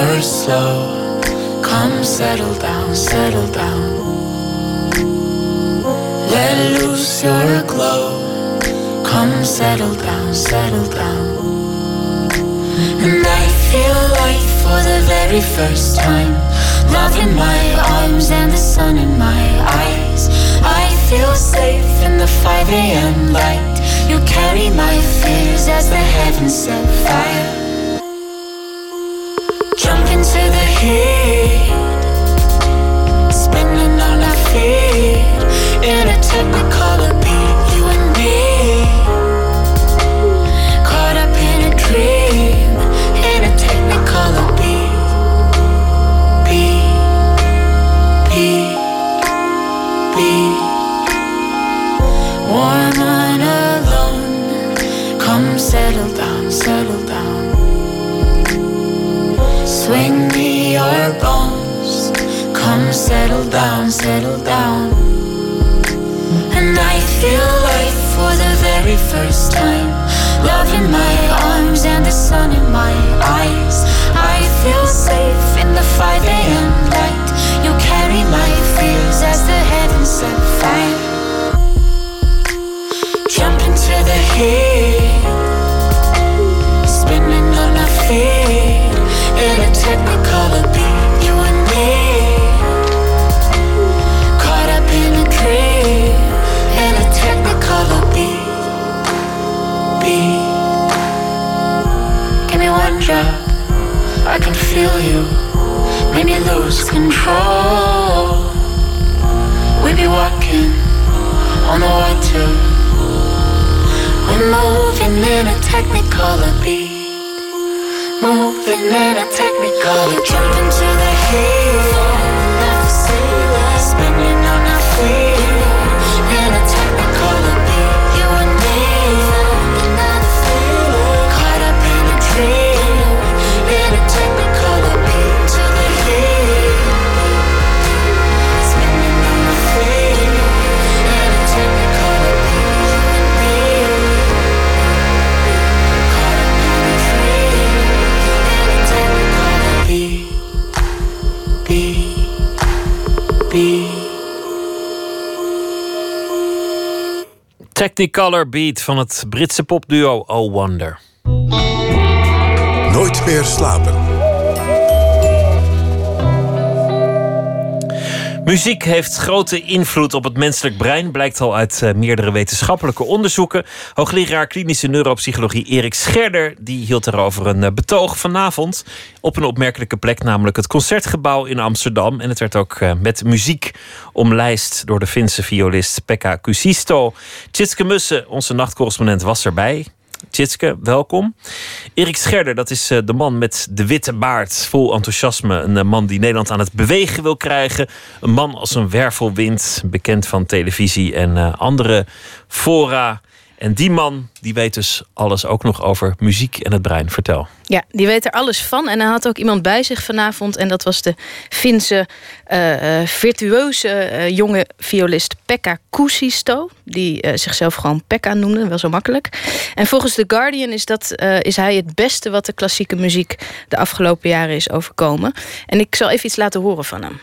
Your slow. Come settle down, settle down. Let loose your glow. Come settle down, settle down. And I feel life for the very first time. Love in my arms and the sun in my eyes. I feel safe in the 5 a.m. light. You carry my fears as the heavens set fire. Jump into the heat, me your bones. Come settle down, settle down. And I feel life for the very first time. Love in my arms and the sun in my eyes. I feel safe in the 5 a.m. light. You carry my fears as the heavens set fire. Jump into the heat, feel you. Make me lose control. We be walking on the water. We're moving in a technicolor beat. Moving in a technicolor Jump into the heat Spinning on our feet Technicolor Beat van het Britse popduo Oh Wonder. Nooit meer slapen. Muziek heeft grote invloed op het menselijk brein, blijkt al uit eh, meerdere wetenschappelijke onderzoeken. Hoogleraar klinische neuropsychologie Erik Scherder die hield daarover een eh, betoog vanavond op een opmerkelijke plek, namelijk het Concertgebouw in Amsterdam. En het werd ook eh, met muziek omlijst door de Finse violist Pekka Kusisto. Tjitske Mussen, onze nachtcorrespondent, was erbij. Tjitske, welkom. Erik Scherder, dat is eh, de man met de witte baard. Vol enthousiasme. Een eh, man die Nederland aan het bewegen wil krijgen. Een man als een wervelwind. Bekend van televisie en eh, andere fora. En die man die weet dus alles ook nog over muziek en het brein. Vertel. Ja, die weet er alles van. En hij had ook iemand bij zich vanavond. En dat was de Finse eh, eh, virtueuze eh, jonge violist Pekka Kuusisto. Die zichzelf gewoon Pekka noemde, wel zo makkelijk. En volgens The Guardian is, dat, is hij het beste wat de klassieke muziek de afgelopen jaren is overkomen. En ik zal even iets laten horen van hem.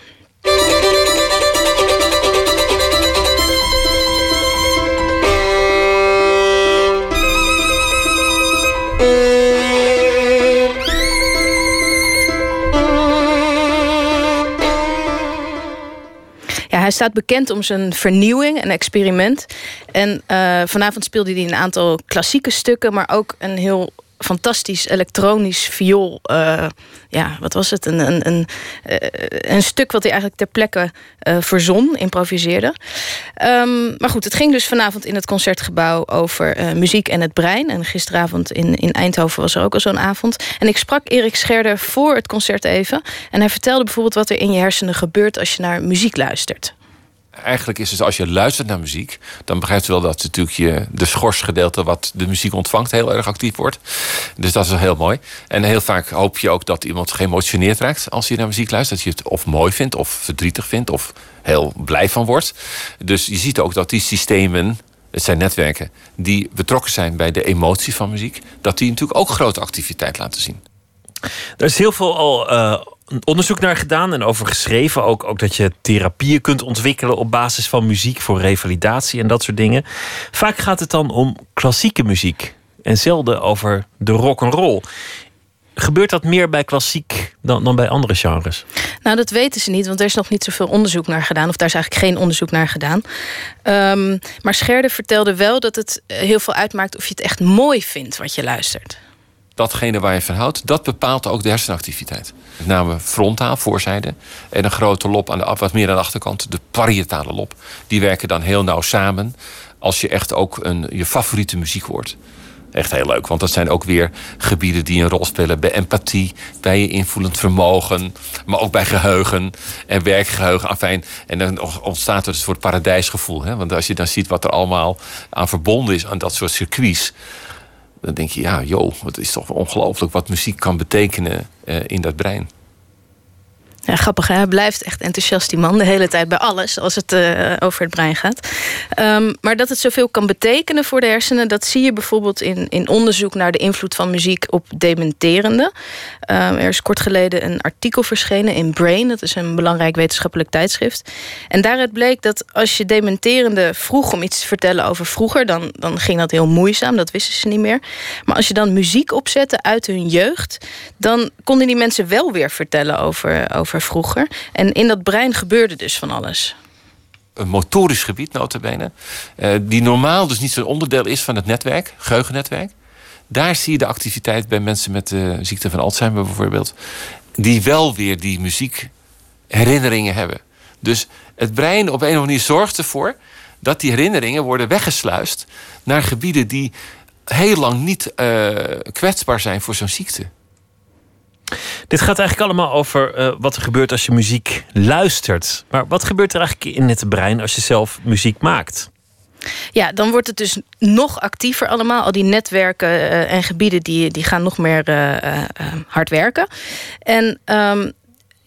Hij staat bekend om zijn vernieuwing en experiment. En eh, vanavond speelde hij een aantal klassieke stukken, maar ook een heel fantastisch elektronisch viool. eh, ja, wat was het? Een, een, een, eh, een stuk wat hij eigenlijk ter plekke eh, verzon, improviseerde. Ehm, maar goed, het ging dus vanavond in het concertgebouw over muziek en het brein. En gisteravond in, in Eindhoven was er ook al zo'n avond. En ik sprak Erik Scherder voor het concert even. En hij vertelde bijvoorbeeld wat er in je hersenen gebeurt als je naar muziek luistert. Eigenlijk is het als je luistert naar muziek, dan begrijpt je wel dat natuurlijk je, de schorsgedeelte wat de muziek ontvangt heel erg actief wordt. Dus dat is wel heel mooi. En heel vaak hoop je ook dat iemand geëmotioneerd raakt als je naar muziek luistert. Dat je het of mooi vindt, of verdrietig vindt, of heel blij van wordt. Dus je ziet ook dat die systemen, het zijn netwerken, die betrokken zijn bij de emotie van muziek, dat die natuurlijk ook grote activiteit laten zien. Er is heel veel al eh, onderzoek naar gedaan en over geschreven. Ook, ook dat je therapieën kunt ontwikkelen op basis van muziek voor revalidatie en dat soort dingen. Vaak gaat het dan om klassieke muziek en zelden over de rock and roll. Gebeurt dat meer bij klassiek dan, dan bij andere genres? Nou, dat weten ze niet, want er is nog niet zoveel onderzoek naar gedaan. Of daar is eigenlijk geen onderzoek naar gedaan. Ehm, maar Scherder vertelde wel dat het eh, heel veel uitmaakt of je het echt mooi vindt wat je luistert. Datgene waar je van houdt, dat bepaalt ook de hersenactiviteit. Met name frontaal, voorzijde. En een grote lob aan de wat meer aan de achterkant, de parietale lob. Die werken dan heel nauw samen als je echt ook een, je favoriete muziek hoort. Echt heel leuk, want dat zijn ook weer gebieden die een rol spelen bij empathie, bij je invoelend vermogen, maar ook bij geheugen en werkgeheugen. Afijn. En dan ontstaat er een soort paradijsgevoel. Hè? Want als je dan ziet wat er allemaal aan verbonden is aan dat soort circuits, dan denk je, ja, joh, het is toch ongelooflijk wat muziek kan betekenen eh, in dat brein. Ja, grappig, hij blijft echt enthousiast, die man, de hele tijd bij alles als het eh, over het brein gaat. Ehm, maar dat het zoveel kan betekenen voor de hersenen, dat zie je bijvoorbeeld in, in onderzoek naar de invloed van muziek op dementerende. Ehm, er is kort geleden een artikel verschenen in Brain, dat is een belangrijk wetenschappelijk tijdschrift. En daaruit bleek dat als je dementerende vroeg om iets te vertellen over vroeger, dan, dan ging dat heel moeizaam, dat wisten ze niet meer. Maar als je dan muziek opzette uit hun jeugd, dan konden die mensen wel weer vertellen over, over vroeger. En in dat brein gebeurde dus van alles. Een motorisch gebied, notabene, eh, die normaal dus niet zo'n onderdeel is van het netwerk, geheugennetwerk. Daar zie je de activiteit bij mensen met de ziekte van Alzheimer bijvoorbeeld, die wel weer die muziekherinneringen hebben. Dus het brein op een of andere manier zorgt ervoor dat die herinneringen worden weggesluist naar gebieden die heel lang niet eh, kwetsbaar zijn voor zo'n ziekte. Dit gaat eigenlijk allemaal over eh, wat er gebeurt als je muziek luistert. Maar wat gebeurt er eigenlijk in het brein als je zelf muziek maakt? Ja, dan wordt het dus nog actiever allemaal. Al die netwerken eh, en gebieden die, die gaan nog meer eh, hard werken. En ehm,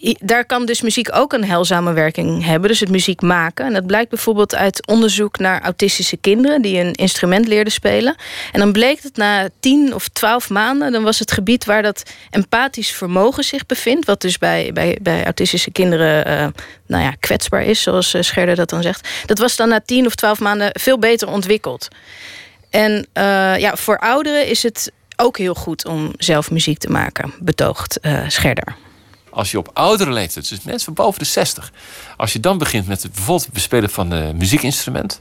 daar kan dus muziek ook een heilzame werking hebben. Dus het muziek maken. En dat blijkt bijvoorbeeld uit onderzoek naar autistische kinderen... die een instrument leerden spelen. En dan bleek het na tien of twaalf maanden... dan was het gebied waar dat empathisch vermogen zich bevindt... wat dus bij, bij, bij autistische kinderen eh, nou ja, kwetsbaar is... zoals eh, Scherder dat dan zegt. Dat was dan na tien of twaalf maanden veel beter ontwikkeld. En eh, ja, voor ouderen is het ook heel goed om zelf muziek te maken... betoogt Scherder. Als je op oudere leeftijd, dus mensen boven de 60, als je dan begint met het bijvoorbeeld bespelen van een muziekinstrument,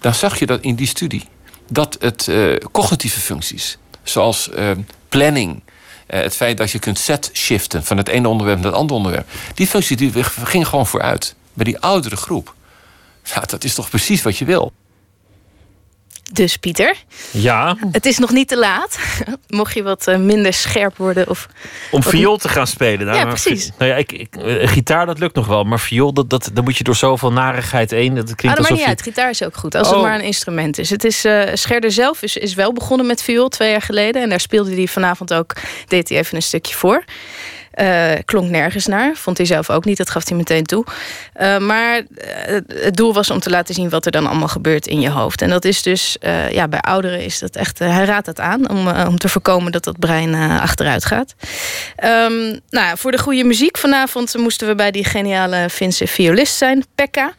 dan zag je dat in die studie dat het eh, cognitieve functies, zoals eh, planning, eh, het feit dat je kunt set shiften van het ene onderwerp naar het andere onderwerp, die functie ging gewoon vooruit bij die oudere groep. Dat is toch precies wat je wil. Dus Pieter, Ja, het is nog niet te laat. <laughs> Mocht je wat eh, minder scherp worden of... om viool te gaan spelen. Nou, Ja, maar precies. Nou ja, ik, ik, eh, gitaar dat lukt nog wel, maar viool, dat, dat, dan moet je door zoveel narigheid heen. Dat Ah, klinkt dat maakt alsof niet je... uit. Gitaar is ook goed. Als Oh. het maar een instrument is. Het is eh, Scherder zelf is, is wel begonnen met viool twee jaar geleden. En daar speelde hij vanavond ook, deed hij even een stukje voor. Eh, klonk nergens naar. Vond hij zelf ook niet. Dat gaf hij meteen toe. Eh, maar eh, het doel was om te laten zien wat er dan allemaal gebeurt in je hoofd. En dat is dus, ja, bij ouderen is dat echt, hij raadt dat aan om, om te voorkomen dat dat brein achteruit gaat. Ehm, nou, voor de goede muziek vanavond moesten we bij die geniale Finse violist zijn, Pekka.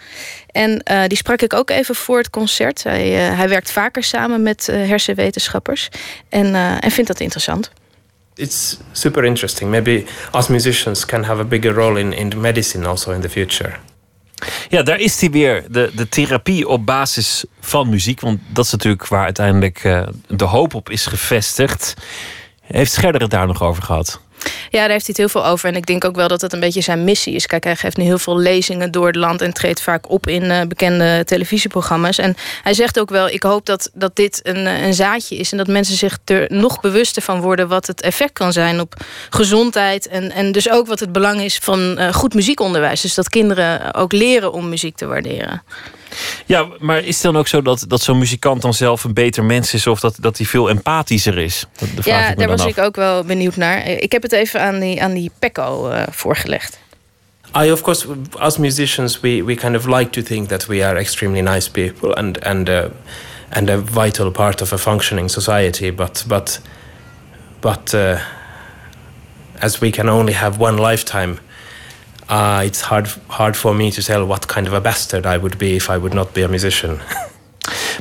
En die sprak ik ook even voor het concert. Hij, hij werkt vaker samen met hersenwetenschappers en, en vindt dat interessant. It's super interesting. Maybe us musicians can have a bigger role in, in medicine also in the future. Ja, daar is hij weer. De, de therapie op basis van muziek. Want dat is natuurlijk waar uiteindelijk eh, de hoop op is gevestigd. Heeft Scherder het daar nog over gehad? Ja, daar heeft hij het heel veel over. En ik denk ook wel dat het een beetje zijn missie is. Kijk, hij geeft nu heel veel lezingen door het land en treedt vaak op in eh, bekende televisieprogramma's. En hij zegt ook wel: ik hoop dat, dat dit een, eh, een zaadje is. En dat mensen zich er nog bewuster van worden wat het effect kan zijn op gezondheid. En, en dus ook wat het belang is van eh, goed muziekonderwijs. Dus dat kinderen ook leren om muziek te waarderen. Ja, maar is het dan ook zo dat, dat zo'n muzikant dan zelf een beter mens is? Of dat, dat hij veel empathischer is? Dat, Ja, ik me daar was af. ik ook wel benieuwd naar. Ik heb het even aan die, aan die Pecco eh, voorgelegd. I, of course, us musicians, we, we kind of like to think that we are extremely nice people and and uh, and a vital part of a functioning society. But but but uh, as we can only have one lifetime, uh, it's hard hard for me to tell what kind of a bastard I would be if I would not be a musician. <laughs>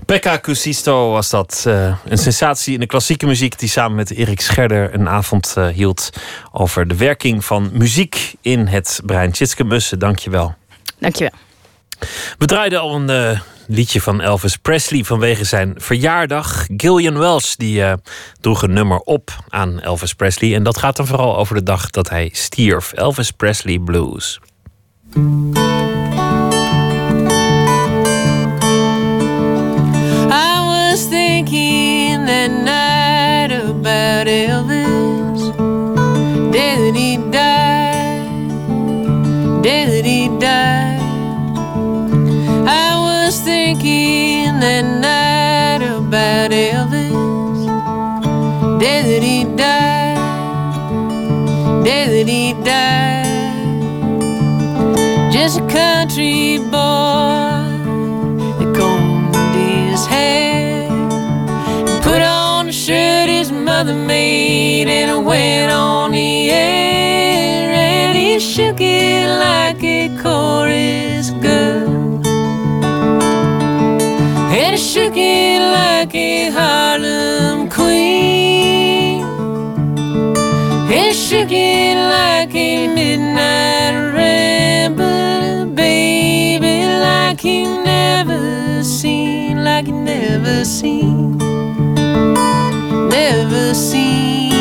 Pekka Kusisto was dat. eh, een sensatie in de klassieke muziek... die samen met Erik Scherder een avond eh, hield... over de werking van muziek in het brein. Tjitske Mussen, dank je wel. Dankjewel. We draaiden al een eh, liedje van Elvis Presley vanwege zijn verjaardag. Gillian Welsh die, eh, droeg een nummer op aan Elvis Presley. En dat gaat dan vooral over de dag dat hij stierf. Elvis Presley Blues. I was thinking that night about Elvis. About Elvis. Day that he died, day that he died. Just a country boy that combed his hair, put on a shirt his mother made, and went on the air, and he shook it like a chorus Harlem queen, and he shook it like a midnight rambler, baby, like he never seen, like he never seen, never seen.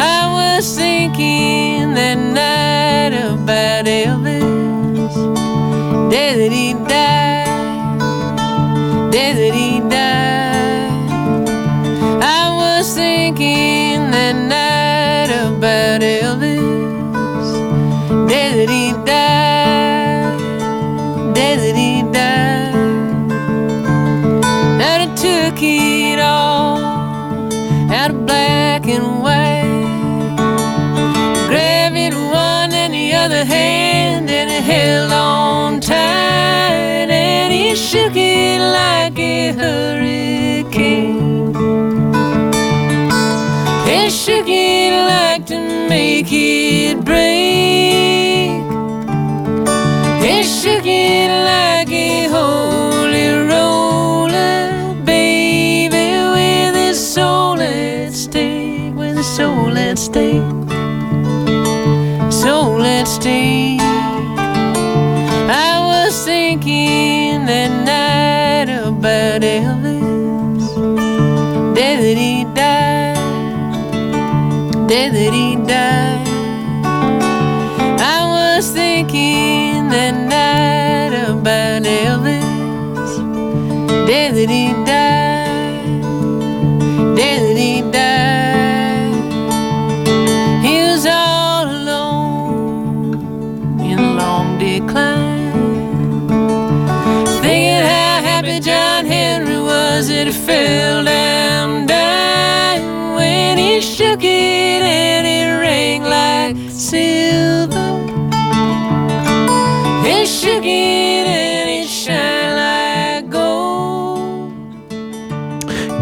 I was thinking that night about Elvis, day that he died, day that he thinking that night about Elvis, day that he died, day that he died. And I took it all out of black and white. Grabbed it one and the other hand and it held on tight. And he shook it like a hurricane. Like to make it break. He shook it like a holy roller, baby, with his soul at stake, with his soul at stake, soul at stake. I was thinking that night about Elvis, that day that he died. I was thinking that night about Elvis, Da-da-dee-da, da-da-dee-da.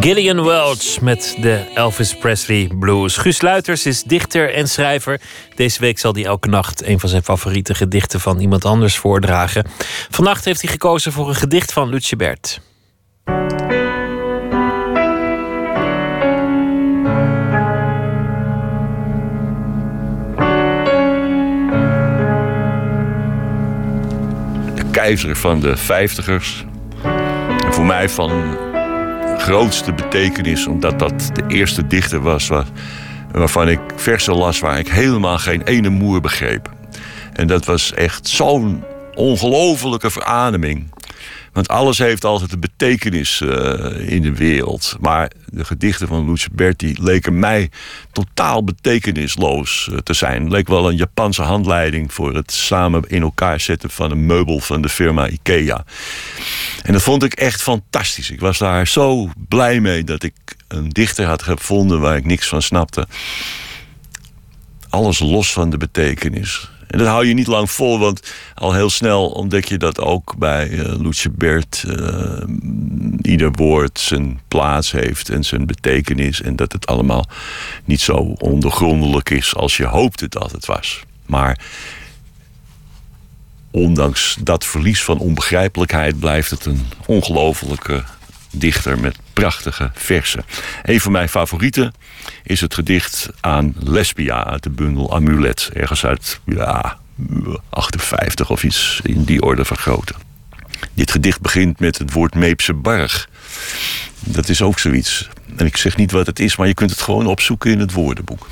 Gillian Welch met de Elvis Presley Blues. Guus Luiters is dichter en schrijver. Deze week zal hij elke nacht een van zijn favoriete gedichten van iemand anders voordragen. Vannacht heeft hij gekozen voor een gedicht van Lutje Bert. de keizer van de vijftigers. Voor mij van grootste betekenis, omdat dat de eerste dichter was waar- waarvan ik versen las waar ik helemaal geen ene moer begreep. En dat was echt zo'n ongelofelijke verademing. Want alles heeft altijd een betekenis eh, in de wereld. Maar de gedichten van Luce Berti leken mij totaal betekenisloos eh, te zijn. Leek wel een Japanse handleiding voor het samen in elkaar zetten van een meubel van de firma IKEA. En dat vond ik echt fantastisch. Ik was daar zo blij mee dat ik een dichter had gevonden waar ik niks van snapte. Alles los van de betekenis. En dat hou je niet lang vol, want al heel snel ontdek je dat ook bij uh, Bert. eh, ieder woord zijn plaats heeft en zijn betekenis. En dat het allemaal niet zo ondergrondelijk is als je hoopte dat het was. Maar ondanks dat verlies van onbegrijpelijkheid blijft het een ongelofelijke dichter met prachtige versen. Een van mijn favorieten is het gedicht aan Lesbia uit de bundel Amulet. Ergens uit ja, 58 of iets in die orde van grootte. Dit gedicht begint met het woord Meepse Barg. Dat is ook zoiets. En ik zeg niet wat het is, maar je kunt het gewoon opzoeken in het woordenboek.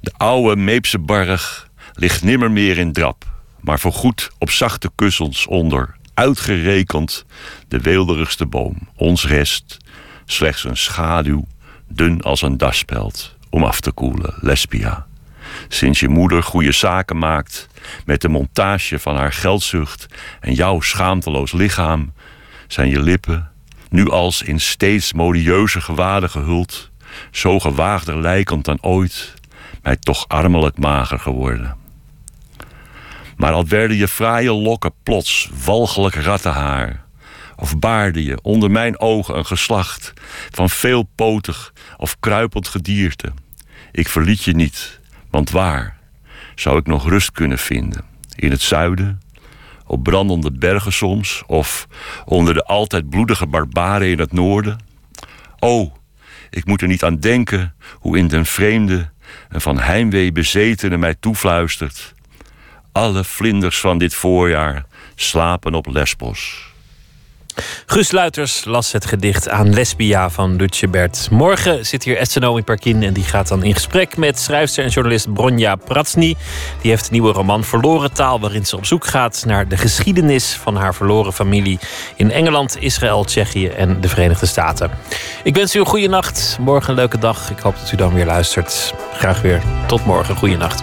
De oude Meepse Barg ligt nimmer meer in drap, maar voorgoed op zachte kussens onder, uitgerekend de weelderigste boom. Ons rest slechts een schaduw, dun als een daspeld, om af te koelen, lesbia. Sinds je moeder goede zaken maakt met de montage van haar geldzucht en jouw schaamteloos lichaam, zijn je lippen, nu als in steeds modieuze gewaden gehuld, zo gewaagder lijkend dan ooit, mij toch armelijk mager geworden. Maar al werden je fraaie lokken plots walgelijk rattenhaar, of baarde je onder mijn ogen een geslacht van veelpotig of kruipend gedierte. Ik verliet je niet, want waar zou ik nog rust kunnen vinden? In het zuiden, op brandende bergen soms, of onder de altijd bloedige barbaren in het noorden? O, ik moet er niet aan denken hoe in den vreemde een van heimwee bezetene mij toefluistert. Alle vlinders van dit voorjaar slapen op Lesbos. Guus Luiters las het gedicht aan Lesbia van Lutje Bert. Morgen zit hier Estenomi Parkin en die gaat dan in gesprek met schrijfster en journalist Bronja Pratsny. Die heeft een nieuwe roman Verloren Taal, waarin ze op zoek gaat naar de geschiedenis van haar verloren familie in Engeland, Israël, Tsjechië en de Verenigde Staten. Ik wens u een goede nacht. Morgen een leuke dag. Ik hoop dat u dan weer luistert. Graag weer. Tot morgen. Goeie nacht.